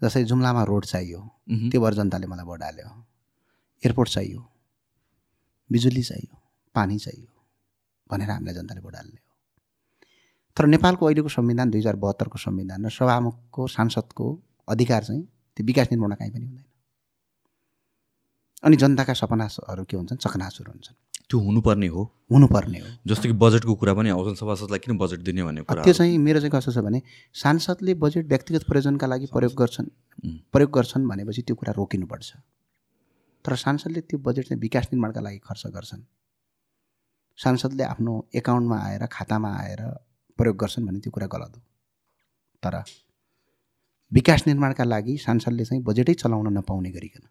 जस्तै जुम्लामा रोड चाहियो त्यो भएर जनताले मलाई भोट हाल्यो। एयरपोर्ट चाहियो बिजुली चाहियो पानी चाहियो भनेर हामीलाई जनताले भोट हाल्ने हो। तर नेपालको अहिलेको संविधान दुई हजार बहत्तरको संविधान र सभामुखको सांसदको अधिकार चाहिँ त्यो विकास निर्माण कहीँ पनि हुँदैन। अनि जनताका सपनाहरू के हुन्छन्? चकनाचुर हुन्छन्। त्यो हुनुपर्ने हो। हुनुपर्ने हो। जस्तो कि बजेटको कुरा पनि आउँछ सभासदलाई किन बजेट दिने भन्ने कुरा त्यो चाहिँ मेरो चाहिँ कस्तो छ भने सांसदले बजेट व्यक्तिगत प्रयोजनका लागि प्रयोग गर्छन्. प्रयोग गर्छन् भनेपछि त्यो कुरा रोकिनुपर्छ। तर सांसदले त्यो बजेट चाहिँ विकास निर्माणका लागि खर्च गर्छन्। सांसदले आफ्नो एकाउन्टमा आएर खातामा आएर प्रयोग गर्छन् भने त्यो कुरा गलत हो। तर विकास निर्माणका लागि सांसदले चाहिँ बजेटै चलाउन नपाउने गरिकन।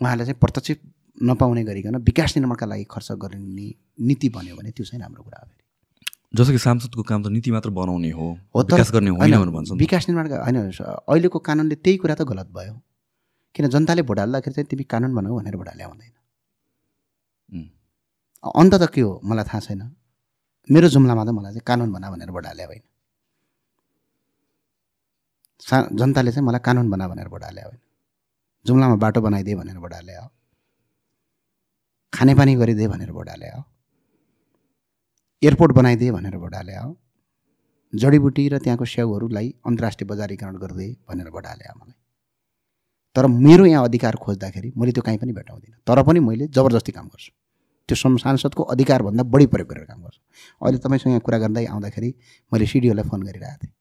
उहाँले चाहिँ प्रत्यक्ष नपाउने गरिकन विकास निर्माणका लागि खर्च गर्ने नीति बन्यो भने त्यो चाहिँ राम्रो कुरा हो फेरि। जस्तो कि सांसदको काम त नीति मात्र बनाउने हो विकास गर्ने होइन। विकास निर्माणका होइन अहिलेको कानुनले त्यही कुरा त गलत भयो। किन जनताले भोट हाल्दाखेरि चाहिँ तिमी कानुन बनाऊ भनेर भोट हाले हुँदैन. अन्त त के हो? मलाई थाहा छैन। मेरो जुम्लामा त मलाई चाहिँ कानुन बना भनेर भोट हाले होइन सा जनताले चाहिँ मलाई कानुन बना भनेर भोट हाले होइन। जुम्लामा बाटो बनाइदिए भनेर भोट हाले हो। खानेपानी गरिदिए भनेर भोट हाले हो। एयरपोर्ट बनाइदिए भनेर भोट हाले हो। जडीबुटी र त्यहाँको स्याउहरूलाई अन्तर्राष्ट्रिय बजारीकरण गरिदिए भनेर भोट हाले मलाई। तर मेरो यहाँ अधिकार खोज्दाखेरि मैले त्यो कहीँ पनि भेटाउँदिनँ। तर पनि मैले जबरजस्ती काम गर्छु। त्यो सांसदको अधिकारभन्दा बढी प्रयोग गरेर काम गर्छु। अहिले तपाईँसँग यहाँ कुरा गर्दै आउँदाखेरि मैले सिडिओलाई फोन गरिरहेको थिएँ।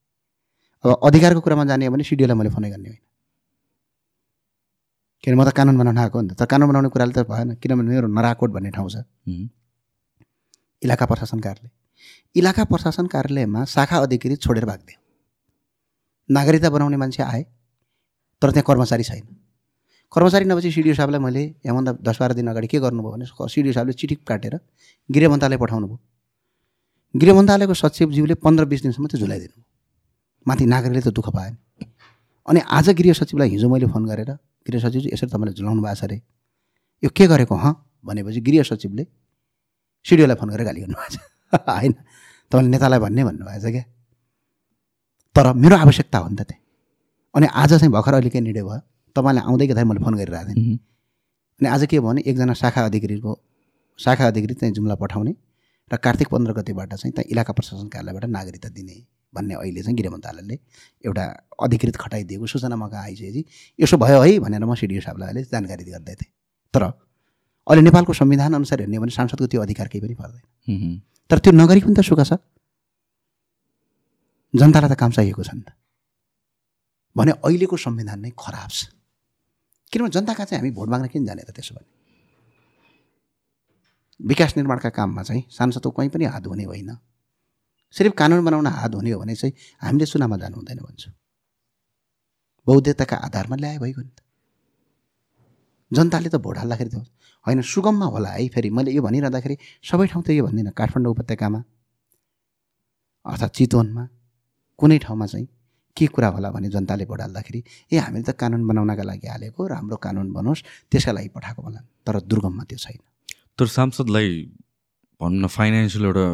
अब अधिकारको कुरामा जाने हो भने सिडिओलाई मैले फोनै गर्ने होइन किन म त कानुन बनाउन आएको नि त। तर कानुन बनाउने कुराले त भएन। किनभने मेरो नराकोट भन्ने ठाउँ छ. इलाका प्रशासन कार्यालय इलाका प्रशासन कार्यालयमा शाखा अधिकृत छोडेर भागिदियो नागरिकता बनाउने मान्छे आए तर त्यहाँ कर्मचारी छैन। कर्मचारी नभएपछि सिडिओ साहबलाई मैले यहाँभन्दा दस बाह्र दिन अगाडि के गर्नुभयो भने सिडिओ साहबले चिठी काटेर गृह मन्त्रालय पठाउनु भयो गृह मन्त्रालयको सचिवज्यूले पन्ध्र बिस दिनसम्म चाहिँ झुलाइदिनु माथि नागरिकले त दुःख पाएन। अनि आज गृह सचिवलाई हिजो मैले फोन गरेर गृह सचिवजी यसरी तपाईँले झुलाउनु भएको छ अरे। यो के गरेको हँ? भनेपछि गृह सचिवले सिडिओलाई फोन गरेर गाली गर्नुभएको छ। होइन। तपाईँले नेतालाई भन्ने भन्नुभएको छ क्या? तर मेरो आवश्यकता हो नि त त्यहाँ। अनि आज चाहिँ भर्खर अहिले के निर्णय भयो? तपाईँलाई आउँदै गर्दाखेरि मैले फोन गरिरहेको थिएँ। अनि आज के भयो भने एकजना शाखा अधिकारीको शाखा अधिकारी चाहिँ जुम्ला पठाउने र कार्तिक पन्ध्र गतिबाट चाहिँ त्यहाँ इलाका प्रशासन कार्यालयबाट नागरिकता दिने। भन्ने अहिले चाहिँ गृह मन्त्रालयले एउटा अधिकृत खटाइदिएको सूचना मगा आइसकेपछि यसो भयो है भनेर म सिडिओ साहबलाई अहिले जानकारी गर्दै थिएँ। तर अहिले नेपालको संविधान अनुसार हेर्ने हो भने सांसदको त्यो अधिकार केही पनि पर्दैन। तर त्यो नगरी पनि त सुख छ। जनतालाई त काम चाहिएको छ नि त। भने अहिलेको संविधान नै खराब छ। किनभने जनताका चाहिँ हामी भोट माग्न किन जाने त त्यसो भने? विकास निर्माणका काममा चाहिँ सांसदको कहीँ पनि हात हुने होइन। सिर्फ कानुन बनाउन हात हुने हो भने चाहिँ हामीले चुनावमा जानु हुँदैन भन्छु। बौद्धताका आधारमा ल्याए भइगयो नि त। जनताले त भोट हाल्दाखेरि त होइन सुगममा होला है फेरि। मैले यो भनिरहँदाखेरि सबै ठाउँ त यो भन्दिनँ। काठमाडौँ उपत्यकामा अर्थात् चितवनमा कुनै ठाउँमा चाहिँ के कुरा होला भने जनताले भोट हाल्दाखेरि ए हामीले त कानुन बनाउनका लागि हालेको राम्रो कानुन बनोस् त्यसका लागि पठाएको होला। तर दुर्गममा त्यो छैन। तर सांसदलाई भनौँ न फाइनेन्सियल एउटा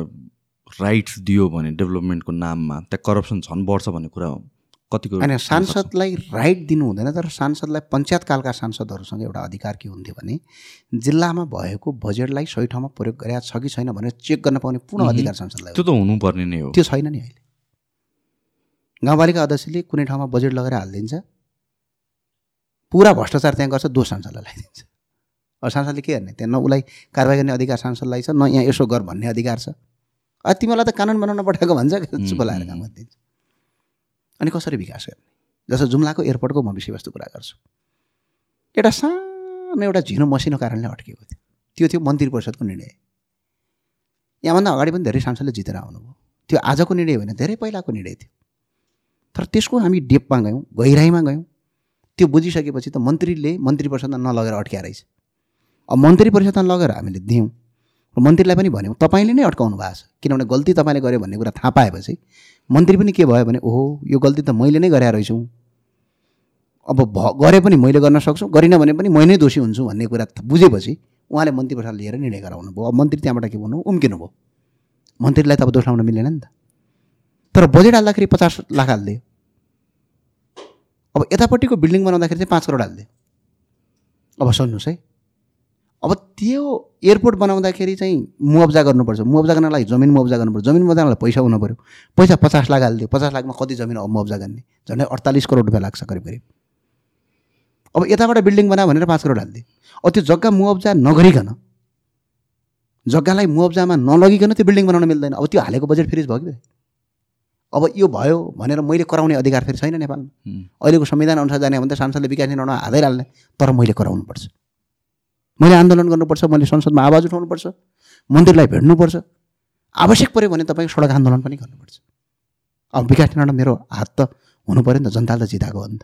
राइट्स दियो भने डेभलपमेन्टको नाममा त्यहाँ करप्सन झन् बढ्छ भन्ने कुरा कतिको होइन सांसदलाई राइट दिनु हुँदैन तर सांसदलाई पञ्चायतकालका सांसदहरूसँग एउटा अधिकार के हुन्थ्यो भने जिल्लामा भएको बजेटलाई सही ठाउँमा प्रयोग गरेका छ कि छैन भनेर चेक गर्न पाउने पूर्ण अधिकार सांसदलाई त्यो त हुनुपर्ने नै हो। त्यो छैन नि अहिले। गाउँपालिका अध्यक्षले कुनै ठाउँमा बजेट लगेर हालिदिन्छ पुरा भ्रष्टाचार त्यहाँ गर्छ दोष सांसदलाई लगाइदिन्छ अब सांसदले के गर्ने? त्यहाँ न उसलाई कारवाही गर्ने अधिकार सांसदलाई छ न यहाँ यसो गर भन्ने अधिकार छ। तिमीलाई त कानुन बनाउन पठाएको भन्छ चुप लगाएर काम गरिदिन्छ अनि कसरी विकास गर्ने? जस्तो जुम्लाको एयरपोर्टको म विषयवस्तु कुरा गर्छु। एउटा सानो एउटा झिनो मसिनो कारणले अड्किएको थियो। त्यो थियो मन्त्री परिषदको निर्णय। यहाँभन्दा अगाडि पनि धेरै सांसदले जितेर आउनुभयो। त्यो आजको निर्णय होइन धेरै पहिलाको निर्णय थियो। तर त्यसको हामी डेपमा गयौँ गहिराइमा गयौँ। त्यो बुझिसकेपछि त मन्त्रीले मन्त्री परिषदमा नलगेर अड्क्या रहेछ अब मन्त्री परिषदमा लगेर हामीले दियौँ। मन्त्रीलाई पनि भन्यौँ तपाईँले नै अड्काउनु भएको छ। किनभने गल्ती तपाईँले गर्यो भन्ने कुरा थाहा पाएपछि मन्त्री पनि के भयो भने ओहो यो गल्ती त मैले नै गरे रहेछु अब भ गरे पनि मैले गर्न सक्छु गरिनँ भने पनि मै नै दोषी हुन्छु भन्ने कुरा बुझेपछि उहाँले मन्त्री परिषद लिएर निर्णय गराउनु भयो। अब मन्त्री त्यहाँबाट के भन्नु? उम्किनु भयो। मन्त्रीलाई त अब दोष लाउन मिलेन नि त। तर बजेट हाल्दाखेरि पचास लाख हालिदियो। अब यतापट्टिको बिल्डिङ बनाउँदाखेरि चाहिँ पाँच करोड हालिदियो। अब सुन्नुहोस् है। अब त्यो एयरपोर्ट बनाउँदाखेरि चाहिँ मुआब्जा गर्नुपर्छ। मुआब्जा गर्नको लागि जमिन मुआब्जा गर्नुपर्छ। जमिन मुआब्जा लागि पैसा हुनु पऱ्यो। पैसा पचास लाख हालिदियो। पचास लाखमा कति जमिन अब मुआब्जा गर्ने? झन्डै अडतालिस करोड रुपियाँ लाग्छ करिब करिब। अब यताबाट बिल्डिङ बनायो भनेर पाँच करोड हालिदियो। अब त्यो जग्गा मुआब्जा नगरिकन जग्गालाई मुआब्जामा नलगिकन त्यो बिल्डिङ बनाउन मिल्दैन। अब त्यो हालेको बजेट फ्रिज भयो कि अब यो भयो भनेर मैले कराउने अधिकार फेरि छैन नेपालमा। अहिलेको संविधान अनुसार जाने भने त सांसदले विकास निर्णय हाल्दै हाल्ने तर मैले कराउनुपर्छ। मैले आन्दोलन गर्नुपर्छ मैले संसदमा आवाज उठाउनुपर्छ मन्त्रीलाई भेट्नुपर्छ। आवश्यक पऱ्यो भने तपाईँ सडक आन्दोलन पनि गर्नुपर्छ। अब विकास निर्णय मेरो हात त हुनु पऱ्यो नि त जनताले त जिताएको हो नि त।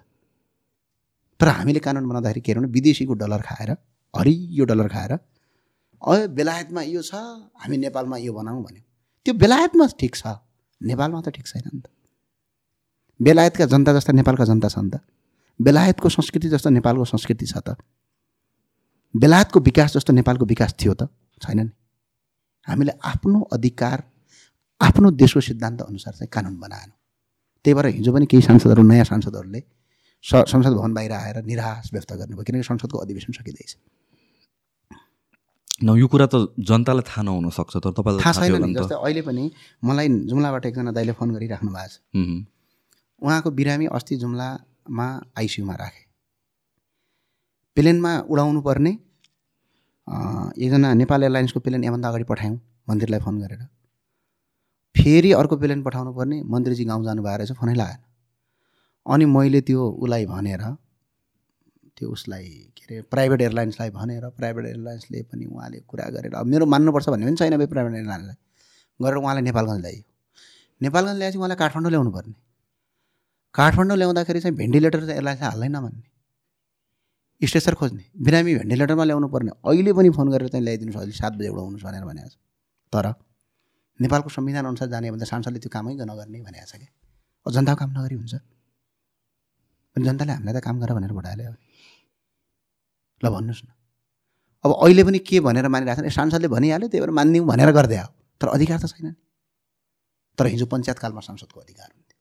तर हामीले कानुन बनाउँदाखेरि के भने विदेशीको डलर खाएर हरियो डलर खाएर अ बेलायतमा यो छ हामी नेपालमा यो बनाऊँ भन्यो। त्यो बेलायतमा ठिक छ नेपालमा त ठिक छैन नि त। बेलायतका जनता जस्ता नेपालका जनता छ नि त। बेलायतको संस्कृति जस्तो नेपालको संस्कृति छ त। बेलायतको विकास जस्तो नेपालको विकास थियो त छैन नि? हामीले आफ्नो अधिकार आफ्नो देशको सिद्धान्त अनुसार चाहिँ कानुन बनाएनौँ। त्यही भएर हिजो पनि केही सांसदहरू नयाँ सांसदहरूले स संसद भवन बाहिर आएर निराश व्यक्त गर्नुभयो किनकि संसदको अधिवेशन सकिँदैछ। न यो कुरा त जनतालाई थाहा नहुन सक्छ तर तपाईँलाई थाहा छैन नि जस्तै अहिले पनि मलाई जुम्लाबाट एकजना दाइले फोन गरिराख्नु भएको छ। उहाँको बिरामी अस्ति जुम्लामा आइसियुमा राखे। प्लेनमा उडाउनु पर्ने एकजना नेपाल एयरलाइन्सको प्लेन यहाँभन्दा अगाडि पठायौँ मन्त्रीलाई फोन गरेर। फेरि अर्को प्लेन पठाउनु पर्ने मन्त्रीजी गाउँ जानु भएर रहेछ फोनै लागेन। अनि मैले त्यो उसलाई भनेर त्यो उसलाई के अरे प्राइभेट एयरलाइन्सलाई भनेर प्राइभेट एयरलाइन्सले पनि उहाँले कुरा गरेर अब मेरो मान्नुपर्छ भन्ने पनि छैन भाइ प्राइभेट एयरलाइन्सलाई। गरेर उहाँलाई नेपालगञ्ज ल्यायो। नेपालगञ्ज ल्याएपछि उहाँलाई काठमाडौँ ल्याउनु पर्ने काठमाडौँ ल्याउँदाखेरि चाहिँ भेन्टिलेटर चाहिँ एयरलाइन्सलाई हाल्दैन भन्ने। स्ट्रेचर खोज्ने। बिरामी भेन्टिलेटरमा ल्याउनु पर्ने। अहिले पनि फोन गरेर चाहिँ ल्याइदिनुहोस् अहिले सात बजी उठाउनुहोस् भनेर भनेको छ। तर नेपालको संविधान अनुसार जाने भने त सांसदले त्यो कामै नगर्ने भनेको छ क्या। जनताको काम नगरी हुन्छ। अनि जनताले हामीलाई त काम गर भनेर भोट हाल्यो ल भन्नुहोस् न। अब अहिले पनि के भनेर मानिरहेको छ सांसदले भनिहाल्यो त्यही भएर मानिदिउँ भनेर गरिदियो तर अधिकार त छैन नि। तर हिजो पञ्चायतकालमा सांसदको अधिकार हुन्थ्यो।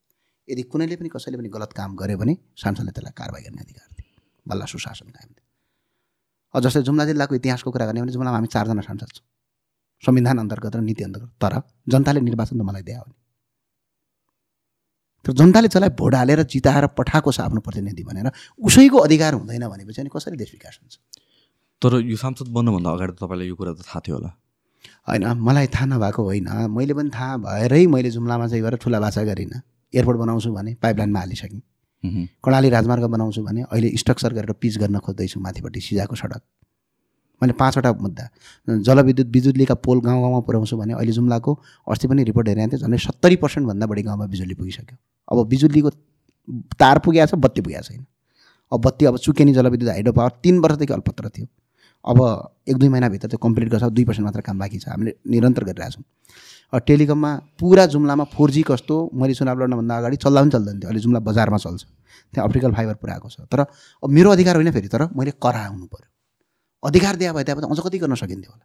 यदि कुनैले पनि कसैले पनि गलत काम गर्यो भने सांसदले त्यसलाई कारवाही गर्ने अधिकार थियो। बल्ल सुशासन कायम थियो। जस्तै जुम्ला जिल्लाको इतिहासको कुरा गर्ने भने जुम्लामा हामी चारजना सांसद छौँ। संविधान अन्तर्गत र नीति अन्तर्गत। तर जनताले निर्वाचन त मलाई दिए हो नि। तर जनताले जसलाई भोट हालेर जिताएर पठाएको छ आफ्नो प्रतिनिधि भनेर उसैको अधिकार हुँदैन भनेपछि अनि कसरी देश विकास हुन्छ? तर यो सांसद बन्नुभन्दा अगाडि त तपाईँलाई यो कुरा त थाहा थियो होला। होइन मलाई थाहा नभएको होइन। मैले पनि थाहा भएरै मैले जुम्लामा चाहिँ गएर ठुला भाषा गरिनँ। एयरपोर्ट बनाउँछु भने पाइपलाइनमा हालिसकेँ। कर्णाली राजमार्ग बनाउँछु भने अहिले स्ट्रक्चर गरेर पिच गर्न खोज्दैछु माथिपट्टि सिजाको सडक। मैले पाँचवटा मुद्दा जलविद्युत बिजुलीका पोल गाउँ गाउँमा पुऱ्याउँछु भने अहिले जुम्लाको अस्ति पनि रिपोर्ट हेरेको थिएँ झन् सत्तरी पर्सेन्टभन्दा बढी गाउँमा बिजुली पुगिसक्यो। अब बिजुलीको तार पुगेको छ बत्ती पुगेको छैन। अब बत्ती अब चुकेनी जलविद्युत हाइड्रो पावर तिन वर्षदेखि अल्पत्र थियो। अब एक दुई महिनाभित्र त्यो कम्प्लिट गर्छ दुई पर्सेन्ट मात्र काम बाँकी छ। हामीले निरन्तर गरिरहेछौँ टेलिकममा पुरा जुम्लामा फोर जी कस्तो मैले चुनाव लड्नभन्दा अगाडि चल्दा पनि चल्दैन थियो। अहिले जुम्ला बजारमा चल्छ। त्यहाँ अप्टिकल फाइबर पुऱ्याएको छ। तर अब मेरो अधिकार होइन फेरि तर मैले कराउनु पऱ्यो अधिकार दिए भए त्यहाँ अझ कति गर्न सकिन्थ्यो होला।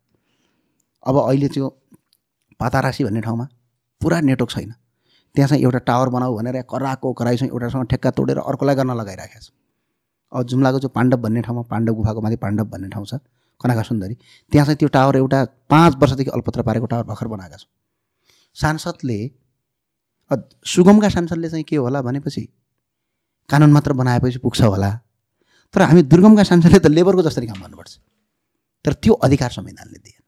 अब अहिले त्यो पातारासी भन्ने ठाउँमा पुरा नेटवर्क छैन। त्यहाँ चाहिँ एउटा टावर बनाऊ भनेर कराएको कराइसँग एउटासँग ठेक्का तोडेर अर्कोलाई गर्न लगाइराखेको छ। जुम्लाको जो पाण्डव भन्ने ठाउँमा पाण्डव गुफाको माथि पाण्डव भन्ने ठाउँ छ कनाका सुन्दरी। त्यहाँ चाहिँ त्यो टावर एउटा पाँच वर्षदेखि अल्पत्र पारेको टावर भर्खर बनाएका छौँ सांसदले सुगमका सांसदले चाहिँ के होला भनेपछि कानुन मात्र बनाएपछि पुग्छ होला। तर हामी दुर्गमका सांसदले त लेबरको जसरी काम गर्नुपर्छ। तर त्यो अधिकार संविधानले दिएन।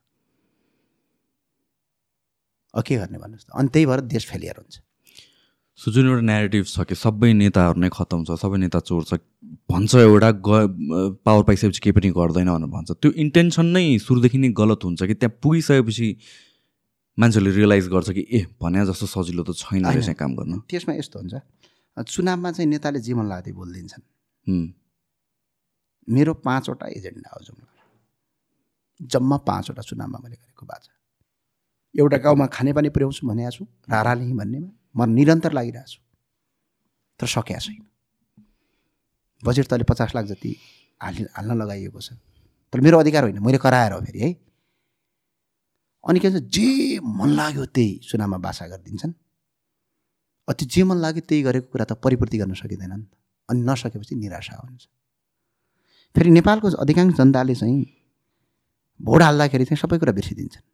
के गर्ने भन्नुहोस् त? अनि त्यही भएर देश फेलियर हुन्छ। सो जुन एउटा नेगेटिभ छ कि सबै नेताहरू नै खतम छ सबै नेता चोर छ भन्छ एउटा ग पावर पाइसकेपछि केही पनि गर्दैन भनेर भन्छ। त्यो इन्टेन्सन नै सुरुदेखि नै गलत हुन्छ कि त्यहाँ पुगिसकेपछि मान्छेहरूले रियलाइज गर्छ कि ए भने जस्तो सजिलो त छैन रहेछ काम गर्नु। त्यसमा यस्तो हुन्छ चुनावमा चाहिँ नेताले जे मन लाग्यो त्यही बोलिदिन्छन् मेरो पाँचवटा एजेन्डा हो जुम्ला। जम्मा पाँचवटा चुनावमा मैले गरेको बाजा। एउटा गाउँमा खानेपानी पुर्याउँछु भनेको छु राराली भन्नेमा म निरन्तर लागिरहेको छु तर सकिया छैन। बजेट त अहिले पचास लाख जति हालि हाल्न लगाइएको छ। तर मेरो अधिकार होइन मैले कराएर हो फेरि है। अनि के भन्छ जे मन लाग्यो त्यही चुनावमा बासा गरिदिन्छन्। अति जे मन लाग्यो त्यही गरेको कुरा त परिपूर्ति गर्न सकिँदैन नि त अनि नसकेपछि निराशा हुन्छ। फेरि नेपालको अधिकांश जनताले चाहिँ भोट हाल्दाखेरि चाहिँ सबै कुरा बिर्सिदिन्छन्।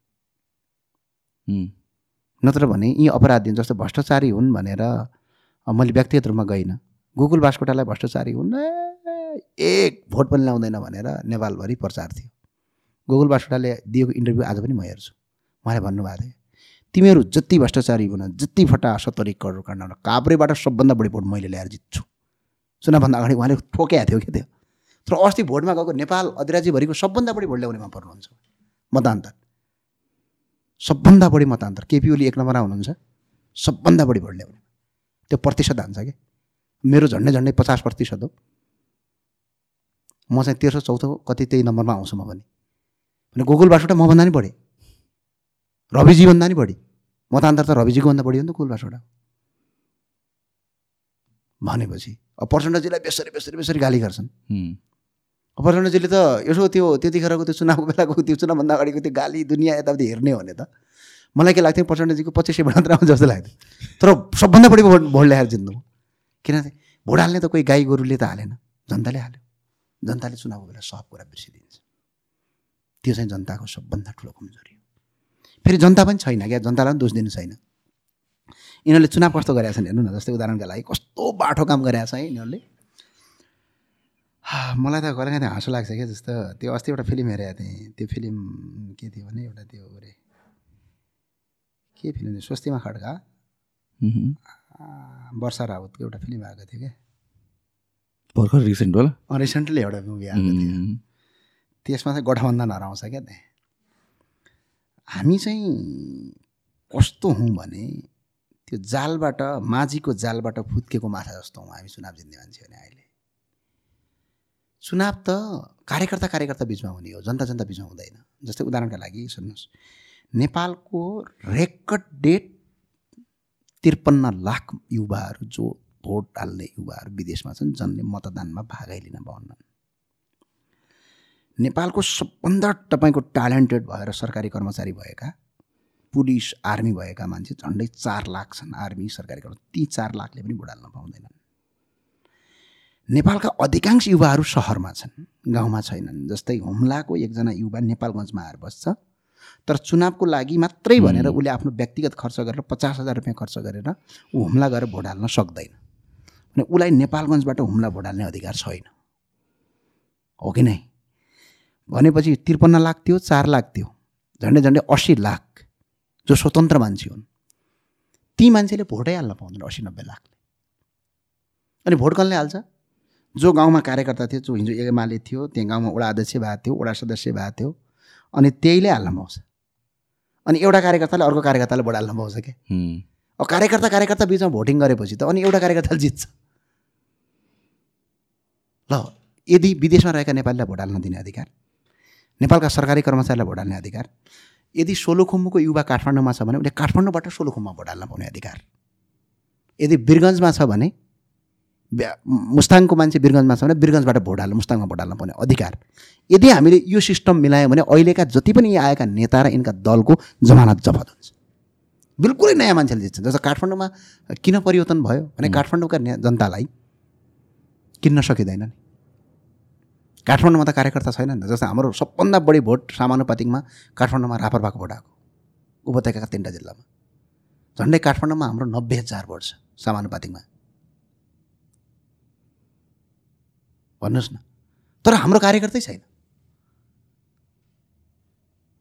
नत्र भने यी अपराधी जस्तो भ्रष्टाचारी हुन् भनेर मैले व्यक्तिगत रूपमा गइनँ। गुगल बास्कोटालाई भ्रष्टाचारी हुन् एक भोट पनि ल्याउँदैन भनेर नेपालभरि प्रचार थियो। गुगल बास्कोटाले दिएको इन्टरभ्यू आज पनि म हेर्छु। उहाँले भन्नुभएको थियो तिमीहरू जति भ्रष्टाचारी हुन जति फटा सत्तरी करोड काण्ड काभ्रेबाट सबभन्दा बढी भोट मैले ल्याएर जित्छु। चुनावभन्दा अगाडि उहाँले ठोक्या थियो क्या त्यो? तर अस्ति भोटमा गएको नेपाल अधिराज्यभरिको सबभन्दा बढी भोट ल्याउनेमा पर्नुहुन्छ। मतान्तर। सबभन्दा बढी मतान्तर। केपी ओली एक नम्बरमा हुनुहुन्छ। सबभन्दा बढी भोट ल्याउने। त्यो प्रतिशत हान्छ क्या मेरो झन्डै झन्डै पचास प्रतिशत हो। म चाहिँ तेह्र सौ चौथो कति त्यही नम्बरमा आउँछु म पनि। भने गोकुलबासबाट मभन्दा नि बढी। रविजीभन्दा नि बढी। मतान्तर त रविजीको भन्दा बढी हो नि त गोकुलबासबाट भनेपछि अब प्रचण्डजीलाई बेसरी बेसरी बेसरी गाली गर्छन्। प्रचण्डजीले त यसो त्यो त्यतिखेरको त्यो चुनावको बेलाको त्यो चुनावभन्दा अगाडिको त्यो गाली दुनियाँ यताउति हेर्ने हो भने त मलाई के लाग्थ्यो प्रचण्डजीको पच्चिस सय मात्र आउँछ जस्तो लाग्थ्यो। तर सबभन्दा बढी भोट भोट ल्याएर जित्नु किनभने भोट हाल्ने त कोही गाई गोरुले त हालेन जनताले हाल्यो। जनताले चुनावको बेला सब कुरा बिर्सिदिन्छ। त्यो चाहिँ जनताको सबभन्दा ठुलो कमजोरी हो। फेरि जनता पनि छैन क्या जनतालाई पनि दोष दिनु छैन। यिनीहरूले चुनाव कस्तो गरेका छन् हेर्नु न जस्तै उदाहरणका लागि कस्तो बाठो काम गरेका छ है यिनीहरूले। मलाई त कहिले काहीँ हाँसो लाग्छ क्या जस्तो त्यो अस्ति एउटा फिल्म हेरेको थिएँ। त्यो फिल्म के थियो भने एउटा त्यो अरे के फिल्म थियो? स्वस्तिमा खड्का। वर्षा रावतको एउटा फिल्म आएको थियो क्या। भर्खर रिसेन्ट होला रिसेन्टली एउटा मुभी आएको थियो। त्यसमा चाहिँ गठबन्धन हराउँछ क्या त्यहाँ। हामी चाहिँ कस्तो हौँ भने त्यो जालबाट माझीको जालबाट फुत्केको माछा जस्तो हौँ हामी चुनाव जित्ने मान्छे भने अहिले। चुनाव त कार्यकर्ता कार्यकर्ता बिचमा हुने हो जनता जनता बिचमा हुँदैन। जस्तै उदाहरणका लागि सुन्नुहोस्। नेपालको रेकर्ड डेट त्रिपन्न लाख युवाहरू जो भोट हाल्ने युवाहरू विदेशमा छन् जसले मतदानमा भागै लिन पाउन्नन् नेपालको सबभन्दा तपाईँको ट्यालेन्टेड भएर सरकारी कर्मचारी भएका पुलिस आर्मी भएका मान्छे झन्डै चार लाख छन्। आर्मी सरकारी कर्मचारी ती चार लाखले पनि भोट हाल्न पाउँदैनन्। नेपालका अधिकांश युवाहरू सहरमा छन् गाउँमा छैनन्। जस्तै हुम्लाको एकजना युवा नेपालगञ्जमा आएर बस्छ तर चुनावको लागि मात्रै भनेर उसले आफ्नो व्यक्तिगत खर्च गरेर पचास हजार रुपियाँ खर्च गरेर ऊ हुम्ला गएर भोट हाल्न सक्दैन। अनि उसलाई नेपालगञ्जबाट हुम्ला भोट हाल्ने अधिकार छैन। हो कि नै? भनेपछि त्रिपन्न लाख थियो चार लाख थियो झन्डै झन्डै असी लाख जो स्वतन्त्र मान्छे हुन्। ती मान्छेले भोटै हाल्न पाउँदैन असी नब्बे लाखले। अनि भोट कसले हाल्छ? जो गाउँमा कार्यकर्ता थियो जो हिजो एमाले थियो त्यहाँ गाउँमा वडा अध्यक्ष भएको थियो वडा सदस्य भएको थियो अनि त्यहीले हाल्न पाउँछ। अनि एउटा कार्यकर्ताले अर्को कार्यकर्ताले भोट हाल्न पाउँछ क्या। अब कार्यकर्ता कार्यकर्ता बिचमा भोटिङ गरेपछि त अनि एउटा कार्यकर्ताले जित्छ। ल यदि विदेशमा रहेका नेपालीलाई भोट हाल्न दिने अधिकार नेपालका सरकारी कर्मचारीलाई भोट हाल्ने अधिकार यदि सोलुखुम्बुको युवा काठमाडौँमा छ भने उसले काठमाडौँबाट सोलुखुम्बुमा भोट हाल्न पाउने अधिकार। यदि वीरगन्जमा छ भने मुस्ताङको मान्छे वीरगन्जमा छ भने वीरगन्जबाट भोट हाल्न मुस्ताङमा भोट हाल्न पाउने अधिकार। यदि हामीले यो सिस्टम मिलायौँ भने अहिलेका जति पनि यहाँ आएका नेता र यिनका दलको जमानत जफत हुन्छ। बिल्कुलै नयाँ मान्छेले जित्छन् जस्तो काठमाडौँमा किन परिवर्तन भयो भने काठमाडौँका जनतालाई किन्न सकिँदैन नि। काठमाडौँमा त कार्यकर्ता छैन नि त। जस्तो हाम्रो सबभन्दा बढी भोट समानुपातिकमा काठमाडौँमा रापरपाको भोट आएको। उपत्यकाका तिनवटा जिल्लामा। झन्डै काठमाडौँमा हाम्रो नब्बे हजार भोट छ समानुपातिकमा। भन्नुहोस् न। तर हाम्रो कार्यकर्तै छैन।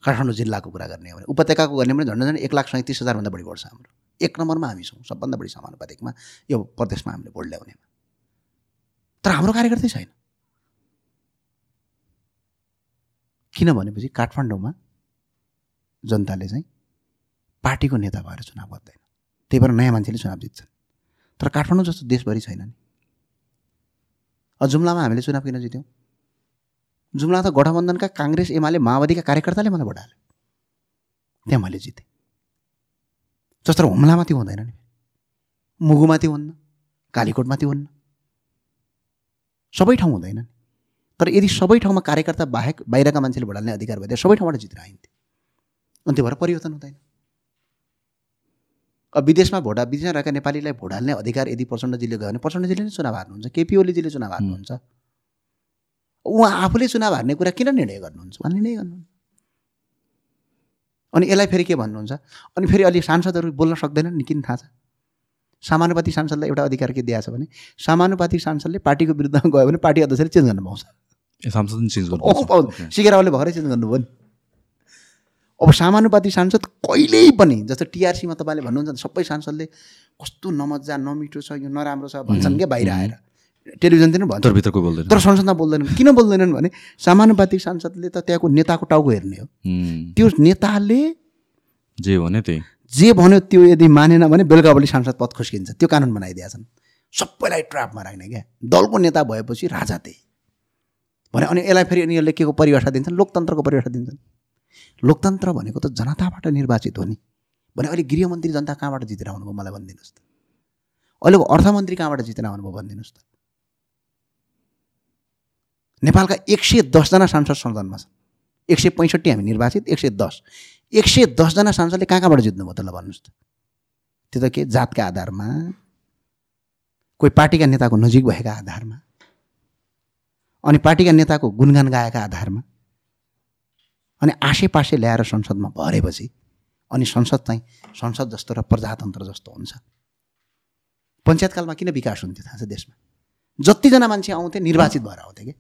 काठमाडौँ जिल्लाको कुरा गर्ने हो भने उपत्यकाको गर्ने भने झन्डै झन्डै एक लाख सैँतिस हजारभन्दा बढी भोट छ हाम्रो। एक नम्बरमा हामी छौँ सबभन्दा बढी समानुपातिकमा यो प्रदेशमा हामीले भोट ल्याउनेमा। तर हाम्रो कार्यकर्तै छैन। किन भनेपछि काठमाडौँमा जनताले चाहिँ पार्टीको नेता भएर चुनाव गर्दैन। त्यही भएर नयाँ मान्छेले चुनाव जित्छन्। तर काठमाडौँ जस्तो देशभरि छैन नि। जुम्लामा हामीले चुनाव किन जित्यौँ। जुम्ला त गठबन्धनका काङ्ग्रेस एमाले माओवादीका कार्यकर्ताले मलाई भोट त्यहाँ मैले जितेँ। जस्तो हुम्लामा त्यो हुँदैन नि। मुगुमा त्यो हुन्न कालीकोटमा त्यो हुन्न। सबै ठाउँ हुँदैन तर यदि सबै ठाउँमा कार्यकर्ता बाहेक बाहिरका मान्छेले भोट अधिकार भइदिए सबै ठाउँबाट जितेर आइन्थ्यो। अनि त्यो भएर परिवर्तन हुँदैन। विदेशमा भोट विदेशमा रहेका नेपालीलाई भोट हाल्ने अधिकार यदि प्रचण्डजीले गयो भने प्रचण्डजीले नै चुनाव हार्नुहुन्छ केपी ओलीजीले चुनाव हार्नुहुन्छ। उहाँ आफूले चुनाव हार्ने कुरा किन निर्णय गर्नुहुन्छ? उहाँ निर्णय गर्नु अनि यसलाई फेरि के भन्नुहुन्छ? अनि फेरि अलि सांसदहरू बोल्न सक्दैनन् नि किन थाहा छ? समानुपातिक सांसदलाई एउटा अधिकार के दिएको छ भने समानुपातिक सांसदले पार्टीको विरुद्धमा गयो भने पार्टी अध्यक्षले चेन्ज गर्न पाउँछ। सांसद चेन्ज गर्नु सिकेरावले भर्खरै चेन्ज गर्नुभयो नि। अब समानुपातिक सांसद कहिल्यै पनि जस्तो टिआरसीमा तपाईँले भन्नुहुन्छ सबै सांसदले कस्तो नमजा नमिठो छ यो नराम्रो छ भन्छन् क्या बाहिर आएर। टेलिभिजनतिर भन्छ। बोल्दैन। तर संसदमा बोल्दैनन् किन बोल्दैनन् भने समानुपातिक सांसदले त त्यहाँको नेताको टाउको हेर्ने हो। त्यो नेताले जे भने त्यही। जे भन्यो त्यो यदि मानेन भने बेलुका भोलि सांसद पद खुस्किन्छ। त्यो कानुन बनाइदिएका छन्। सबैलाई ट्रापमा राख्ने क्या। दलको नेता भएपछि राजा त्यही। भने अनि यसलाई फेरि यिनीहरूले के को परिभाषा दिन्छन्? लोकतन्त्रको परिभाषा दिन्छन्। लोकतन्त्र भनेको त जनताबाट निर्वाचित हो नि। भने अहिले गृहमन्त्री जनता कहाँबाट जितेर आउनुभयो मलाई भनिदिनुहोस् त। अहिलेको अर्थमन्त्री कहाँबाट जितेर आउनुभयो भनिदिनुहोस् त। नेपालका एक सय दसजना सांसद संसदमा छन् एक सय पैँसठी हामी निर्वाचित एक सय दस। एक सय दसजना सांसदले कहाँ कहाँबाट जित्नुभयो त ल भन्नुहोस् त। त्यो त के? जातका आधारमा कोही पार्टीका नेताको नजिक भएका आधारमा अनि पार्टीका नेताको गुणगान गाएका आधारमा। अनि आसेपासे ल्याएर संसदमा भरेपछि अनि संसद चाहिँ संसद जस्तो र प्रजातन्त्र जस्तो हुन्छ। पञ्चायतकालमा किन विकास हुन्थ्यो थाहा छ देशमा? जतिजना मान्छे आउँथे निर्वाचित भएर आउँथे कि?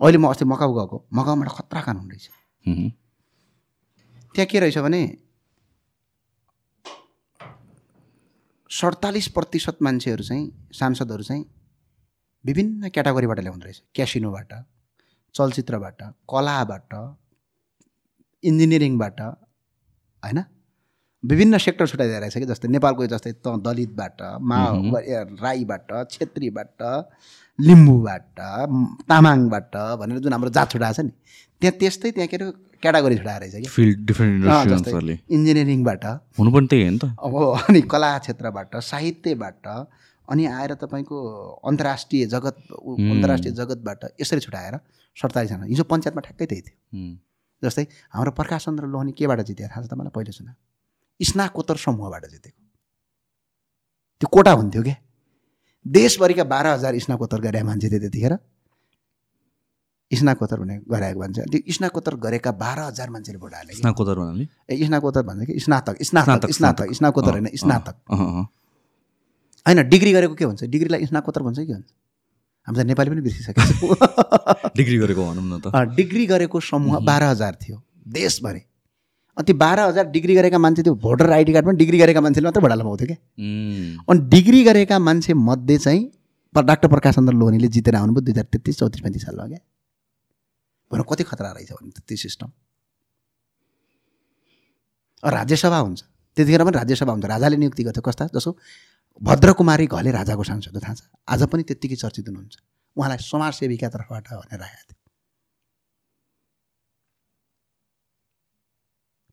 अहिले म अस्ति मकाउ गएको मकाउबाट खतरा कानुन रहेछ। त्यहाँ के रहेछ भने सडतालिस प्रतिशत मान्छेहरू चाहिँ सांसदहरू चाहिँ विभिन्न क्याटागोरीबाट ल्याउँदो रहेछ। क्यासिनोबाट चलचित्रबाट कलाबाट इन्जिनियरिङबाट होइन? विभिन्न सेक्टर छुट्याइदिएर रहेछ कि? जस्तै नेपालको जस्तै त दलितबाट मा राईबाट छेत्रीबाट लिम्बूबाट तामाङबाट भनेर जुन हाम्रो जात छुट्याएको छ नि त्यहाँ त्यस्तै त्यहाँ के अरे क्याटागोरी छुट्याएर रहेछ कि? फिल्ड डिफ्रेन्ट इन्जिनियरिङबाट। हुनु पनि त्यही हो नि त। अब अनि कला क्षेत्रबाट साहित्यबाट अनि आएर तपाईँको अन्तर्राष्ट्रिय जगत अन्तर्राष्ट्रिय जगतबाट यसरी छुट्याएर सडतालिसजना हिजो पञ्चायतमा ठ्याक्कै त्यही थियो। जस्तै हाम्रो प्रकाश चन्द्र लोहनी केबाट जित्यो थाहा छ तपाईँलाई पहिले सुना? स्नाकोत्तर समूहबाट जितेको। त्यो कोटा हुन्थ्यो क्या देशभरिका बाह्र हजार स्नाकोत्तर गरे मान्छे थियो त्यतिखेर। स्नाकोत्तर भने गराएको मान्छे। त्यो स्नाकोत्तर गरेका बाह्र हजार मान्छेले भोट हाले। स्नाकोत्तर ए स्नाकोत्तर भन्छ कि? स्नातक स्नातक स्नातक, स्नाकोत्तर होइन स्नातक। होइन डिग्री गरेको के हुन्छ? डिग्रीलाई स्नाकोत्तर भन्छ कि के भन्छ हामी त नेपाली पनि बिर्सिसकेको। डिग्री गरेको भनौँ न त। डिग्री गरेको समूह बाह्र हजार थियो देशभरि। अनि त्यो बाह्र हजार डिग्री गरेका मान्छे त्यो भोटर आइडी कार्ड पनि डिग्री गरेका मान्छेले मात्रै भोट हाल्नु पाउँथ्यो क्या अनि डिग्री गरेका मान्छे मध्ये चाहिँ डाक्टर प्रकाश चन्द्र लोहनीले जितेर आउनुभयो दुई हजार तेत्तिस चौतिस पैँतिस सालमा क्या। भन कति खतरा रहेछ भने त त्यो सिस्टम। राज्यसभा हुन्छ। त्यतिखेर पनि राज्यसभा हुन्छ। राजाले नियुक्ति गर्थ्यो कस्ता? जसो भद्रकुमारी घले राजाको सांसद थाहा छ? आज पनि त्यत्तिकै चर्चित हुनुहुन्छ। उहाँलाई समाजसेविका तर्फबाट भनेर राखेको थियो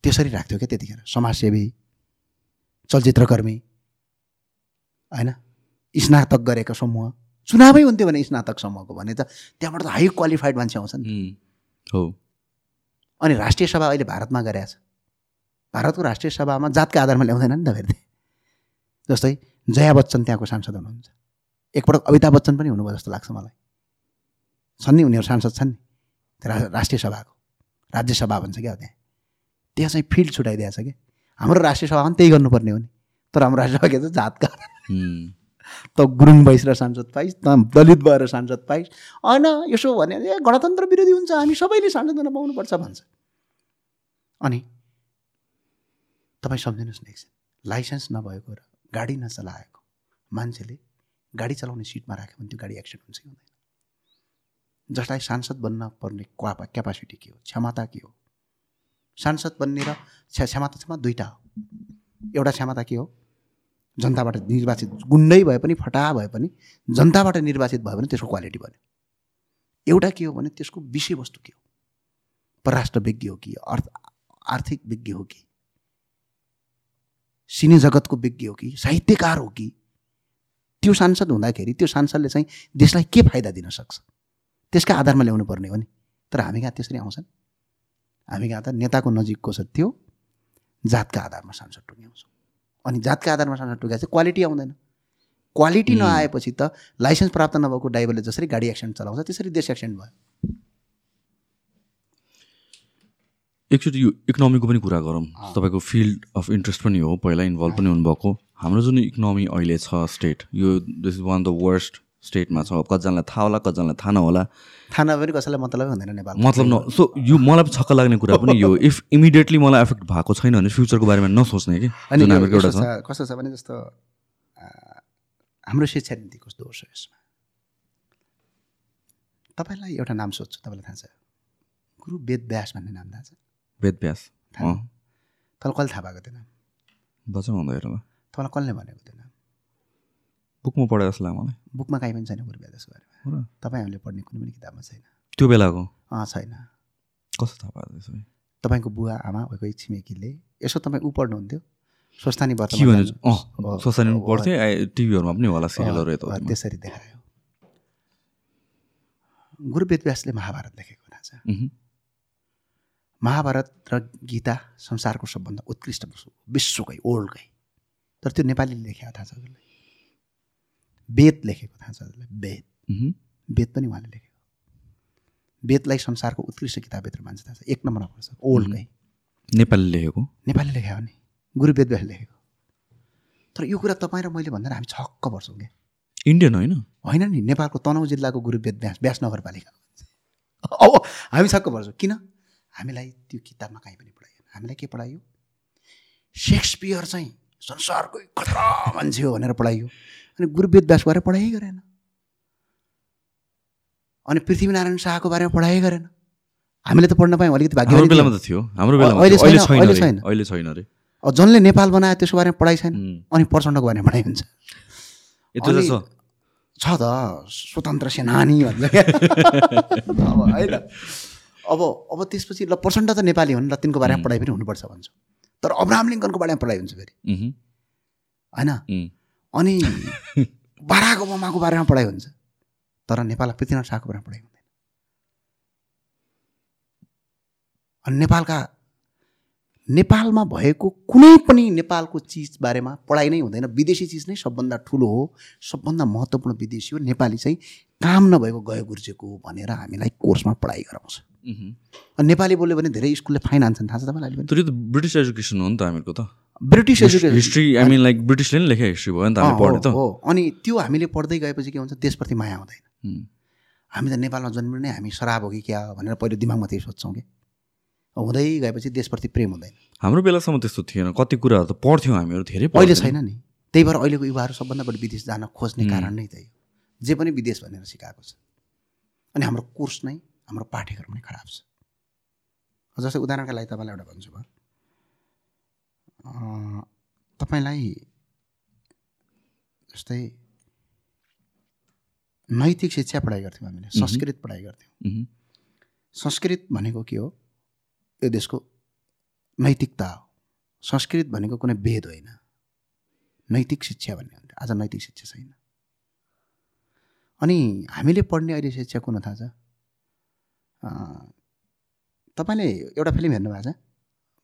त्यसरी राख्थ्यो क्या त्यतिखेर। समाजसेवी चलचित्रकर्मी होइन? स्नातक गरेको समूह। चुनावै हुन्थ्यो भने स्नातक समूहको भने त त्यहाँबाट त हाई क्वालिफाइड मान्छे आउँछ नि। हो। अनि राष्ट्रिय सभा अहिले भारतमा गरेका छ। भारतको राष्ट्रिय सभामा जातका आधारमा ल्याउँदैन नि त फेरि। जस्तै जया बच्चन त्यहाँको सांसद हुनुहुन्छ। एकपटक अमिताभ बच्चन पनि हुनुभयो जस्तो लाग्छ मलाई। छन् नि उनीहरू सांसद छन् नि। त्यो राष्ट्रिय सभाको। राज्यसभा भन्छ क्या त्यहाँ। त्यहाँ चाहिँ फिल्ड छुट्याइदिएको छ कि हाम्रो राष्ट्रिय सभामा पनि त्यही गर्नुपर्ने हो नि। तर हाम्रो राष्ट्रिय सभा के छ जातका त गुरुङ भइस र सांसद पाइस् त दलित भएर सांसद पाइस्। होइन यसो भने ए गणतन्त्र विरोधी हुन्छ। हामी सबैले सांसद हुन पाउनुपर्छ भन्छ। अनि तपाईँ सम्झिनुहोस् न एकछिन लाइसेन्स नभएको र गाडी नचलाएको। मान्छेले गाडी चलाउने सिटमा राख्यो भने त्यो गाडी एक्सिडेन्ट हुन्छ कि हुँदैन। जसलाई सांसद बन्न पर्ने क्वा क्यापासिटी के हो? क्षमता के हो? सांसद बन्ने र क्ष- क्षमता क्षमता दुईवटा हो। एउटा क्षमता के हो? जनताबाट निर्वाचित गुन्डै भए पनि फटा भए पनि जनताबाट निर्वाचित भयो भने त्यसको क्वालिटी बन्यो। एउटा के हो भने त्यसको विषयवस्तु के हो? परराष्ट्र विज्ञ हो कि अर्थ आर्थिक विज्ञ हो कि सिने जगतको विज्ञ हो कि साहित्यकार हो कि त्यो सांसद हुँदाखेरि त्यो सांसदले चाहिँ देशलाई के फाइदा दिन सक्छ? त्यसका आधारमा ल्याउनु पर्ने हो नि। तर हामी कहाँ त्यसरी आउँछन्? हामी कहाँ त नेताको नजिकको छ त्यो जातका आधारमा सांसद टुङ्ग्याउँछौँ। अनि जातका आधारमा सांसद टुङ्ग्या चाहिँ क्वालिटी आउँदैन। क्वालिटी। नआएपछि त लाइसेन्स प्राप्त नभएको ड्राइभरले जसरी गाडी एक्सिडेन्ट चलाउँछ त्यसरी देश एक्सिडेन्ट भयो। एकचोटि यो इकोनोमीको पनि कुरा गरौँ। तपाईँको फिल्ड अफ इन्ट्रेस्ट पनि हो पहिला इन्भल्भ पनि हुनुभएको। हाम्रो जुन इकोनोमी अहिले छ स्टेट यो this is one the worst स्टेटमा छ। कतिजनालाई थाहा होला कतिजनालाई थाहा नहोला। थाहा नभए पनि कसैलाई मतलबै हुँदैन नेपाल मतलब न सो यो मलाई छक्क लाग्ने कुरा पनि यो। इफ इमिडिएटली मलाई एफेक्ट भएको छैन भने फ्युचरको बारेमा नसोच्ने कि जुन एउटा कस्तो छ। छ कस्तो छ भने जस्तो हाम्रो शिक्षा नीति कस्तो दोष हो यसमा? तपाईँलाई एउटा नाम सोध्छु तपाईँलाई थाहा छ? गुरु वेद व्यास भन्ने नाम थाहा छ? वेद व्यास तपाईँलाई कसले थाहा भएको नाम बचाउ भन्दा हेर तपाईँलाई कसले भनेको नाम बुकमा पढे जस्तो लाग्यो मलाई बुकमा काहीँ पनि छैन गुरु वेदको बारेमा हो र? तपाईँ हामीले पढ्ने कुनै पनि किताबमा छैन त्यो बेलाको अँ छैन कस्तो थाहा पाएको त्यसो? तपाईँको बुवा आमा कोही छिमेकीले यसो तपाईँ ऊ पढ्नुहुन्थ्यो स्वस्थानी अब- पढ्थेँ टिभीहरूमा पनि होला सिरियलहरू यता। त्यसरी देखायो गुरु वेद व्यासले महाभारत लेखेको थाहा छ मह्म। महाभारत र गीता संसारको सबभन्दा उत्कृष्ट विश्वकै ओल्डकै तर त्यो नेपालीले लेखेको थाहा छ हजुरलाई वेद लेखेको थाहा छ हजुरलाई वेद। वेद पनि उहाँले लेखेको वेदलाई संसारको उत्कृष्ट किताबभित्र मान्छ थाहा छ। एक नम्बरमा पर्छ ओल्डकै नेपाली लेखेको? नेपाली लेखेको नि गुरु वेद व्यासले लेखेको तर यो कुरा तपाईँ र मैले भन्दा हामी छक्क पर्छौँ क्या। इन्डियन होइन? होइन नि नेपालको तनहुँ जिल्लाको गुरु वेद व्यास व्यास नगरपालिका अब हामी छक्क पर्छौँ। किन? हामीलाई त्यो किताबमा कहीँ पनि पढाइएन हामीलाई के पढाइयो सेक्सपियर चाहिँ संसारकै खतरा मान्छे हो भनेर पढाइयो अनि गुरु वेद व्यासको बारेमा पढाइ गरेन। अनि पृथ्वीनारायण शाहको बारेमा पढाइ गरेन। हामीले त पढ्न पायौँ अलिकति भाग्य बेलामा त थियो। हाम्रो बेलामा अहिले छैन, अरे। जसले नेपाल बनायो त्यसको बारेमा पढाइ छैन। अनि प्रचण्डको बारेमा पढाइ हुन्छ। छ। त स्वतन्त्र सेनानी भन्छ होइन। अब अब त्यसपछि ल प्रचण्ड त नेपाली हुन् र तिनको बारेमा पढाइ पनि हुनुपर्छ भन्छु। तर अब्राहम लिङ्कनको बारेमा पढाइ हुन्छ फेरि। होइन? अनि बाराक ओबामाको बारेमा पढाइ हुन्छ। तर नेपालमा पृथ्वीनारायण शाहको बारेमा पढाइ हुँदैन। अनि नेपालका नेपालमा भएको कुनै पनि नेपालको चिज बारेमा पढाइ नै हुँदैन। विदेशी चिज नै सबभन्दा ठुलो हो। सबभन्दा महत्त्वपूर्ण विदेशी हो। नेपाली चाहिँ काम नभएको गयो गुर्जेको भनेर हामीलाई कोर्समा पढाइ गराउँछ। अनि नेपाली बोल्यो भने धेरै स्कुलले फाइन हान्छन्। थाहा छ तपाईँलाई अहिले तर यो त ब्रिटिस एजुकेसन हो नि त हामीहरूको त। British education. History I mean like ब्रिटिसले नि लेखे हिस्ट्री भयो नि त पढ्ने त। हो, अनि त्यो हामीले पढ्दै गएपछि के हुन्छ देशप्रति माया हुँदैन। उम्, हामी त नेपालमा जन्मिनु नै हामी शराब हो कि क्या भनेर पहिलो दिमागमा त्यही सोध्छौँ कि। हुँदै गएपछि देशप्रति प्रेम हुँदैन। हाम्रो बेलासम्म त्यस्तो थिएन। कति कुराहरू त पढ्थ्यौँ हामीहरू धेरै अहिले। छैन नि। त्यही भएर अहिलेको युवाहरू सबभन्दा बढी विदेश जान खोज्ने हुँ। कारण नै त्यही हो। जे पनि विदेश भनेर सिकाएको छ। अनि हाम्रो कोर्स नै हाम्रो पाठ्यक्रम नै खराब छ। जस्तै उदाहरणका लागि तपाईँलाई एउटा भन्छु भयो। तपाईँलाई जस्तै नैतिक शिक्षा पढाइ गर्थ्यौँ हामीले। संस्कृत पढाइ गर्थ्यौँ। संस्कृत भनेको के हो? यो देशको नैतिकता हो। संस्कृत भनेको कुनै वेद होइन। नैतिक शिक्षा भन्ने हुन्छ। आज नैतिक शिक्षा छैन। अनि हामीले पढ्ने अहिले शिक्षा कुन थाहा छ? तपाईँले एउटा फिल्म हेर्नुभएको छ?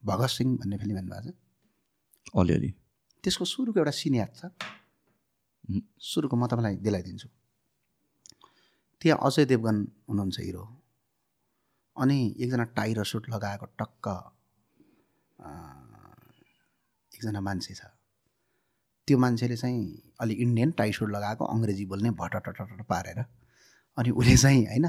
भगत सिंह भन्ने फिल्म हेर्नुभएको छ? अलिअलि। त्यसको सुरुको एउटा सिन याद छ। सुरुको म तपाईँलाई दिलाइदिन्छु त्यहाँ अजय देवगन हुनुहुन्छ हिरो। अनि एकजना टाई र सुट लगाएको टक्क एकजना मान्छे छ। त्यो मान्छेले चाहिँ अलि इन्डियन टाई सुट लगाएको अङ्ग्रेजी बोल्ने भटटटट पारेर। अनि उसले चाहिँ होइन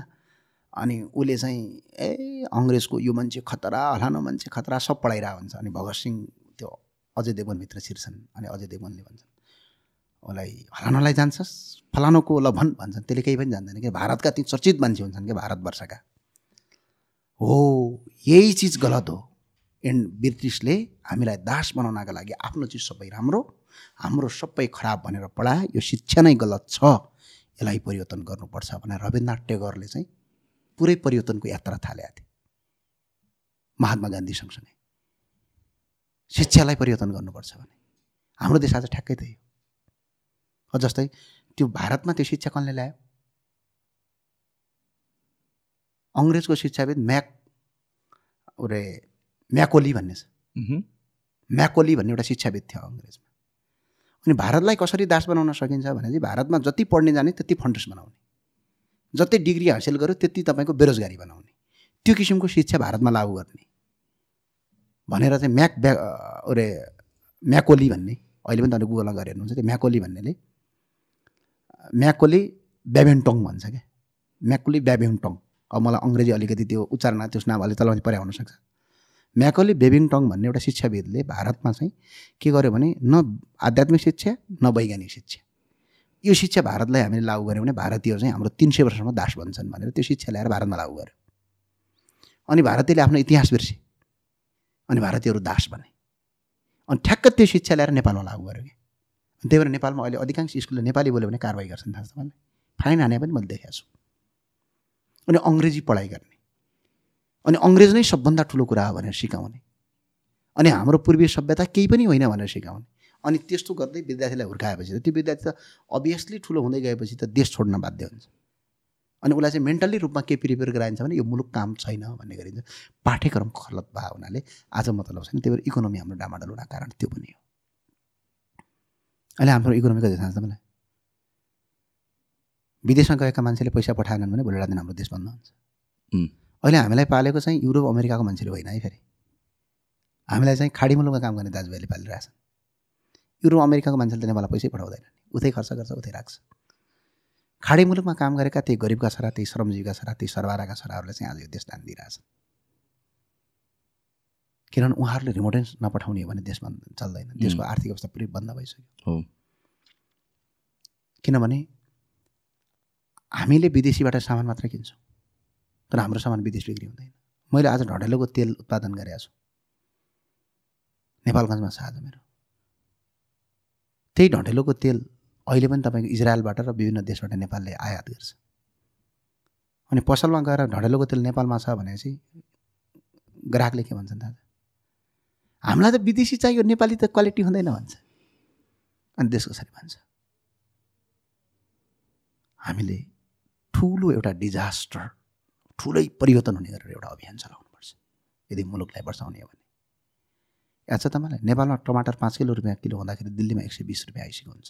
अनि उसले चाहिँ ए अङ्ग्रेजको यो मान्छे खतरा हलानो मान्छे खतरा सब पढाइरहेको हुन्छ। अनि भगत सिंह त्यो अजय देवगनभित्र छिर्छन् अनि अजय देवगनले भन्छन् उसलाई फलानालाई जान्छस्? फलानुको ल भन् भन्छन्। त्यसले केही पनि जान्दैन कि भारतका ती चर्चित मान्छे हुन्छन् क्या भारतवर्षका। हो यही चिज गलत हो। एन्ड ब्रिटिसले हामीलाई दास बनाउनका लागि आफ्नो चिज सबै राम्रो हाम्रो सबै खराब भनेर पढाए। यो शिक्षा नै गलत छ। यसलाई परिवर्तन गर्नुपर्छ भनेर रविन्द्रनाथ टेगोरले चाहिँ पुरै परिवर्तनको यात्रा थालेका थिए महात्मा गान्धी सँगसँगै। शिक्षालाई परिवर्तन गर्नुपर्छ भने। हाम्रो देश आज ठ्याक्कै त्यही हो। जस्तै त्यो भारतमा त्यो शिक्षा कसले ल्यायो? अङ्ग्रेजको शिक्षाविद म्याक उरे म्याकोली भन्ने छ। म्याकोली भन्ने एउटा शिक्षाविद थियो अङ्ग्रेजमा। अनि भारतलाई कसरी दास बनाउन सकिन्छ भने चाहिँ भारतमा जति पढ्ने जाने त्यति फन्टस बनाउने। जति डिग्री हासिल गर्यो त्यति तपाईँको बेरोजगारी बनाउने। त्यो किसिमको शिक्षा भारतमा लागू गर्ने। भनेर चाहिँ म्याक ब्या अरे म्याकोली भन्ने अहिले पनि तपाईँले गुगलमा गएर हेर्नुहुन्छ त्यो म्याकोली भन्नेले म्याकोली ब्याबेन्टोङ भन्छ क्या। म्याकोली ब्याबेन्टोङ। अब मलाई अङ्ग्रेजी अलिकति त्यो उच्चारण त्यस नाम अलि तल परे हुनसक्छ म्याकोली बेबिङटङ भन्ने एउटा शिक्षाविदले भारतमा चाहिँ के गर्यो भने न आध्यात्मिक शिक्षा न वैज्ञानिक शिक्षा। यो शिक्षा भारतलाई हामीले लागू गऱ्यौँ भने भारतीयहरू चाहिँ हाम्रो तिन सय वर्षसम्म दास बन्छन् भनेर त्यो शिक्षा ल्याएर भारतमा लागू गर्यो अनि भारतीयले आफ्नो इतिहास बिर्से। अनि भारतीयहरू दास बने। अनि ठ्याक्क त्यो शिक्षा ल्याएर नेपालमा लागू गर्यो कि। अनि त्यही भएर नेपालमा अहिले अधिकांश स्कुलले नेपाली बोल्यो भने कारवाही गर्छन् थाहा छ तपाईँलाई फाइन हाने पनि मैले देखाएको छु। अनि अङ्ग्रेजी पढाइ गर्ने। अनि अङ्ग्रेज नै सबभन्दा ठुलो कुरा हो भनेर सिकाउने। अनि हाम्रो पूर्वीय सभ्यता केही पनि होइन भनेर सिकाउने। अनि त्यस्तो गर्दै विद्यार्थीलाई हुर्काएपछि त त्यो विद्यार्थी त अभियसली ठुलो हुँदै गएपछि त देश छोड्न बाध्य हुन्छ। अनि उसलाई चाहिँ मेन्टल्ली रूपमा के प्रिपेयर गराइन्छ भने यो मुलुक काम छैन भन्ने गरिन्छ। पाठ्यक्रम गलत भएको हुनाले आज मतलब छैन। त्यही भएर इकोनोमी हाम्रो डामाडोल हुन कारण त्यो पनि हो। अहिले हाम्रो इकोनोमी कति थाहा छ तपाईँलाई? विदेशमा गएका मान्छेले पैसा पठाएनन् भने भोलि दिन हाम्रो देश बन्द हुन्छ. अहिले हामीलाई पालेको चाहिँ युरोप अमेरिकाको मान्छेले होइन है फेरि। हामीलाई चाहिँ खाडी मुलुकमा काम गर्ने दाजुभाइले पालिरहेछन्। युरोप अमेरिकाको मान्छेले त नेपाललाई पैसै पठाउँदैन। उतै खर्च गर्छ उतै राख्छ। खाडी मुलुकमा काम गरेका त्यही गरिबका छोरा त्यही श्रमजीवीका छोरा त्यही सरबाराका छोराहरूले चाहिँ आज यो देश दान दिइरहेछन् किनभने उहाँहरूले रिमोटेन्स नपठाउने हो भने देश बन्द चल्दैन देशको आर्थिक अवस्था पुरै बन्द भइसक्यो। हो। किनभने हामीले विदेशीबाट सामान मात्र किन्छौँ। तर हाम्रो सामान विदेश बिक्री हुँदैन। मैले आज ढडेलोको तेल उत्पादन गरेको छु। नेपालगञ्जमा छ आज मेरो। त्यही ढटेलोको तेल अहिले पनि तपाईँको इजरायलबाट र विभिन्न देशबाट नेपालले आयात गर्छ। अनि पसलमा गएर ढडेलोको तेल नेपालमा छ भनेपछि ग्राहकले के भन्छन् दाजु हामीलाई त विदेशी चाहियो नेपाली त क्वालिटी हुँदैन भन्छ। अनि देश कसरी भन्छ? हामीले ठुलो एउटा डिजास्टर ठुलै परिवर्तन हुने गरेर एउटा अभियान चलाउनुपर्छ। यदि मुलुकलाई बचाउने हो भने। याद छ तपाईँलाई? नेपालमा टमाटर पाँच किलो रुपियाँ किलो हुँदाखेरि दिल्लीमा एक सय बिस रुपियाँ आइसकेको हुन्छ।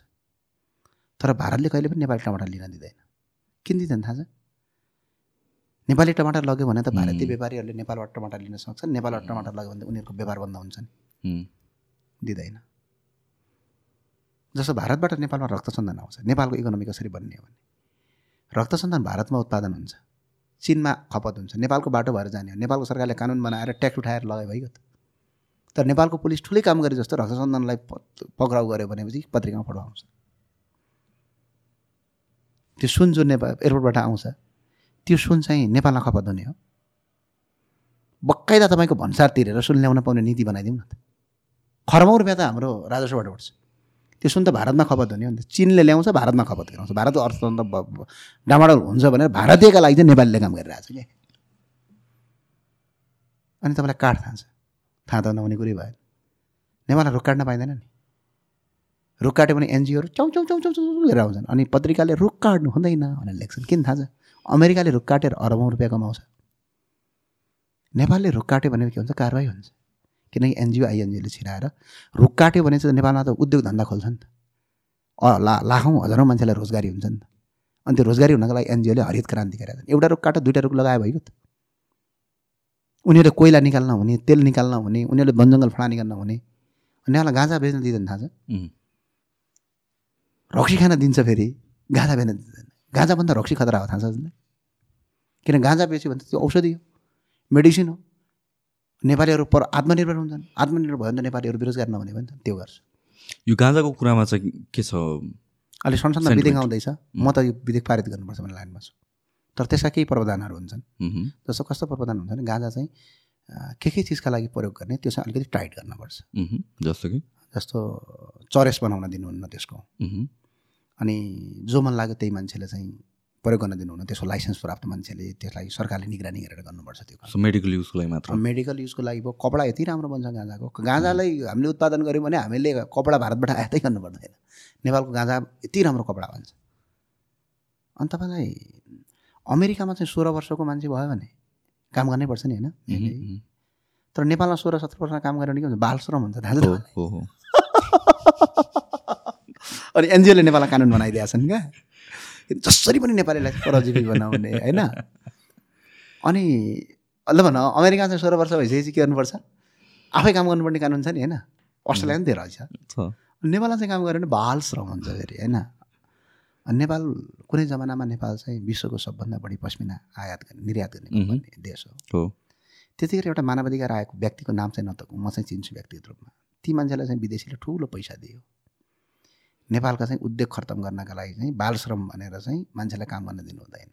तर भारतले कहिले पनि नेपाली टमाटर लिन दिँदैन। किन दिँदैन थाहा छ? नेपाली टमाटर लग्यो भने त भारतीय। व्यापारीहरूले नेपालबाट टमाटर लिन सक्छन्। नेपालबाट टमाटर लग्यो भने उनीहरूको व्यापार बन्द हुन्छ नि दिँदैन। जस्तो भारतबाट नेपालमा रक्त सन्धान आउँछ नेपालको इकोनोमी कसरी बन्ने हो भने? रक्त सन्धान भारतमा उत्पादन हुन्छ। चिनमा खपत हुन्छ। नेपालको बाटो भएर जाने हो। नेपालको सरकारले कानुन बनाएर ट्याक्स उठाएर लगायो भइगयो त। तर नेपालको पुलिस ठुलै काम गरे जस्तो रक्त सन्धानलाई प- पक्राउ गऱ्यो भनेपछि पत्रिकामा फोटो आउँछ। त्यो सुन जुन नेपाल एयरपोर्टबाट आउँछ त्यो सुन चाहिँ नेपालमा खपत हुने हो। बक्काइदा तपाईँको भन्सार तिरेर सुन ल्याउन पाउने नीति बनाइदिउँ न त। खरबौँ रुपियाँ त हाम्रो राजस्वबाट उठ्छ। त्यो सुन त भारतमा खपत हुने हो नि त। चिनले ल्याउँछ भारतमा खपत गराउँछ भारतको अर्थतन्त्र डामाडोल हुन्छ भनेर भारतीयका लागि चाहिँ नेपालीले काम गरिरहेको छ क्या अनि तपाईँलाई काठ थाहा छ। थाहा त नहुने कुरै भयो नेपालमा रुख काट्न पाइँदैन नि। रुख काट्यो भने एनजिओहरू चौ चौ चौ चौ चौ गरेर आउँछन्। अनि पत्रिकाले रुख काट्नु हुँदैन भनेर लेख्छन्। किन थाहा छ? अमेरिकाले रुख काटेर अरबौँ रुपियाँ कमाउँछ। नेपालले रुख काट्यो भने के हुन्छ? कारवाही हुन्छ। किनकि एनजिओ आइएनजिओले छिराएर रुख काट्यो भने चाहिँ नेपालमा त उद्योग धन्दा खोल्छ नि त ला लाखौँ हजारौँ मान्छेलाई रोजगारी हुन्छ नि त। अनि त्यो रोजगारी हुनको लागि एनजिओले हरित क्रान्ति छन्। एउटा रुख काट्यो दुइटा रुख लगायो भइगयो त। उनीहरूले कोइला निकाल्न हुने तेल निकाल्न हुने उनीहरूले वन जङ्गल फडा निकाल्न हुने। नेपाललाई गाँजा बेच्न दिँदैन थाहा छ? रक्सी खान दिन्छ फेरि गाँजा बेच्न दिँदैन। गाँजाभन्दा रक्सी खतरा हो थाहा छ किन गाँजा बेच्यो भने त त्यो औषधि हो मेडिसिन हो। नेपालीहरू पर आत्मनिर्भर हुन्छन्। आत्मनिर्भर भयो भने त नेपालीहरू बेरोजगार नहुने भयो नि त त्यो गर्छ। यो गाँजाको कुरामा चाहिँ के छ? अहिले संसदमा. विधेयक आउँदैछ। म त यो विधेयक पारित गर्नुपर्छ भन्ने लाइनमा छु तर त्यसका केही प्रावधानहरू हुन्छन्। जस्तो कस्तो प्रावधान हुन्छ भने गाँजा चाहिँ के के चिजका लागि प्रयोग गर्ने त्यो चाहिँ अलिकति टाइट गर्नुपर्छ। जस्तो कि? जस्तो चरेस बनाउन दिनुहुन्न त्यसको। अनि जो मन लाग्यो त्यही मान्छेले चाहिँ प्रयोग गर्न दिनुहुन्न त्यसको लाइसेन्स प्राप्त मान्छेले त्यसलाई सरकारले निगरानी गरेर गर्नुपर्छ त्यो मेडिकल युजको लागि मात्र? मेडिकल युजको लागि भयो कपडा यति राम्रो बन्छ गाँजाको। गाँजालाई हामीले उत्पादन गऱ्यौँ भने हामीले कपडा भारतबाट आयातै गर्नु पर्दैन। नेपालको गाँजा यति राम्रो कपडा भन्छ अनि तपाईँलाई अमेरिकामा चाहिँ सोह्र वर्षको मान्छे भयो भने काम गर्नै पर्छ नि होइन? तर नेपालमा सोह्र सत्र वर्ष काम गरेर भने के हुन्छ बाल श्रम हुन्छ थाहा छ अनि एनजिओले नेपालमा कानुन बनाइदिएका छन् क्या। जसरी पनि नेपालीलाई परजीवी बनाउने होइन? अनि ल भन अमेरिका चाहिँ सोह्र वर्ष भइसकेपछि के गर्नुपर्छ? आफै काम गर्नुपर्ने कानुन छ नि होइन? अस्ट्रेलिया पनि धेरै रहेछ। छ। नेपालमा चाहिँ काम गऱ्यो भने बाल श्रम हुन्छ फेरि होइन? नेपाल कुनै जमानामा नेपाल चाहिँ विश्वको सबभन्दा बढी पस्मिना आयात गर्ने निर्यात गर्ने देश हो। हो। त्यतिखेर एउटा मानवाधिकार आएको व्यक्तिको नाम चाहिँ नतकु म चाहिँ चिन्छु व्यक्तिगत रूपमा। ती मान्छेलाई चाहिँ विदेशीले ठुलो पैसा दियो। नेपालका चाहिँ उद्योग खत्तम गर्नका लागि चाहिँ बाल श्रम भनेर चाहिँ मान्छेलाई काम गर्न दिनु हुँदैन।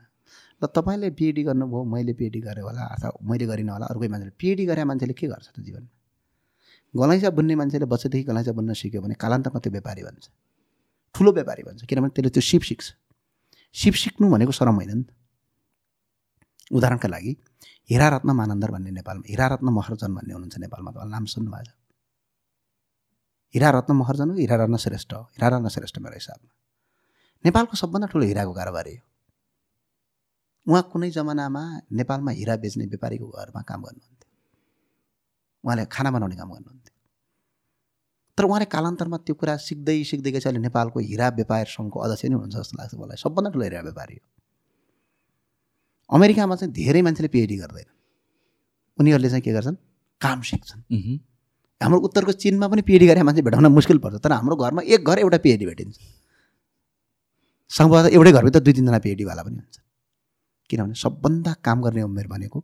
ल तपाईँले पिएचडी गर्नुभयो मैले पिएचडी गरेँ होला अथवा मैले गरिनँ होला अर्कै मान्छेले पिएचडी गरे मान्छेले के गर्छ त जीवनमा? गलैँचा बुन्ने मान्छेले बच्चादेखि गलैँचा बुन्न सिक्यो भने कालान्तरमा त्यो व्यापारी भन्छ ठुलो व्यापारी भन्छ किनभने त्यसले त्यो सिप सिक्छ। सिप सिक्नु भनेको शरम होइन नि त। उदाहरणका लागि हिरारत्न मानन्दर भन्ने नेपालमा हिरारत्न महर्जन भन्ने हुनुहुन्छ नेपालमा तपाईँले नाम सुन्नुभएको छ। हिरारत्न महर्जन हो हिरारत्न श्रेष्ठ हो हिरारत्न श्रेष्ठ मेरो हिसाबमा नेपालको सबभन्दा ठुलो हिराको कारोबारी हो। उहाँ कुनै जमानामा नेपालमा हिरा बेच्ने व्यापारीको घरमा काम गर्नुहुन्थ्यो। उहाँले खाना बनाउने काम गर्नुहुन्थ्यो। तर उहाँले कालान्तरमा त्यो कुरा सिक्दै सिक्दै गएपछि अहिले नेपालको हिरा व्यापार सङ्घको अध्यक्ष नै हुनुहुन्छ जस्तो लाग्छ मलाई। सबभन्दा ठुलो हिरा व्यापारी हो। अमेरिकामा चाहिँ धेरै मान्छेले पिएचडी गर्दैन। उनीहरूले चाहिँ के गर्छन्? काम सिक्छन्। हाम्रो उत्तरको चिनमा पनि पिएचडी गरे मान्छे भेटाउन मुस्किल पर्छ। तर हाम्रो घरमा एक घर एउटा पिएचडी भेटिन्छ। सम्भवतः एउटै घरभित्र दुई तिनजना पिएचडीवाला पनि हुन्छ किनभने सबभन्दा काम गर्ने उमेर भनेको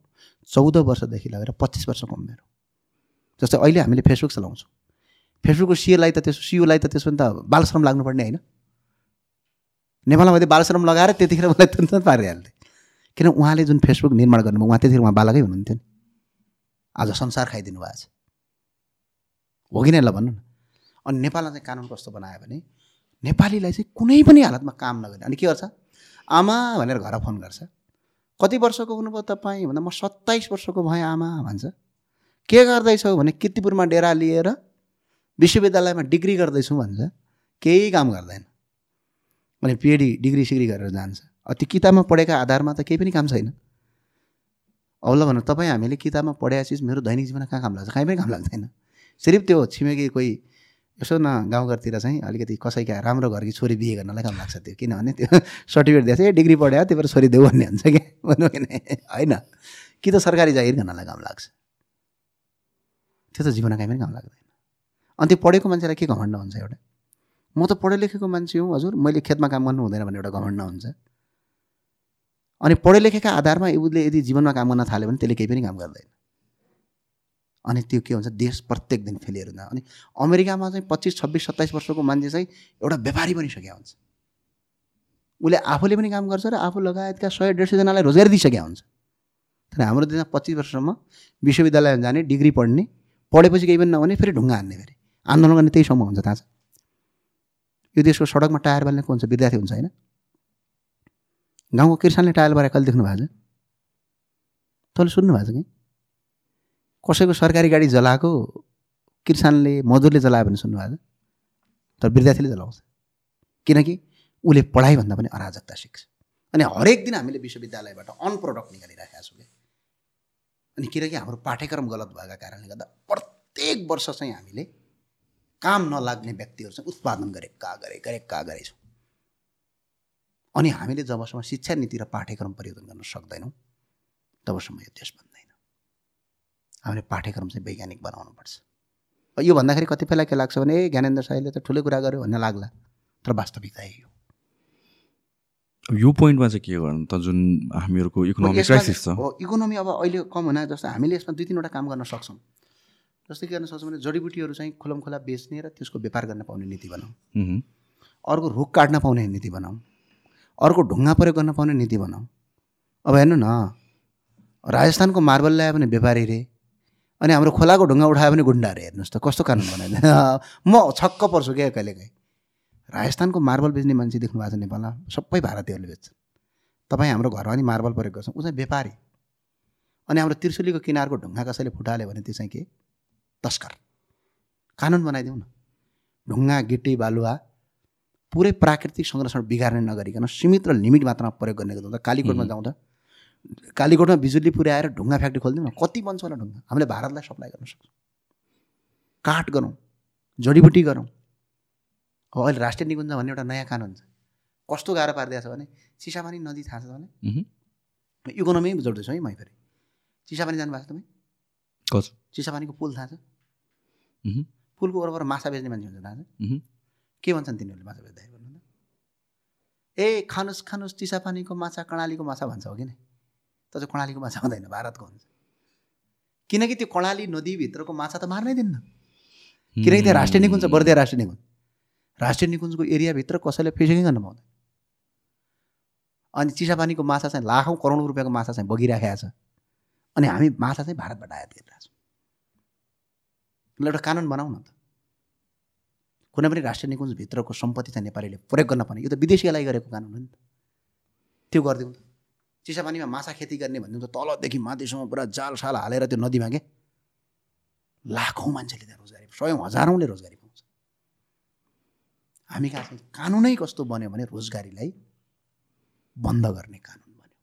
चौध वर्षदेखि लगेर पच्चिस वर्षको उमेर हो। जस्तै अहिले हामीले फेसबुक चलाउँछौँ। फेसबुकको सिओलाई त त्यसो सिओलाई त त्यसो भने त बालश्रम लाग्नुपर्ने होइन। नेपालमा मैले बालश्रम लगाएर त्यतिखेर मलाई तुरन्त पारिहाल्थेँ। किन उहाँले जुन फेसबुक निर्माण गर्नुभयो उहाँ त्यतिखेर उहाँ बालकै हुनुहुन्थ्यो नि। आज संसार खाइदिनु भएको छ। हो कि नै ल भन्नु न। अनि नेपालमा चाहिँ कानुन कस्तो बनायो भने नेपालीलाई चाहिँ कुनै पनि हालतमा काम नगर्ने। अनि के गर्छ? आमा भनेर घर फोन गर्छ। कति वर्षको हुनुभयो तपाईँ? भन्दा म सत्ताइस वर्षको भएँ आमा भन्छ। के गर्दैछौ भने किर्तिपुरमा डेरा लिएर विश्वविद्यालयमा डिग्री गर्दैछु भन्छ। केही काम गर्दैन। अनि पिएडी डिग्री सिग्री गरेर जान्छ। त्यो किताबमा पढेका आधारमा त केही पनि काम छैन। औला भन्नु तपाईँ हामीले किताबमा पढेका चिज मेरो दैनिक जीवनमा कहाँ काम लाग्छ? कहीँ पनि काम लाग्दैन। सिर्फ त्यो छिमेकी कोही यसो न गाउँघरतिर चाहिँ अलिकति कसैका राम्रो घरकी छोरी बिहे गर्नलाई काम लाग्छ त्यो। किनभने त्यो सर्टिफिकेट दिएछ ए डिग्री पढ्यो त्यो भएर छोरी देऊ भन्ने हुन्छ क्या? भन्नु भने होइन। कि त सरकारी जागिर गर्नलाई काम लाग्छ? त्यो त जीवनमा कहीँ पनि काम लाग्दैन। अनि त्यो पढेको मान्छेलाई के घमण्ड हुन्छ एउटा? म त पढे लेखेको मान्छे हुँ हजुर। मैले खेतमा काम गर्नु हुँदैन भन्ने एउटा घमण्ड हुन्छ। अनि पढे लेखेका आधारमा उसले यदि जीवनमा काम गर्न थाल्यो भने त्यसले केही पनि काम गर्दैन। अनि त्यो के हुन्छ? देश प्रत्येक दिन फेलिएर हुन्छ अनि अमेरिकामा चाहिँ पच्चिस छब्बिस सत्ताइस वर्षको मान्छे चाहिँ एउटा व्यापारी बनिसकेका हुन्छ। उसले आफूले पनि काम गर्छ र आफू लगायतका सय डेढ सयजनालाई रोजगारी दिइसकेका हुन्छ। तर हाम्रो देशमा पच्चिस वर्षसम्म विश्वविद्यालयमा जाने डिग्री पढ्ने पढेपछि केही पनि नहुने फेरि ढुङ्गा हान्ने फेरि। आन्दोलन गर्ने त्यही समूह हुन्छ थाहा छ। यो देशको सडकमा टायर बाल्ने को हुन्छ विद्यार्थी हुन्छ होइन। गाउँको किसानले टायर बारे कहिले देख्नु भएको छ? तपाईँले सुन्नु भएको छ कि? कसैको सरकारी गाडी जलाएको किसानले मजदुरले जलायो भने सुन्नुभएको छ? तर विद्यार्थीले जलाउँछ। किनकि उसले पढाइभन्दा पनि अराजकता सिक्छ। अनि हरेक दिन हामीले विश्वविद्यालयबाट अनप्रोडक्ट निकालिरहेका छौँ अनि किनकि हाम्रो पाठ्यक्रम गलत भएका कारणले गर्दा प्रत्येक वर्ष चाहिँ हामीले काम नलाग्ने व्यक्तिहरू चाहिँ उत्पादन गरेका गरे गरेका गरेछौँ अनि हामीले जबसम्म शिक्षा नीति र पाठ्यक्रम परिवर्तन गर्न सक्दैनौँ तबसम्म यो देश बन्दैन। हामीले पाठ्यक्रम चाहिँ वैज्ञानिक बनाउनुपर्छ। यो भन्दाखेरि कतिपयलाई के लाग्छ भने ए ज्ञानेन्द्र साईले त ठुलो कुरा गर्यो भन्ने लाग्ला। तर वास्तविकता यही हो। यो पोइन्टमा चाहिँ के गर्नु त जुन हामीहरूको इकोनोमिक क्राइसिस छ? इकोनोमी अब अहिले कम हुन जस्तो हामीले यसमा दुई तिनवटा काम गर्न सक्छौँ। जस्तै के गर्न सक्छौँ भने जडीबुटीहरू चाहिँ खुलम खुला बेच्ने र त्यसको व्यापार गर्न पाउने नीति बनाऊ। अर्को रुख काट्न पाउने नीति बनाऊ। अर्को ढुङ्गा प्रयोग गर्न पाउने नीति बनाऊ। अब हेर्नु न राजस्थानको मार्बल ल्यायो भने व्यापारी रे अनि हाम्रो खोलाको ढुङ्गा उठायो भने गुन्डा रे हेर्नुहोस् त कस्तो कानुन बनाइदिएन म छक्क पर्छु क्या कहिलेकाहीँ। राजस्थानको मार्बल बेच्ने मान्छे देख्नु भएको छ नेपालमा सबै भारतीयहरूले बेच्छन् तपाईँ हाम्रो घरमा नि मार्बल प्रयोग गर्छौँ ऊ चाहिँ व्यापारी। अनि हाम्रो त्रिशुलीको किनारको ढुङ्गा कसैले फुटाल्यो भने त्यो चाहिँ के? तस्कर। कानुन बनाइदिउँ न। ढुङ्गा गिटी बालुवा पुरै प्राकृतिक संरक्षण बिगार्ने नगरिकन सीमित र लिमिट मात्रामा प्रयोग गर्ने गर्दा कालीकोटमा जाउँ त कालीकोटमा बिजुली पुर्याएर ढुङ्गा फ्याक्ट्री खोलिदिउँ न कति बन्छ होला ढुङ्गा? हामीले भारतलाई सप्लाई गर्न सक्छौँ। काठ गरौँ जडीबुटी गरौँ। अब अहिले राष्ट्रिय निकुञ्ज भन्ने एउटा नयाँ कानुन छ। कस्तो गाह्रो पारिदिएको छ भने चिसापानी नदी थाहा छ तपाईँलाई इकोनोमी जोड्दैछु है मै फेरि। चिसापानी जानुभएको छ तपाईँ? चिसापानीको पुल थाहा छ? पुलको वरपर माछा बेच्ने मान्छे हुन्छ थाहा छ? के भन्छन् तिनीहरूले माछा बेच्दाखेरि भन्नु त? ए खानुहोस् खानुहोस् चिसापानीको माछा कर्णालीको माछा भन्छ हो कि नै? त चाहिँ कर्णालीको माछा हुँदैन भारतको हुन्छ। किनकि त्यो कर्णाली नदीभित्रको माछा त मार्नै दिन्न। किनकि त्यहाँ राष्ट्रिय निकुञ्ज बर्दिया राष्ट्रिय निकुञ्ज। राष्ट्रिय निकुञ्जको एरियाभित्र कसैले फिसिङ गर्न पाउँदैन। अनि चिसापानीको माछा चाहिँ लाखौँ करोडौँ रुपियाँको माछा चाहिँ बगिराखेको छ। अनि हामी माछा चाहिँ भारतबाट आयात गरिरहेको छौँ। एउटा कानुन बनाऊ न त। कुनै पनि राष्ट्रिय निकुञ्जभित्रको सम्पत्ति चाहिँ नेपालीले प्रयोग गर्न पर्ने। यो त विदेशीलाई गरेको कानुन हो नि त। त्यो गरिदिउँ त। चिसापानीमा माछा खेती गर्ने भनिदिउँ त तलदेखि माथिसम्म पुरा जाल साल हालेर त्यो नदीमा के लाखौँ मान्छेले त्यहाँ रोजगारी स्वयं हजारौँले रोजगारी पाउँछ। हामी कहाँ कानुनै कस्तो बन्यो भने रोजगारीलाई बन्द गर्ने कानुन बन्यो।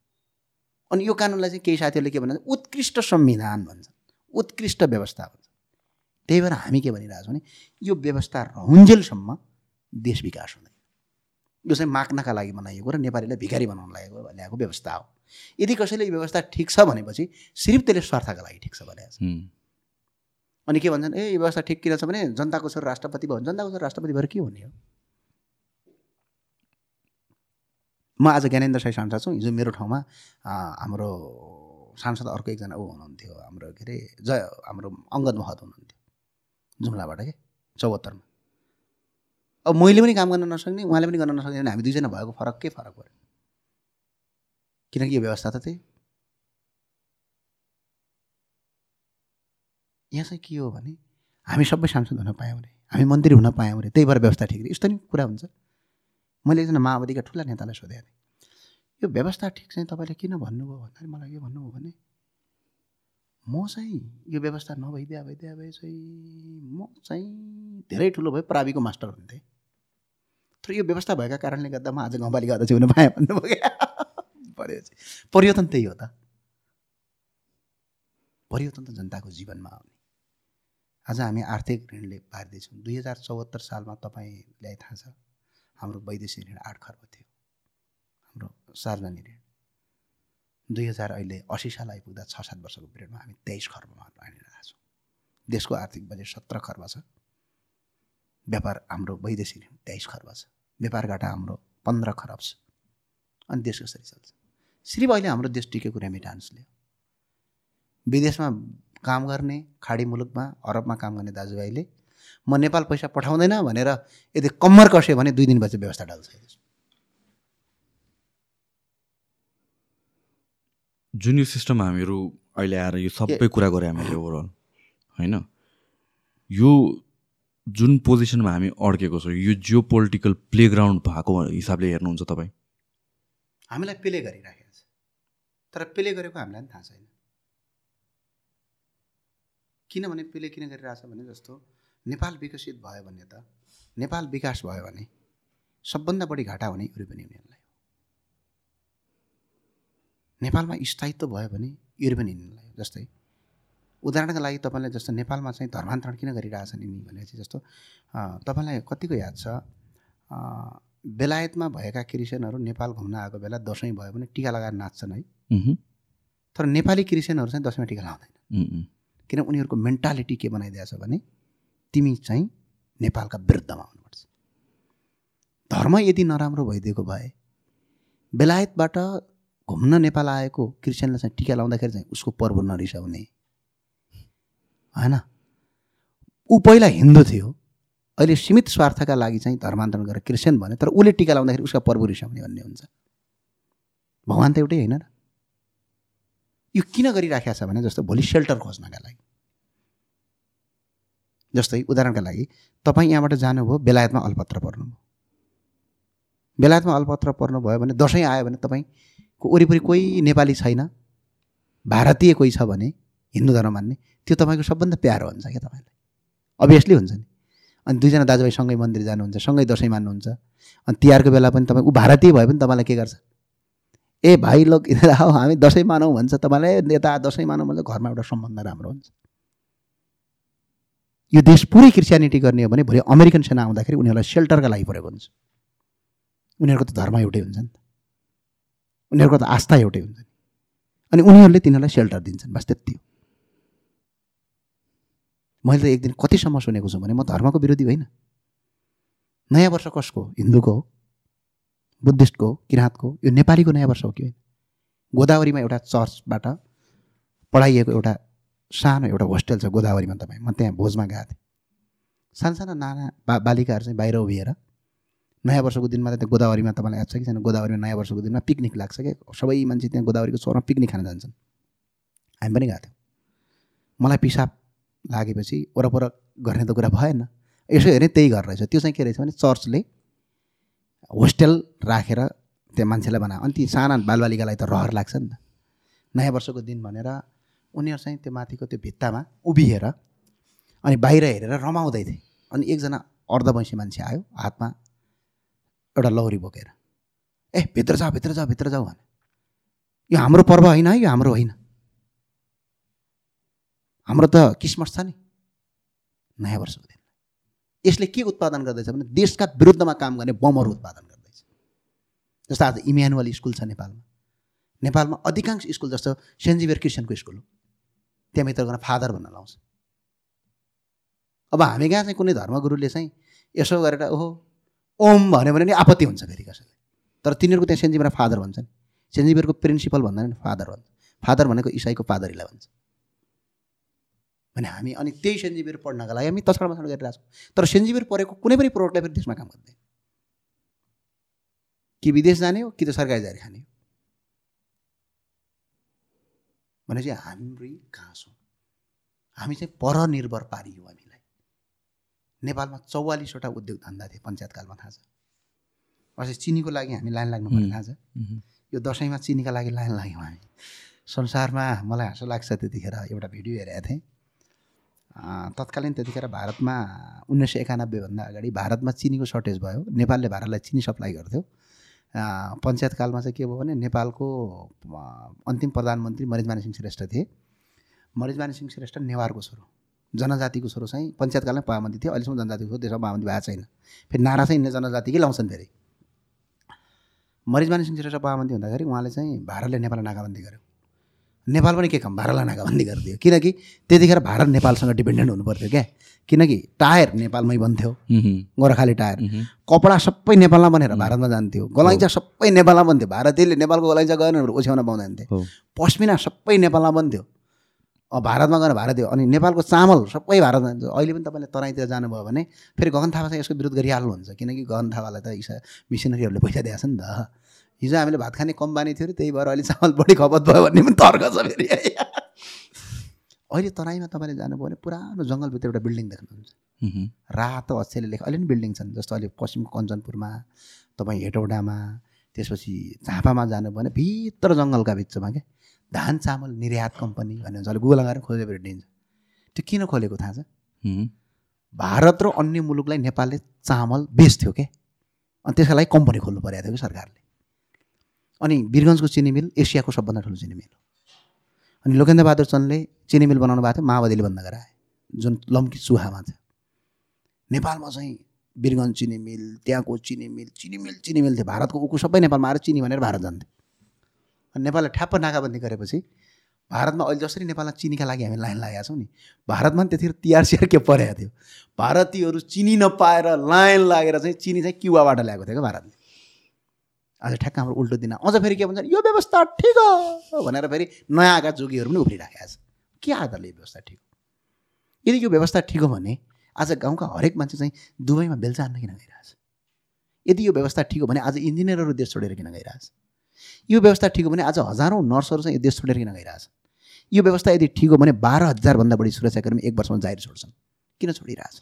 अनि यो कानुनलाई चाहिँ केही साथीहरूले के भन्छ उत्कृष्ट संविधान भन्छ उत्कृष्ट व्यवस्था त्यही भएर हामी के भनिरहेको छौँ भने यो व्यवस्था रहन्जेलसम्म देश विकास हुँदैन। यो चाहिँ माग्नका लागि बनाइएको र नेपालीलाई भिखारी बनाउन लागेको ल्याएको व्यवस्था हो। यदि कसैले यो व्यवस्था ठिक छ भनेपछि सिर्फ त्यसले स्वार्थका लागि ठिक छ भनेको छ। अनि के भन्छन् ए यो व्यवस्था ठिक किन छ? भने जनताको छोरो राष्ट्रपति भयो। जनताको छोरो राष्ट्रपति भएर के हुने हो? म आज ज्ञानेन्द्र साई सांसद छु। हिजो मेरो ठाउँमा हाम्रो सांसद अर्को एकजना ऊ हुनुहुन्थ्यो। हाम्रो के अरे जय हाम्रो अङ्गद महत हुनुहुन्थ्यो। जुम्लाबाट के? चौहत्तरमा। अब मैले पनि काम गर्न नसक्ने उहाँले पनि गर्न नसक्ने भने हामी दुईजना भएको फरक के फरक पऱ्यो? किनकि यो व्यवस्था त त्यही। यहाँ चाहिँ के हो भने हामी सबै सांसद हुन पायौँ अरे हामी मन्त्री हुन पायौँ अरे त्यही भएर व्यवस्था ठिक यस्तो नि कुरा हुन्छ। मैले एकजना माओवादीका ठुला नेतालाई सोधेको थिएँ। यो व्यवस्था ठिक चाहिँ तपाईँले किन भन्नुभयो भन्दाखेरि मलाई के भन्नुभयो भने म चाहिँ यो व्यवस्था नभइदिया भइदिया भए चाहिँ म चाहिँ धेरै ठुलो भए प्राविको मास्टर हुन्थेँ। तर यो व्यवस्था भएका कारणले गर्दा म आज गाउँपालिका अध्यक्ष हुन पाएँ भन्नुभयो क्या। भनेपछि परिवर्तन त्यही हो त। परिवर्तन त जनताको जीवनमा आउने। आज हामी आर्थिक ऋणले पार्दैछौँ दुई हजार चौहत्तर सालमा तपाईँलाई थाहा छ हाम्रो वैदेशिक ऋण आठ खर्ब थियो। हाम्रो सार्वजनिक ऋण। दुई हजार अहिले असी साल आइपुग्दा छ सात वर्षको पिरियडमा हामी तेइस खर्बमा आइरहेका छौँ। देशको आर्थिक बजेट सत्र खर्ब छ। व्यापार हाम्रो वैदेशिक तेइस खर्ब छ। व्यापार घाटा हाम्रो पन्ध्र खरब छ। अनि देश कसरी चल्छ? सिर्फ अहिले हाम्रो देश टिकेको रेमिटान्सले विदेशमा काम गर्ने खाडी मुलुकमा अरबमा काम गर्ने दाजुभाइले म नेपाल पैसा पठाउँदैन भनेर यदि कम्मर कस्यो भने दुई दिनपछि व्यवस्था ढल्छ। जुन यो सिस्टम हामीहरू अहिले आएर यो सबै कुरा गऱ्यो हामीले ओभरअल होइन? यो जुन पोजिसनमा हामी अड्केको छौँ यो जियो पोलिटिकल प्लेग्राउन्ड भएको हिसाबले हेर्नुहुन्छ तपाईँ? हामीलाई प्ले गरिराखेको छ। तर प्ले गरेको हामीलाई पनि थाहा छैन। किनभने प्ले किन गरिरहेछ भने जस्तो नेपाल विकसित भयो भने त नेपाल विकास भयो भने सबभन्दा बढी घाटा हुने युरोपियन युनियनलाई नेपालमा स्थायित्व भयो भने युरोपियन युनियनलाई जस्तै। उदाहरणका लागि तपाईँलाई जस्तो नेपालमा चाहिँ धर्मान्तरण किन गरिरहेछन् यिनी भनेपछि जस्तो तपाईँलाई कतिको याद छ? बेलायतमा भएका क्रिस्चियनहरू नेपाल घुम्न आएको बेला दसैँ भयो भने टिका लगाएर नाच्छन् है। तर नेपाली क्रिस्चियनहरू चाहिँ दसैँमा टिका लाउँदैन किन उनीहरूको मेन्टालिटी के बनाइदिएछ भने तिमी चाहिँ नेपालका विरुद्धमा आउनुपर्छ धर्म यदि नराम्रो भइदिएको भए बेलायतबाट घुम्न नेपाल आएको क्रिस्चियनलाई चाहिँ टिका लाउँदाखेरि चाहिँ उसको पर्व नरिसाउने। होइन? ऊ पहिला हिन्दू थियो। अहिले सीमित स्वार्थका लागि चाहिँ धर्मान्तरण गरेर क्रिस्चियन भन्यो तर उसले टिका लाउँदाखेरि उसका पर्व रिसाउने भन्ने हुन्छ। भगवान् त एउटै होइन र। यो किन गरिराखेको छ भने जस्तो भोलि सेल्टर खोज्नका लागि। जस्तै उदाहरणका लागि तपाईँ यहाँबाट जानुभयो बेलायतमा अलपत्र पर्नुभयो। बेलायतमा अलपत्र पर्नुभयो भने दसैँ आयो भने तपाईँको वरिपरि कोही नेपाली छैन भारतीय कोही छ भने हिन्दू धर्म मान्ने त्यो तपाईँको सबभन्दा प्यारो हुन्छ क्या तपाईँलाई। अभियसली हुन्छ नि। अनि दुईजना दाजुभाइ सँगै मन्दिर जानुहुन्छ सँगै दसैँ मान्नुहुन्छ अनि तिहारको बेला पनि तपाईँ ऊ भारतीय भए पनि तपाईँलाई के गर्छ? ए भाइ लोक हामी दसैँ मानौँ भन्छ तपाईँलाई यता दसैँ मानौँ भन्छ घरमा एउटा सम्बन्ध राम्रो हुन्छ। यो देश पुरै क्रिस्चियनिटी गर्ने हो भने भोलि अमेरिकन सेना आउँदाखेरि उनीहरूलाई सेल्टरका लागि परेको हुन्छ। उनीहरूको त धर्म एउटै हुन्छ नि त। उनीहरूको त आस्था एउटै हुन्छ अनि उनीहरूले तिनीहरूलाई सेल्टर दिन्छन् बस त्यति हो। मैले त एक दिन कतिसम्म सुनेको छु भने म धर्मको विरोधी होइन। नयाँ वर्ष कसको हिन्दूको हो? बुद्धिस्टको हो? किराँतको यो नेपालीको नयाँ वर्ष हो कि होइन? गोदावरीमा एउटा चर्चबाट पढाइएको एउटा सानो एउटा होस्टेल छ गोदावरीमा तपाईँ। म त्यहाँ भोजमा गएको थिएँ। सानसानो नाना बा बालिकाहरू चाहिँ बाहिर उभिएर नयाँ वर्षको दिनमा त गोदावरीमा तपाईँलाई याद छ कि छैन? गोदावरीमा नयाँ वर्षको दिनमा पिकनिक लाग्छ क्या। सबै मान्छे त्यहाँ गोदावरीको चौरमा पिकनिक खान जान्छन्। हामी पनि गएको थियौँ। मलाई पिसाब लागेपछि वरपर गर्ने त कुरा भएन। यसो हेरेँ त्यही घर रहेछ। त्यो चाहिँ के रहेछ भने चर्चले होस्टेल राखेर त्यहाँ मान्छेलाई बनायो। अनि ती साना बालबालिकालाई त रहर लाग्छ नि त। नयाँ वर्षको दिन भनेर उनीहरू चाहिँ त्यो माथिको त्यो भित्तामा उभिएर अनि बाहिर हेरेर रमाउँदै थिए। अनि एकजना अर्धवैँसी मान्छे आयो हातमा एउटा लौरी बोकेर ए भित्र जाऊ भित्र जाऊ भित्र जाऊ भने यो हाम्रो पर्व होइन है यो हाम्रो होइन। हाम्रो त क्रिसमस छ नि नयाँ वर्षको दिन। यसले के उत्पादन गर्दैछ भने देशका विरुद्धमा काम गर्ने बमहरू उत्पादन गर्दैछ। जस्तो आज इम्यानुअल स्कुल छ नेपालमा। नेपालमा अधिकांश स्कुल जस्तो सेन्ट जिभियर क्रिस्चियनको स्कुल हो। त्यहाँभित्र गएर फादर भन्न लाउँछ। अब हामी कहाँ चाहिँ कुनै धर्मगुरुले चाहिँ यसो गरेर ओहो ओम भन्यो भने नि आपत्ति हुन्छ फेरि कसैले तर तिनीहरूको त्यहाँ सेन्ट जिभियर फादर भन्छन्। सेन्ट जिभियरको प्रिन्सिपल भन्दैन फादर भन्छ। फादर भनेको इसाईको पादरीलाई भन्छ। भने हामी अनि त्यही सेन्जिबिर पढ्नका लागि हामी तछाड मछाड गरिरहेछौँ। तर सेन्जिबिर पढेको कुनै पनि प्रोडक्टले फेरि देशमा काम गर्दैन। कि विदेश जाने हो कि त सरकारी जारी खाने हो। भने चाहिँ हाम्रै कहाँ छौँ? हामी चाहिँ परनिर्भर पारियो हामीलाई नेपालमा चौवालिसवटा उद्योग धन्दा थिए पञ्चायतकालमा थाहा छ। अस्ति चिनीको लागि हामी लाइन लाग्नु पर्ने थाहा छ। यो दसैँमा चिनीका लागि लाइन लाग्यौँ हामी। संसारमा मलाई हाँसो लाग्छ त्यतिखेर एउटा भिडियो हेरेको थिएँ। तत्कालीन त्यतिखेर भारतमा उन्नाइस सय एकानब्बेभन्दा अगाडि भारतमा चिनीको सर्टेज भयो। नेपालले भारतलाई चिनी सप्लाई गर्थ्यो। पञ्चायतकालमा चाहिँ के भयो भने नेपालको अन्तिम प्रधानमन्त्री मरिजमान सिंह श्रेष्ठ थिए। मरिजमान सिंह श्रेष्ठ नेवारको छोरो। जनजातिको छोरो चाहिँ पञ्चायतकालमै पाबन्दी थियो अहिलेसम्म जनजातिको छोरो देशमा पाबन्दी भएको छैन। फेरि नारा चाहिँ यिनले जनजातिकै लाउँछन् फेरि। मरिजमान सिंह श्रेष्ठ पाबन्दी हुँदाखेरि उहाँले चाहिँ भारतले नेपाललाई नाकाबन्दी गर्यो। नेपाल पनि के काम भारतलाई नाकाबन्दी गरिदियो। किनकि त्यतिखेर भारत नेपालसँग डिपेन्डेन्ट हुनु पर्थ्यो क्या। किनकि टायर नेपालमै बन्थ्यो। गोर्खाली टायर। कपडा सबै नेपालमा बनेर भारतमा जान्थ्यो। गलैँचा सबै नेपालमा बन्थ्यो। भारतीयले नेपालको गलैँचा गएन भने ओछ्याउन पाउँदैन हो। पस्मिना सबै नेपालमा बन्थ्यो। भारतमा गएर भारतीय अनि नेपालको चामल सबै भारतमा जान्छ अहिले पनि तपाईँले तराईतिर जानुभयो भने फेरि गगन थापा चाहिँ यसको विरोध गरिहाल्नुहुन्छ। किनकि गगन थापालाई त इसा मिसनरीहरूले पैसा दिएको छ नि त। हिजो हामीले भात खाने कम बानी थियो अरे त्यही भएर अहिले चामल बढी खपत भयो भन्ने पनि तर्क छ फेरि। अहिले तराईमा तपाईँले जानुभयो भने पुरानो जङ्गलभित्र एउटा बिल्डिङ देख्नुहुन्छ। रातो अक्षरले लेख अहिले पनि बिल्डिङ छन्। जस्तो अहिले पश्चिम कञ्चनपुरमा तपाईँ हेटौडामा त्यसपछि झापामा जानुभयो भने भित्र जङ्गलका बिचमा क्या। धान चामल निर्यात कम्पनी भन्ने हुन्छ अहिले गुगल लगाएर खोजे भेटिन्छ त्यो किन खोलेको थाहा छ? भारत र अन्य मुलुकलाई नेपालले चामल बेच्थ्यो क्या अनि त्यसका लागि कम्पनी खोल्नु परेको थियो कि सरकारले। अनि वीरगन्जको चिनी मिल एसियाको सबभन्दा ठुलो चिनी मिल हो। अनि लोकेन्द्र बहादुर चन्दले चिनी मिल बनाउनु भएको थियो माओवादीले बन्द गराए जुन लम्की चुहामा थियो। नेपालमा चाहिँ वीरगन्ज चिनी मिल त्यहाँको चिनी मिल चिनी मिल चिनी मिल थियो। भारतको उकु सबै नेपालमा आएर चिनी भनेर भारत जान्थ्यो। अनि नेपालले ठ्याप्प नाकाबन्दी गरेपछि भारतमा अहिले जसरी नेपालमा चिनीका लागि हामी लाइन लागेका छौँ नि भारतमा पनि त्यतिखेर तिहार के परेको थियो। भारतीयहरू चिनी नपाएर लाइन लागेर चाहिँ चिनी चाहिँ क्युबाबाट ल्याएको थियो क्या भारतले। आज ठ्याक्क हाम्रो उल्टो दिन। अझ फेरि के भन्छ यो व्यवस्था ठिक हो भनेर फेरि नयाँ आएका जोगीहरू पनि उफ्रिराखेका छ के आधारले यो व्यवस्था ठिक हो? यदि यो व्यवस्था ठिक हो भने आज गाउँका हरेक मान्छे चाहिँ दुबईमा बेलचा हान्न किन गइरहेछ? यदि यो व्यवस्था ठिक हो भने आज इन्जिनियरहरू देश छोडेर किन गइरहेछ? यो व्यवस्था ठिक हो भने आज हजारौँ नर्सहरू चाहिँ यो देश छोडेर किन गइरहेछ यो व्यवस्था यदि ठिक हो भने बाह्र हजारभन्दा बढी सुरक्षाकर्मी एक वर्षमा जाहिर छोड्छन्। किन छोडिरहेछ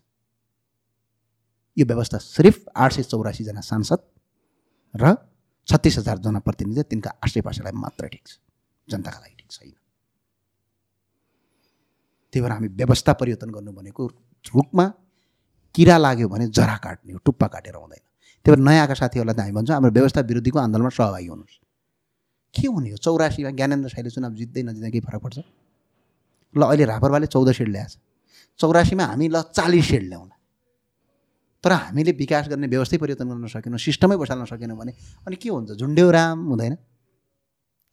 यो व्यवस्था सिर्फ आठ सय चौरासीजना सांसद र छत्तिस हजार जनप्रतिनिधि तिनका आश्रय पार्टीलाई मात्र ठिक छ। जनताका लागि ठिक छैन। त्यही भएर हामी व्यवस्था परिवर्तन गर्नु भनेको रुखमा किरा लाग्यो भने जरा काट्ने हो टुप्पा काटेर हुँदैन त्यही भएर नयाँ आएका साथीहरूलाई त हामी भन्छौँ हाम्रो व्यवस्था विरोधीको आन्दोलनमा सहभागी हुनुहोस्। के हुने हो? चौरासीमा ज्ञानेन्द्र साईले चुनाव जित्दै नजित्दै केही फरक पर्छ? ल अहिले रापरवाले चौध सिट ल्याएछ। चौरासीमा हामी ल चालिस सिट ल्याउँ तर हामीले विकास गर्ने व्यवस्थै परिवर्तन गर्न सकेनौँ सिस्टमै बसाल्न सकेनौँ भने अनि के हुन्छ? झुन्ड्यो राम हुँदैन।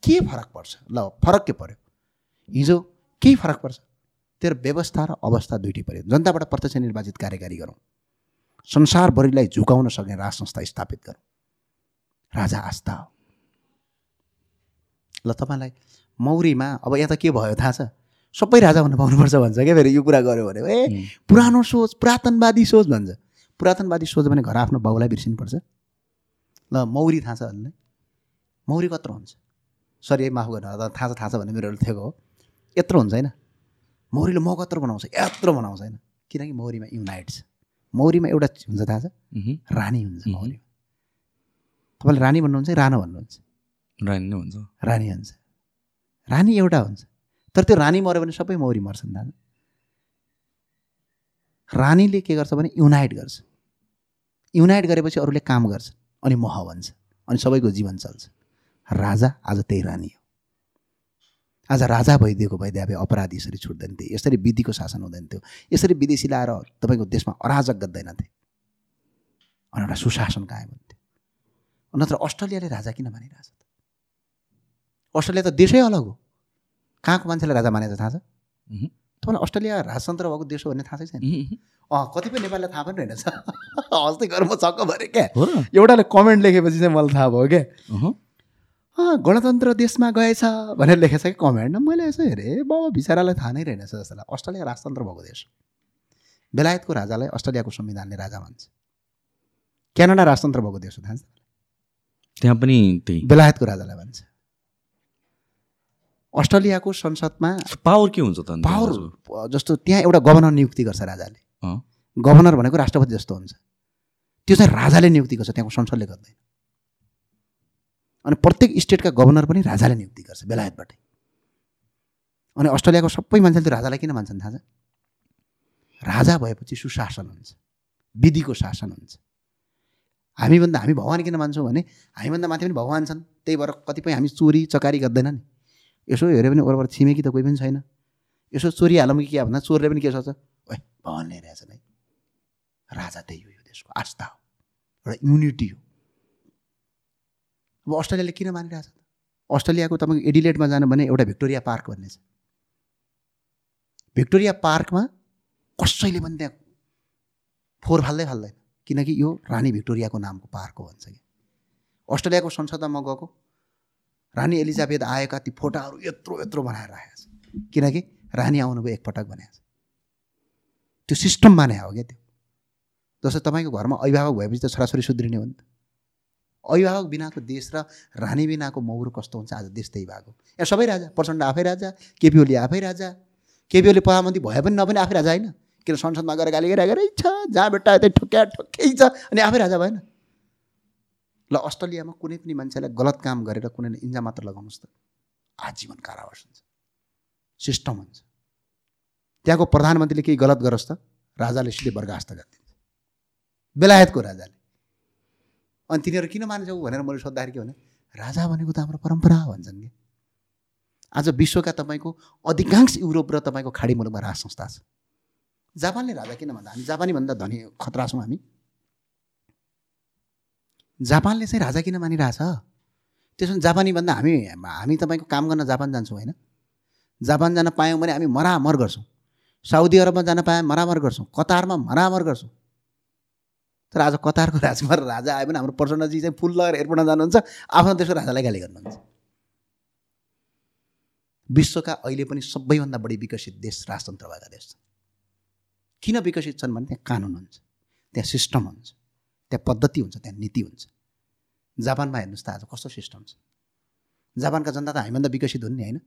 के फरक पर्छ? ल फरक के पर्यो? हिजो केही फरक पर्छ? त्यो व्यवस्था र अवस्था दुइटै पर्यो जनताबाट प्रत्यक्ष निर्वाचित कार्यकारी गरौँ। संसारभरिलाई झुकाउन सक्ने राज संस्था स्थापित गरौँ। राजा आस्था हो। ल तपाईँलाई मौरीमा अब यहाँ त के भयो थाहा छ? सबै राजा हुन पाउनुपर्छ भन्छ क्या फेरि यो कुरा गऱ्यो भने। ए पुरानो सोच पुरातनवादी सोच भन्छ। पुरातनवादी सोच भने घर आफ्नो बाउलाई बिर्सिनुपर्छ। ल मौरी थाहा छ भन्ने। मौरी कत्रो हुन्छ? सरी माफ गर्नु अब थाहा छ थाहा छ भने मेरो थिएको हो। यत्रो हुन्छ होइन? मौरीले म कत्रो बनाउँछ? यत्रो बनाउँछ होइन? किनकि मौरीमा युनाइट छ। मौरीमा एउटा हुन्छ थाहा छ? रानी हुन्छ मौरीमा। तपाईँले रानी भन्नुहुन्छ कि राणा भन्नुहुन्छ? रानी नै हुन्छ। रानी हुन्छ। रानी एउटा हुन्छ। तर त्यो रानी मऱ्यो भने सबै मौरी मर्छन् दाजु रानीले के गर्छ भने युनाइट गर्छ। युनाइट गरेपछि अरूले काम गर्छ। अनि मह भन्छ अनि सबैको जीवन चल्छ। राजा आज त्यही रानी हो। आज राजा भइदिएको भइदिए भए अपराधी यसरी छुट्दैन थिए। यसरी विधिको शासन हुँदैन थियो। यसरी विदेशी ल्याएर तपाईँको देशमा अराजक गर्दैन थिए। अनि एउटा सुशासन कायम हुन्थ्यो। नत्र अस्ट्रेलियाले राजा किन मानिरहेछ त? अस्ट्रेलिया त देशै अलग हो। कहाँको मान्छेले राजा मानेको थाहा छ। तपाईँलाई अस्ट्रेलिया राजतन्त्र भएको देश हो भन्ने थाहा छैन? अँ कतिपय नेपालीलाई थाहा पनि रहेनछ। अस्ति गएर म छक्क भरेँ क्या। एउटाले कमेन्ट लेखेपछि चाहिँ मलाई थाहा भयो क्या। गणतन्त्र देशमा गएछ भनेर लेखेछ कि कमेन्ट मैले यसो हेरेँ बाबा बिचरालाई थाहा नै रहेनछ जस्तो लाग्छ अस्ट्रेलिया राजतन्त्र भएको देश हो। बेलायतको राजालाई अस्ट्रेलियाको संविधानले राजा भन्छ क्यानाडा राजतन्त्र भएको देश हो थाहा छ? त्यहाँ पनि त्यही। बेलायतको राजालाई भन्छ अस्ट्रेलियाको संसदमा पावर के हुन्छ त पावर? जस्तो त्यहाँ एउटा गभर्नर नियुक्ति गर्छ राजाले। गभर्नर भनेको राष्ट्रपति जस्तो हुन्छ। त्यो चाहिँ राजाले नियुक्ति गर्छ त्यहाँको संसदले गर्दैन। अनि प्रत्येक स्टेटका गभर्नर पनि राजाले नियुक्ति गर्छ बेलायतबाटै। अनि अस्ट्रेलियाको सबै मान्छेले त्यो राजालाई किन मान्छन् थाहा छ? राजा भएपछि सुशासन हुन्छ विधिको शासन हुन्छ। हामीभन्दा हामी भगवान् किन मान्छौँ भने हामीभन्दा माथि पनि भगवान् छन् त्यही भएर कतिपय हामी चोरी चकारी गर्दैन नि यसो हेऱ्यो भने वरपर छिमेकी त कोही पनि छैन। यसो चोरी हालौँ कि क्या भन्दा चोरले पनि के सोच्छ? ओए भगवान् ल्याइरहेछ नै। राजा त्यही हो यो देशको आस्था हो एउटा इम्युनिटी हो। अब अस्ट्रेलियाले किन मानिरहेछ त? अस्ट्रेलियाको तपाईँको एडिलेटमा जानु भने एउटा भिक्टोरिया पार्क भन्ने छ। भिक्टोरिया पार्कमा कसैले पनि त्यहाँ फोहोर फाल्दै फाल्दैन। किनकि यो रानी भिक्टोरियाको नामको पार्क हो भन्छ कि। अस्ट्रेलियाको संसदमा गएको। रानी एलिजाबेथ आएका ती फोटाहरू यत्रो यत्रो बनाएर राखेको छ किनकि रानी आउनुभयो एकपटक भनेको छ। त्यो सिस्टम माने हो क्या त्यो। जस्तो तपाईँको घरमा अभिभावक भएपछि त छोराछोरी सुध्रिने हो नि त। अभिभावक बिनाको देश र रानी बिनाको मौरो कस्तो हुन्छ आज देश त्यही भएको। यहाँ सबै राजा प्रचण्ड आफै राजा केपी ओली आफै राजा। केपी ओली प्रधानमन्त्री भए पनि नभए आफै राजा होइन। किन संसदमा गएर गाली गरिरहेको छ जहाँ बेटा त्यही ठोक्या ठोक्कै छ। अनि आफै राजा भएन। ल अस्ट्रेलियामा कुनै पनि मान्छेलाई गलत काम गरेर कुनै इन्जा मात्र लगाउनुहोस् त। आजीवन कारावास हुन्छ। सिस्टम हुन्छ। त्यहाँको प्रधानमन्त्रीले केही गलत गरोस् त राजाले सिधै बर्खास्त गरिदिन्छ। बेलायतको राजाले। अनि तिनीहरू किन मान्छौ भनेर मैले सोद्धाखेरि के भने राजा भनेको त हाम्रो परम्परा भन्छन् कि? आज विश्वका तपाईँको अधिकांश युरोप र तपाईँको खाडी मुलुकमा राज संस्था छ। जापानले राजा किन भन्दा हामी जापानी भन्दा धनी खतरा छौँ हामी जापानले चाहिँ राजा किन मानिरहेछ? त्यसो भने जापानी भन्दा हामी हामी तपाईँको काम गर्न जापान जान्छौँ होइन? जापान जान पायौँ भने हामी मरामर गर्छौँ। साउदी अरबमा जान पाए मरामर गर्छौँ। कतारमा मरामर गर्छौँ। तर आज कतारको राजकुमार राजा आयो भने हाम्रो प्रचण्डजी चाहिँ फुल लगेर एयरपोर्टमा जानुहुन्छ आफ्नो देशको राजालाई गाली गर्नुहुन्छ। विश्वका अहिले पनि सबैभन्दा बढी विकसित देश राजतन्त्र भएका देश छन्। किन विकसित छन् भने त्यहाँ कानुन हुन्छ त्यहाँ सिस्टम हुन्छ। त्यहाँ पद्धति हुन्छ त्यहाँ नीति हुन्छ। जापानमा हेर्नुहोस् त आज कस्तो सिस्टम छ। जापानका जनता त हामीभन्दा विकसित हुन् नि होइन?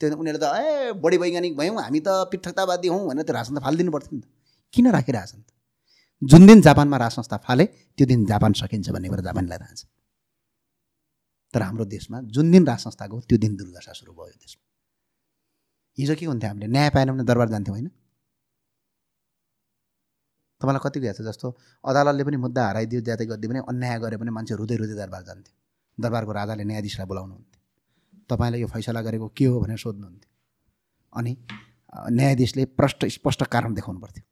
त्यो उनीहरूले त ए बढी वैज्ञानिक भयौँ हामी त पृथकतावादी हौँ भनेर त्यो राजतन्त्र फालिदिनु पर्थ्यो नि त। किन राखिरहेछन् त जुन दिन जापानमा राज संस्था फाले त्यो दिन जापान सकिन्छ भन्ने कुरा जापानलाई थाहा छ। तर हाम्रो देशमा जुन दिन राज संस्था गयो त्यो दिन दुर्दशा सुरु भयो देशमा। हिजो के हुन्थ्यो हामीले? न्याय पाएन भने दरबार जान्थ्यौँ होइन? तपाईँलाई कति गएको छ जस्तो? अदालतले पनि मुद्दा हराइदियो ज्यादै गरिदियो भने अन्याय गऱ्यो भने मान्छे रुँदै रुँदै दरबार जान्थ्यो दरबारको राजाले न्यायाधीशलाई बोलाउनुहुन्थ्यो। तपाईँलाई यो फैसला गरेको के हो भनेर सोध्नुहुन्थ्यो। अनि न्यायाधीशले प्रष्ट स्पष्ट कारण देखाउनु पर्थ्यो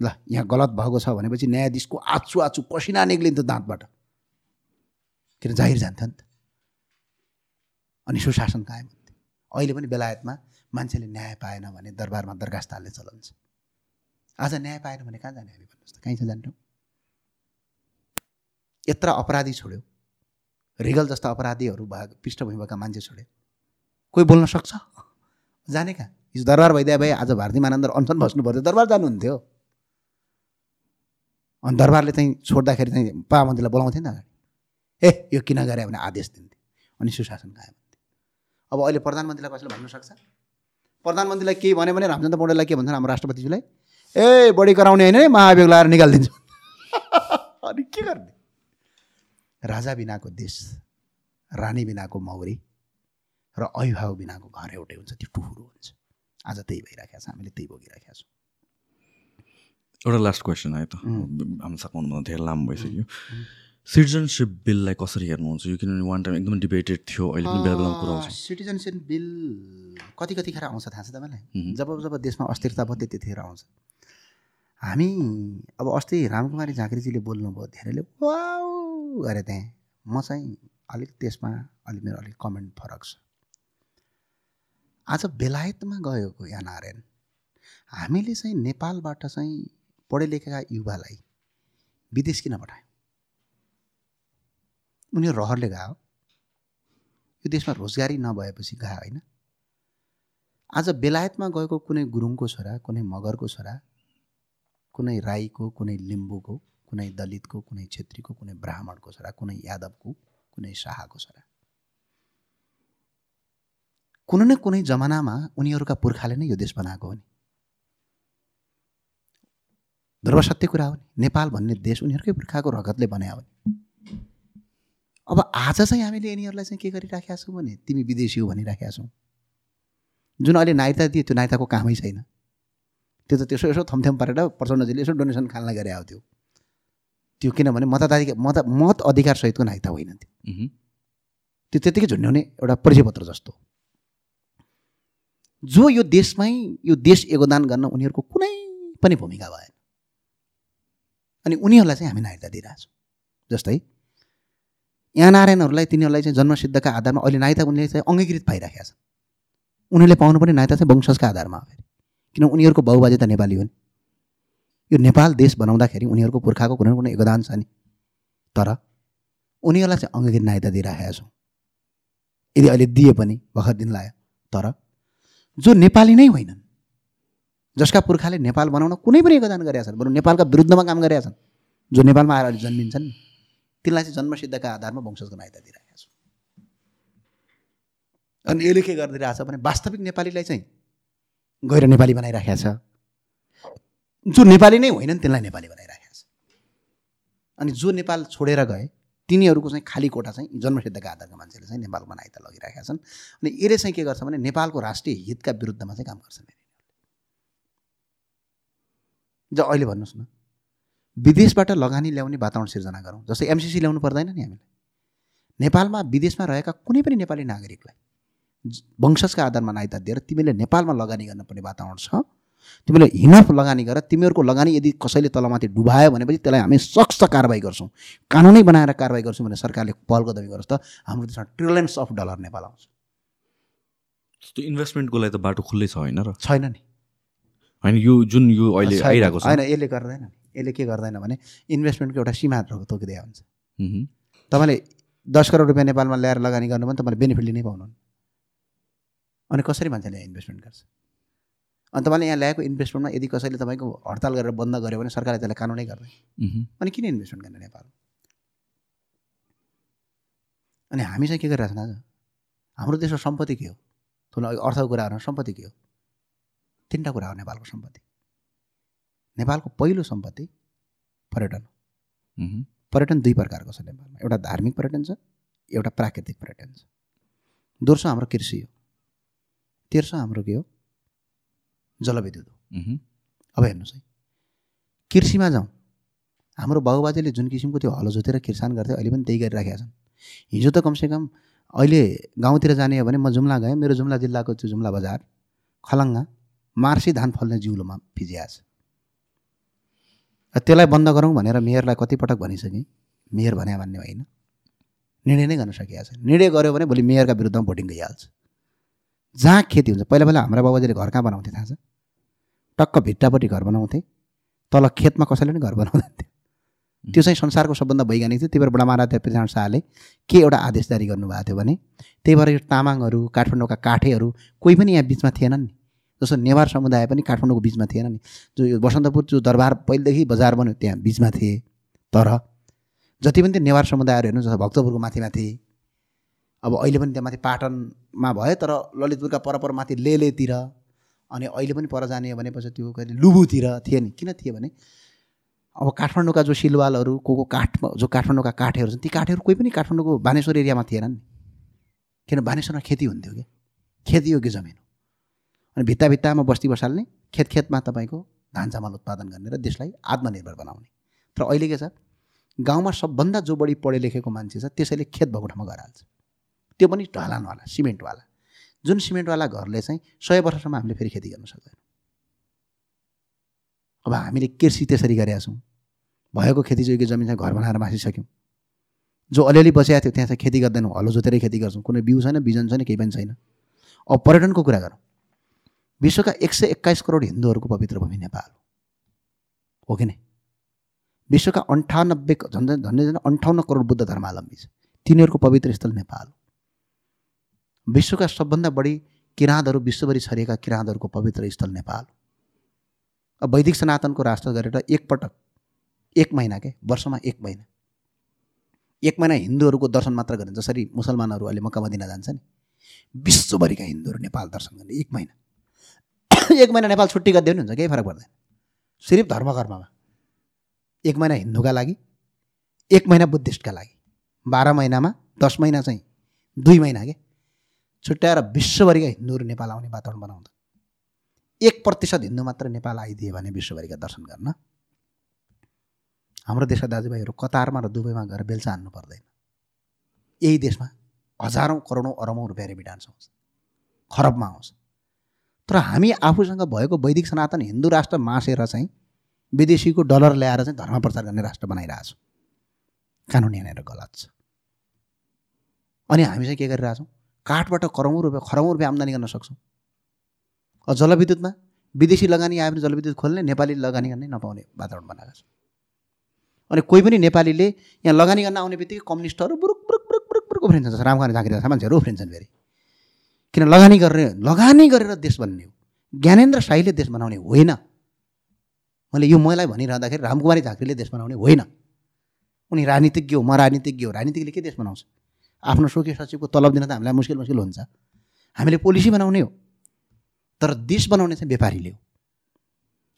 ल यहाँ गलत भएको छ भनेपछि न्यायाधीशको आचु आचु पसिना निक्लिन्थ्यो दाँतबाट। किन जाहिर जान्थ्यो नि त। अनि सुशासन कायम हुन्थ्यो। अहिले पनि बेलायतमा मान्छेले न्याय पाएन भने दरबारमा दरखास्त हाल्ने चलन छ। आज न्याय पाएन भने कहाँ जाने हामी भन्नुहोस् त? कहीँ छ जान्थ्यौँ? यत्र अपराधी छोड्यो। रिगल जस्ता अपराधीहरू भएको पृष्ठभूमि भएका मान्छे छोड्यो। कोही बोल्न सक्छ? जाने कहाँ? हिजो दरबार भइदिए भए आज भारतीय मानन्दर अनसन बस्नु पर्थ्यो दरबार जानुहुन्थ्यो। अनि दरबारले चाहिँ छोड्दाखेरि चाहिँ प्रधानमन्त्रीलाई बोलाउँथ्यो नि त अगाडि। ए यो किन गरे? भने आदेश दिन्थ्यो। अनि सुशासन कायम हुन्थ्यो। अब अहिले प्रधानमन्त्रीलाई कसैले भन्नु सक्छ? प्रधानमन्त्रीलाई केही भन्यो भने रामचन्द्र पौडेललाई के भन्छ हाम्रो राष्ट्रपतिजीलाई ए बढी कराउने होइन है महाभियोग लगाएर निकालिदिन्छु। अनि के गर्ने? राजा बिनाको देश रानी बिनाको मौरी र अभिभावक बिनाको घर एउटै हुन्छ त्यो टुहुरो हुन्छ। आज त्यही भइराखेको छ हामीले त्यही भोगिराखेका छौँ। एउटा लास्ट क्वेसन है त। हाम्रो सघाउनुभन्दा धेरै लामो भइसक्यो। सिटिजनसिप बिललाई कसरी हेर्नुहुन्छ? यो किनभने वान टाइम एकदम डिबेटेड थियो अहिले पनि बेला बेलामा कुरा आउँछ सिटिजनसिप बिल कति कतिखेर आउँछ थाहा छ तपाईँलाई? जब जब देशमा अस्थिरता भयो त्यतिखेर आउँछ। हामी अब अस्ति रामकुमारी झाँक्रीजीले बोल्नुभयो धेरैले वाउ गरे त्यहाँ। म चाहिँ अलिक त्यसमा अलिक मेरो अलिक कमेन्ट फरक छ। आज बेलायतमा गएको एनआरएन हामीले चाहिँ नेपालबाट चाहिँ पढे लेखेका युवालाई विदेश किन पठायो? उनीहरू रहरले गयो यो देशमा रोजगारी नभएपछि गयो होइन। आज बेलायतमा गएको कुनै गुरुङको छोरा कुनै मगरको छोरा कुनै राईको कुनै लिम्बूको कुनै दलितको कुनै छेत्रीको कुनै ब्राह्मणको छोरा कुनै यादवको कुनै शाहको छोरा। कुनै न कुनै जमानामा उनीहरूका पुर्खाले नै यो देश बनाएको हो नि। ध्रुव सत्य कुरा हो नि। नेपाल भन्ने देश उनीहरूकै पुर्खाको रगतले बनायो भने अब आज चाहिँ हामीले यिनीहरूलाई चाहिँ के गरिराखेका छौँ भने तिमी विदेशी हो भनिराखेका छौँ। जुन अहिले नायता दियो त्यो नायताको कामै छैन। त्यो त त्यसो यसो थमथम पारेर प्रचण्डजीले यसो डोनेसन खानलाई गरे आउँथ्यो। त्यो किनभने मताधिकार मत मत अधिकारसहितको नायता होइन त्यो। त्यो त्यत्तिकै झुन्ड्याउने एउटा परिचयपत्र जस्तो। जो यो देशमै यो देश योगदान गर्न उनीहरूको कुनै पनि भूमिका भएन। अनि उनीहरूलाई चाहिँ हामी नागरिकता दिइरहेछौँ। जस्तै यहाँ नारायणहरूलाई तिनीहरूलाई चाहिँ जन्मसिद्धका आधारमा अहिले नायता उनीहरूले चाहिँ अङ्गीकृत पाइराखेका छन्। उनीहरूले पाउनु पनि नायता चाहिँ वंशजका आधारमा फेरि किन उनीहरूको बाउबाजे त नेपाली हो नि यो नेपाल देश बनाउँदाखेरि उनीहरूको पुर्खाको कुनै कुनै योगदान छ नि। तर उनीहरूलाई चाहिँ अङ्गीकृत नायता दिइराखेका छौँ। यदि अहिले दिए पनि भर्खर दिन लाग्यो तर जो नेपाली नै होइनन् जसका पुर्खाले नेपाल बनाउन कुनै पनि योगदान गरेका छन् बरु नेपालका विरुद्धमा काम गरेका छन् जो नेपालमा आएर अहिले जन्मिन्छन् तिनलाई चाहिँ जन्मसिद्धका आधारमा वंशजको नायता दिइराखेका छौँ। अनि यसले के गरिदिइरहेको छ भने वास्तविक नेपालीलाई चाहिँ गैर नेपाली बनाइराखेका छ। जो नेपाली नै होइनन् तिनलाई नेपाली बनाइराखेका छ। अनि जो नेपाल छोडेर गए तिनीहरूको चाहिँ खाली कोठा चाहिँ जन्मसिद्धका आधारका मान्छेले चाहिँ नेपालमा नायता लगिरहेका छन्। अनि यसले चाहिँ के गर्छ भने नेपालको राष्ट्रिय हितका विरुद्धमा चाहिँ काम गर्छन् ज अहिले भन्नुहोस् न विदेशबाट लगानी ल्याउने वातावरण सिर्जना गरौँ जस्तै एमसिसी ल्याउनु पर्दैन नि हामीले नेपालमा विदेशमा रहेका कुनै पनि नेपाली नागरिकलाई वंशजका आधारमा नायता दिएर तिमीले नेपालमा लगानी गर्न पर्ने वातावरण छ। तिमीले हिनफ लगानी गर तिमीहरूको लगानी यदि कसैले तलमाथि डुबायो भनेपछि त्यसलाई हामी सख्त कारवाही गर्छौँ। कानुनै बनाएर कारवाही गर्छौँ भने सरकारले पहल कदमी गरोस् त हाम्रो देशमा ट्रिलियन्स अफ डलर नेपाल आउँछ। त्यो इन्भेस्टमेन्टको लागि त बाटो खुल्लै छ होइन र? छैन नि। होइन यो जुन यो अहिले। आइरहेको छ। होइन यसले गर्दैन। यसले के गर्दैन भने इन्भेस्टमेन्टको एउटा सीमा तोकिदिया हुन्छ। तपाईँले दस करोड रुपियाँ नेपालमा ल्याएर लगानी गर्नु भने तपाईँले बेनिफिट लिनै पाउनुहुन्न। अनि कसरी मान्छेले यहाँ इन्भेस्टमेन्ट गर्छ? अनि तपाईँले यहाँ ल्याएको इन्भेस्टमेन्टमा यदि कसैले तपाईँको हडताल गरेर बन्द गर्यो भने सरकारले त्यसलाई कानुनै मह्म। अनि किन इन्भेस्टमेन्ट गर्ने नेपाल? अनि हामी चाहिँ के गरिरहेको छौँ आज हाम्रो देशको सम्पत्ति के हो? ठुलो अर्थको कुराहरू सम्पत्ति के हो? तिनवटा कुरा हो नेपालको सम्पत्ति। नेपालको पहिलो सम्पत्ति पर्यटन हो। पर्यटन दुई प्रकारको छ नेपालमा। एउटा धार्मिक पर्यटन छ एउटा प्राकृतिक पर्यटन छ। दोस्रो हाम्रो कृषि हो। तेर्सो हाम्रो के हो? जलविद्युत हो। अब हेर्नुहोस् है। कृषिमा जाउँ। हाम्रो बाबुबाजेले जुन किसिमको त्यो हलो जोतेर किसान गर्थे अहिले पनि त्यही गरिराखेका छन्। हिजो त कमसेकम अहिले गाउँतिर जाने हो भने म जुम्ला गएँ। मेरो जुम्ला जिल्लाको त्यो जुम्ला बजार खलङ्गा मार्सी धान फल्ने जिउलोमा फिजिया छ। त्यसलाई बन्द गरौँ भनेर मेयरलाई कतिपटक भनिसकेँ। मेयर भने भन्ने होइन। निर्णय नै गर्न सकिएको छ। निर्णय गऱ्यो भने भोलि मेयरका विरुद्धमा भोटिङ गइहाल्छ। जहाँ खेती हुन्छ पहिला पहिला हाम्रा बाबाजीले घर कहाँ बनाउँथे थाहा छ? टक्क भिट्टापट्टि घर बनाउँथे तल खेतमा कसैले पनि घर बनाउँदैन थियो। त्यो चाहिँ संसारको सबभन्दा वैज्ञानिक थियो। त्यही भएर महाराज पृथ्वीनारायण शाहले के एउटा आदेश जारी गर्नुभएको थियो भने त्यही भएर यो तामाङहरू काठमाडौँका काठेहरू कोही पनि यहाँ बिचमा थिएनन् नि। जस्तो नेवार समुदाय पनि काठमाडौँको बिचमा थिएन नि। जो यो बसन्तपुर जो दरबार पहिलेदेखि बजार बन्यो त्यहाँ बिचमा थिए। तर जति पनि त्यो नेवार समुदायहरू हेर्नु जस्तो भक्तपुरको माथि माथि अब अहिले पनि त्यहाँ माथि पाटनमा भयो तर ललितपुरका परपर माथि लेलेतिर अनि अहिले पनि पर जाने भनेपछि त्यो कहिले लुबुतिर थिए नि किन थिए भने अब काठमाडौँका जो सिलवालहरू को को काठ जो काठमाडौँका काठहरू छन् ती काठहरू कोही पनि काठमाडौँको बानेश्वर एरियामा थिएनन्। नि किन? बानेश्वरमा खेती हुन्थ्यो क्या। जमिन हो? अनि भित्ता भित्तामा बस्ती बसाल्ने खेत खेतमा तपाईँको धान चामल उत्पादन गर्ने र देशलाई आत्मनिर्भर बनाउने। तर अहिले के छ? गाउँमा सबभन्दा जो बढी पढे लेखेको मान्छे छ त्यसैले खेत भएको ठाउँमा घर हाल्छ त्यो पनि ढलानवाला सिमेन्टवाला। जुन सिमेन्टवाला घरले चाहिँ सय वर्षसम्म हामीले फेरि खेती गर्न सक्दैन। अब हामीले कृषि त्यसरी गरेका छौँ। भएको खेती जोगी जमिन चाहिँ घर बनाएर मासिसक्यौँ जो अलिअलि बसिएको थियो त्यहाँ चाहिँ खेती गर्दैनौँ। हलो जोतेरै खेती गर्छौँ। कुनै बिउ छैन बिजन छैन केही पनि छैन। अब पर्यटनको कुरा गरौँ। विश्वका एक सय एक्काइस करोड हिन्दूहरूको पवित्र भूमि नेपाल हो। कि नै? विश्वका अन्ठानब्बे झन् झन्डै झन् अन्ठाउन्न करोड बुद्ध धर्मावलम्बी छ। तिनीहरूको पवित्र स्थल नेपाल हो। विश्वका सबभन्दा बढी किराँतहरू विश्वभरि छरिएका किराँतहरूको पवित्र स्थल नेपाल अब वैदिक सनातनको राष्ट्र गरेर एकपटक एक महिना के? वर्षमा एक महिना। एक महिना हिन्दूहरूको दर्शन मात्र गर्ने जसरी मुसलमानहरू अहिले मक्का मदिना जान्छ नि। विश्वभरिका हिन्दूहरू नेपाल दर्शन गर्ने एक महिना। एक महिना नेपाल छुट्टी गरिदियो नि हुन्छ केही फरक पर्दैन। सिर्फ धर्म कर्ममा एक महिना हिन्दूका लागि एक महिना बुद्धिस्टका लागि। बाह्र महिनामा दस महिना चाहिँ दुई महिना के? छुट्याएर विश्वभरिका हिन्दूहरू नेपाल आउने वातावरण बनाउँदा। एक प्रतिशत हिन्दू मात्र नेपाल आइदिए भने विश्वभरिका दर्शन गर्न। हाम्रो देशका दाजुभाइहरू कतारमा र दुबईमा गएर बेलचा हान्नु पर्दैन। यही देशमा हजारौँ करोडौँ अरबौँ रुपियाँ रिमिटान्स आउँछ खरबमा आउँछ। तर हामी आफूसँग भएको वैदिक सनातन हिन्दू राष्ट्र मासेर चाहिँ विदेशीको डलर ल्याएर चाहिँ धर्म प्रचार गर्ने राष्ट्र बनाइरहेको छौँ। कानुन यहाँनिर गलत छ। अनि हामी चाहिँ के गरिरहेछौँ? काठबाट करौँ रुपियाँ खरौँ रुपियाँ आम्दानी गर्न सक्छौँ। जलविद्युतमा विदेशी लगानी आयो भने जलविद्युत खोल्ने नेपाली लगानी गर्ने नपाउने वातावरण बनाएको छ। अनि कोही पनि नेपालीले यहाँ लगानी गर्न आउने बित्तिकै कम्युनिस्टहरू बुरुक बुरुक बुरुक बुरुक बुरुक उफ्रिन्छन् रामखाने झाँक्री मान्छेहरू उफ्रिन्छन् फेरि। किन लगानी गरेर लगानी गरेर देश बन्ने हो? ज्ञानेन्द्र शाहीले देश बनाउने होइन। मैले यो मलाई भनिरहँदाखेरि रामकुमारी झाँक्रीले देश बनाउने होइन। उनी राजनीतिज्ञ हो म राजनीतिज्ञ हो। राजनीतिज्ञले के देश बनाउँछ? आफ्नो स्वकीय सचिवको तलब दिन त हामीलाई मुस्किल मुस्किल हुन्छ। हामीले पोलिसी बनाउने हो तर देश बनाउने चाहिँ व्यापारीले हो।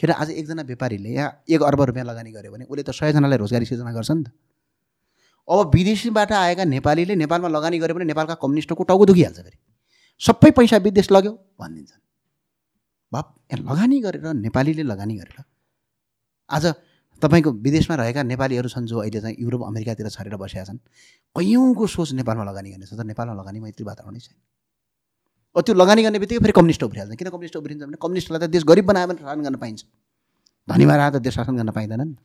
किन आज एकजना व्यापारीले यहाँ एक अर्ब रुपियाँ लगानी गर्यो भने उसले त सयजनालाई रोजगारी सिर्जना गर्छ नि त। अब विदेशीबाट आएका नेपालीले नेपालमा लगानी गर्यो भने नेपालका कम्युनिस्टको टाउको दुखिहाल्छ फेरि। सबै पैसा विदेश लग्यो भनिदिन्छन्। बाप यहाँ लगानी गरेर नेपालीले लगानी गरेर आज तपाईँको विदेशमा रहेका नेपालीहरू छन् जो अहिले चाहिँ युरोप अमेरिकातिर छरेर बसेका छन् कैयौँको सोच नेपालमा लगानी गर्ने छ तर नेपालमा लगानी मैत्री वातावरणै छैन। अब त्यो लगानी गर्ने बित्तिकै फेरि कम्युनिस्ट उभिहाल्छ। किन कम्युनिस्ट उभिन्छ भने कम्युनिस्टलाई त देश गरिब बनायो भने शासन गर्न पाइन्छ। धनीमा आएर त देश शासन गर्न पाइँदैन नि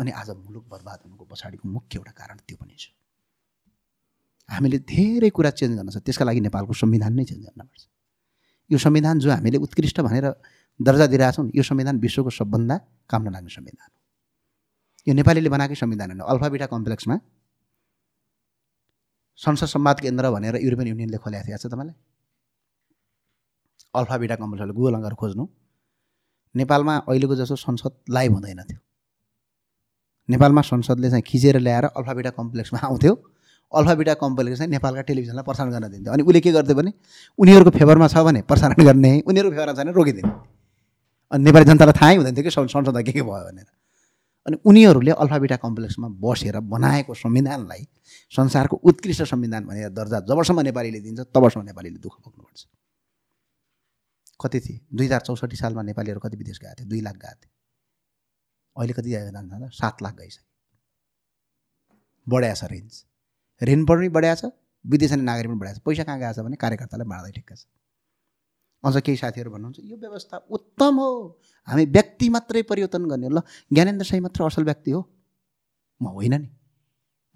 अनि आज मुलुक बर्बाद हुनुको पछाडिको मुख्य एउटा कारण त्यो पनि छ। हामीले धेरै कुरा चेन्ज गर्न छ त्यसका लागि नेपालको संविधान नै चेन्ज गर्नुपर्छ यो संविधान जो हामीले उत्कृष्ट भनेर दर्जा दिइरहेछौँ यो संविधान विश्वको सबभन्दा काम नलाग्ने संविधान हो। यो नेपालीले बनाएकै संविधान होइन। अल्फाबिटा कम्प्लेक्समा संसद संवाद केन्द्र भनेर युरोपियन युनियनले खोलेको थियो। छ तपाईँलाई? अल्फाबिटा कम्प्लेक्सले गुगल गएर खोज्नु। नेपालमा अहिलेको जस्तो संसद लाइभ हुँदैन थियो। नेपालमा संसदले चाहिँ खिचेर ल्याएर अल्फाबिटा कम्प्लेक्समा आउँथ्यो। अल्फाबिटा कम्प्लेक्स चाहिँ नेपालका टेलिभिजनलाई प्रसारण गर्न दिन्थ्यो। अनि उसले के गर्थ्यो भने उनीहरूको फेभरमा छ भने प्रसारण गर्ने उनीहरूको फेभरमा छ भने रोकिदिने अनि नेपाली जनतालाई थाहै हुँदैन थियो कि संसदमा के के भयो भनेर। अनि उनीहरूले अल्फाबिटा कम्प्लेक्समा बसेर बनाएको संविधानलाई संसारको उत्कृष्ट संविधान भनेर दर्जा जबसम्म नेपालीले दिन्छ तबसम्म नेपालीले दुःख भोग्नुपर्छ। कति थिए? दुई हजार चौसठी सालमा नेपालीहरू कति विदेश गएको थियो? दुई लाख गएको थियो। अहिले कति जान्छ सात लाख गइसक्यो। बढाएको छ रेन्ज ऋण पनि बढाएको छ विदेशी नागरिक पनि बढाएको छ। पैसा कहाँ गएको छ भने कार्यकर्तालाई बाँड्दै ठिक्क छ। अझ केही साथीहरू भन्नुहुन्छ यो व्यवस्था उत्तम हो। हामी व्यक्ति मात्रै परिवर्तन गर्ने ल ज्ञानेन्द्र साई मात्र असल व्यक्ति हो। म होइन नि।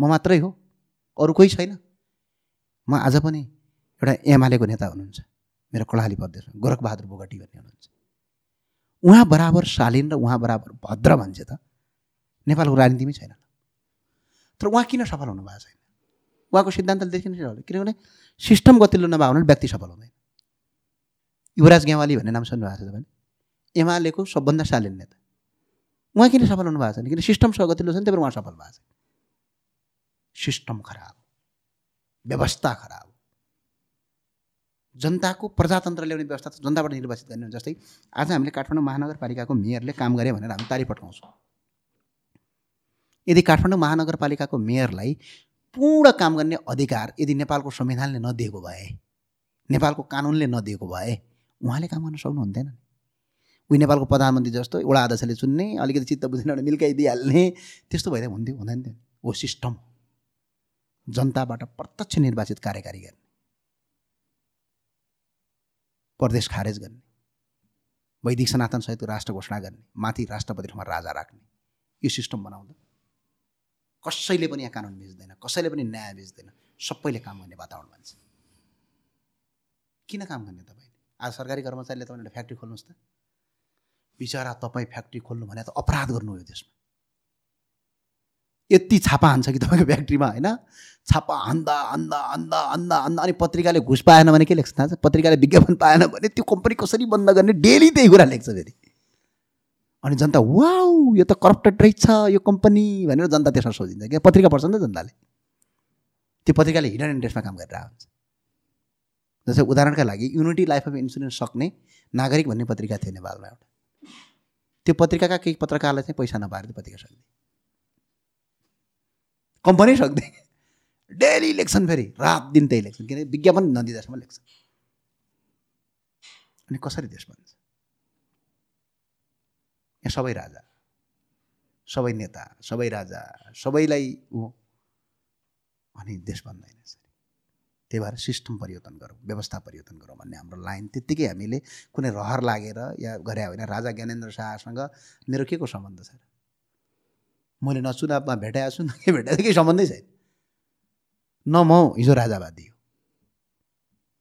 म मात्रै हो। अरू कोही छैन। म आज पनि एउटा एमालेको नेता हुनुहुन्छ। मेरो कडाली प्रदेशमा गोरखबहादुर बोगटी भन्ने हुनुहुन्छ। उहाँ बराबर शालीन र उहाँ बराबर भद्र मान्छे त। नेपालको राजनीतिमै छैन। तर उहाँ किन सफल हुनुभएको छैन? उहाँको सिद्धान्तले देखिन किनभने सिस्टम गतिलो नभए भने व्यक्ति सफल हुँदैन। युवराज गेवाली भन्ने नाम सुन्नुभएको छ तपाईँले? एमालेको सबभन्दा शालीन नेता। उहाँ किन सफल हुनुभएको छैन? किन सिस्टम गतिलो छ नि त्यही भएर उहाँ सफल भएको छ सिस्टम खराब व्यवस्था खराब। जनताको प्रजातन्त्र ल्याउने व्यवस्था त जनताबाट निर्वाचित गर्ने जस्तै आज हामीले काठमाडौँ महानगरपालिकाको मेयरले काम गरे भनेर हामी तारिफ पठाउँछौँ। यदि काठमाडौँ महानगरपालिकाको मेयरलाई पूर्ण काम गर्ने अधिकार यदि नेपालको संविधानले नदिएको भए नेपालको कानुनले नदिएको भए उहाँले काम गर्न सक्नुहुन्थेन उही नेपालको प्रधानमन्त्री जस्तो एउटा अध्यक्षले चुन्ने अलिकति चित्त बुझ्ने एउटा मिल्काइदिइहाल्ने त्यस्तो भइदियो हुन्थ्यो हुँदैन थियो। हो सिस्टम। जनताबाट प्रत्यक्ष निर्वाचित कार्यकारी गर्ने। प्रदेश खारेज गर्ने। वैदिक सनातन सहित राष्ट्र घोषणा गर्ने। माथि राष्ट्रपति ठाउँमा राजा राख्ने। यो सिस्टम बनाउँदा। कसैले पनि यहाँ कानुन मिच्दैन कसैले पनि न्याय मिच्दैन सबैले काम गर्ने वातावरण भन्छ किन काम गर्ने तपाईँले आज सरकारी कर्मचारीले तपाईँले फ्याक्ट्री खोल्नुहोस् त। बिचरा तपाईँ फ्याक्ट्री खोल्नु भने त अपराध गर्नु हो देशमा। यति छापा हान्छ कि तपाईँको फ्याक्ट्रीमा होइन? छापा हान्दा हान्दा हान्दा हान्दा हान्दा अनि पत्रिकाले घुस पाएन भने के लेख्छ थाहा छ? पत्रिकाले विज्ञापन पाएन भने त्यो कम्पनी कसरी बन्द गर्ने? डेली त्यही कुरा लेख्छ फेरि। अनि जनता वाउ यो त करप्टेड रहेछ यो कम्पनी भनेर जनता त्यसमा सोधिन्छ क्या? पत्रिका पढ्छ नि त जनताले। त्यो पत्रिकाले हिडन इन्ट्रेस्टमा काम गरेर हुन्छ। जस्तै उदाहरणका लागि युनिटी लाइफ अफ इन्सुरेन्स सक्ने नागरिक भन्ने पत्रिका थियो नेपालमा एउटा। त्यो पत्रिकाका केही पत्रकारलाई चाहिँ पैसा नपाएर त्यो पत्रिका सक्ने कम्पनी सक्ने डेली इलेक्सन फेरि रात दिन त्यही इलेक्सन किनकि विज्ञापन नदिँदासम्म इलेक्सन। अनि कसरी देश बन्छ? यहाँ सबै राजा सबै नेता सबै राजा सबैलाई ऊ अनि देश बन्दैन त्यही भएर सिस्टम परिवर्तन गरौँ व्यवस्था परिवर्तन गरौँ भन्ने हाम्रो लाइन। त्यत्तिकै हामीले कुनै रहर लागेर या गरे होइन राजा ज्ञानेन्द्र शाहसँग मेरो के को सम्बन्ध छ मैले न चुनावमा भेटाएको छु न के भेटाएको केही सम्बन्धै छैन। न म हिजो राजावादी हो।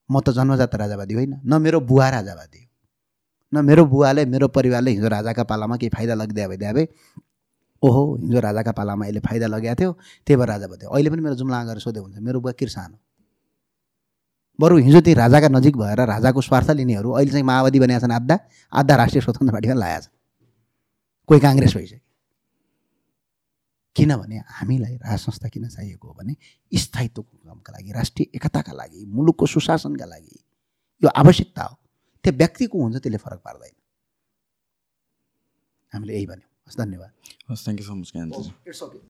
म त जन्मजात राजावादी होइन न मेरो बुवा राजावादी हो। न मेरो बुवाले मेरो परिवारले हिजो राजाका पालामा केही फाइदा लगिदियो भइदियो भए ओहो हिजो राजाका पालामा यसले फाइदा लगाएको थियो त्यही भएर राजा भयो अहिले पनि मेरो जुम्ला गएर सोध्यो हुन्छ मेरो बुवा किर्सान हो। बरु हिजो त्यही राजाका नजिक भएर राजाको स्वार्थ लिनेहरू अहिले चाहिँ माओवादी बनेका छन्। आधा आधा राष्ट्रिय स्वतन्त्र पार्टीमा लागेका छन्। कोही काङ्ग्रेस भइसक्यो। किनभने हामीलाई राज संस्था किन चाहिएको हो भने स्थायित्वको कामका लागि राष्ट्रिय एकताका लागि मुलुकको सुशासनका लागि यो आवश्यकता हो। त्यो व्यक्तिको हुन्छ त्यसले फरक पार्दैन। हामीले यही भन्यौँ। हस् धन्यवाद। हस् थ्याङ्क यू सो मच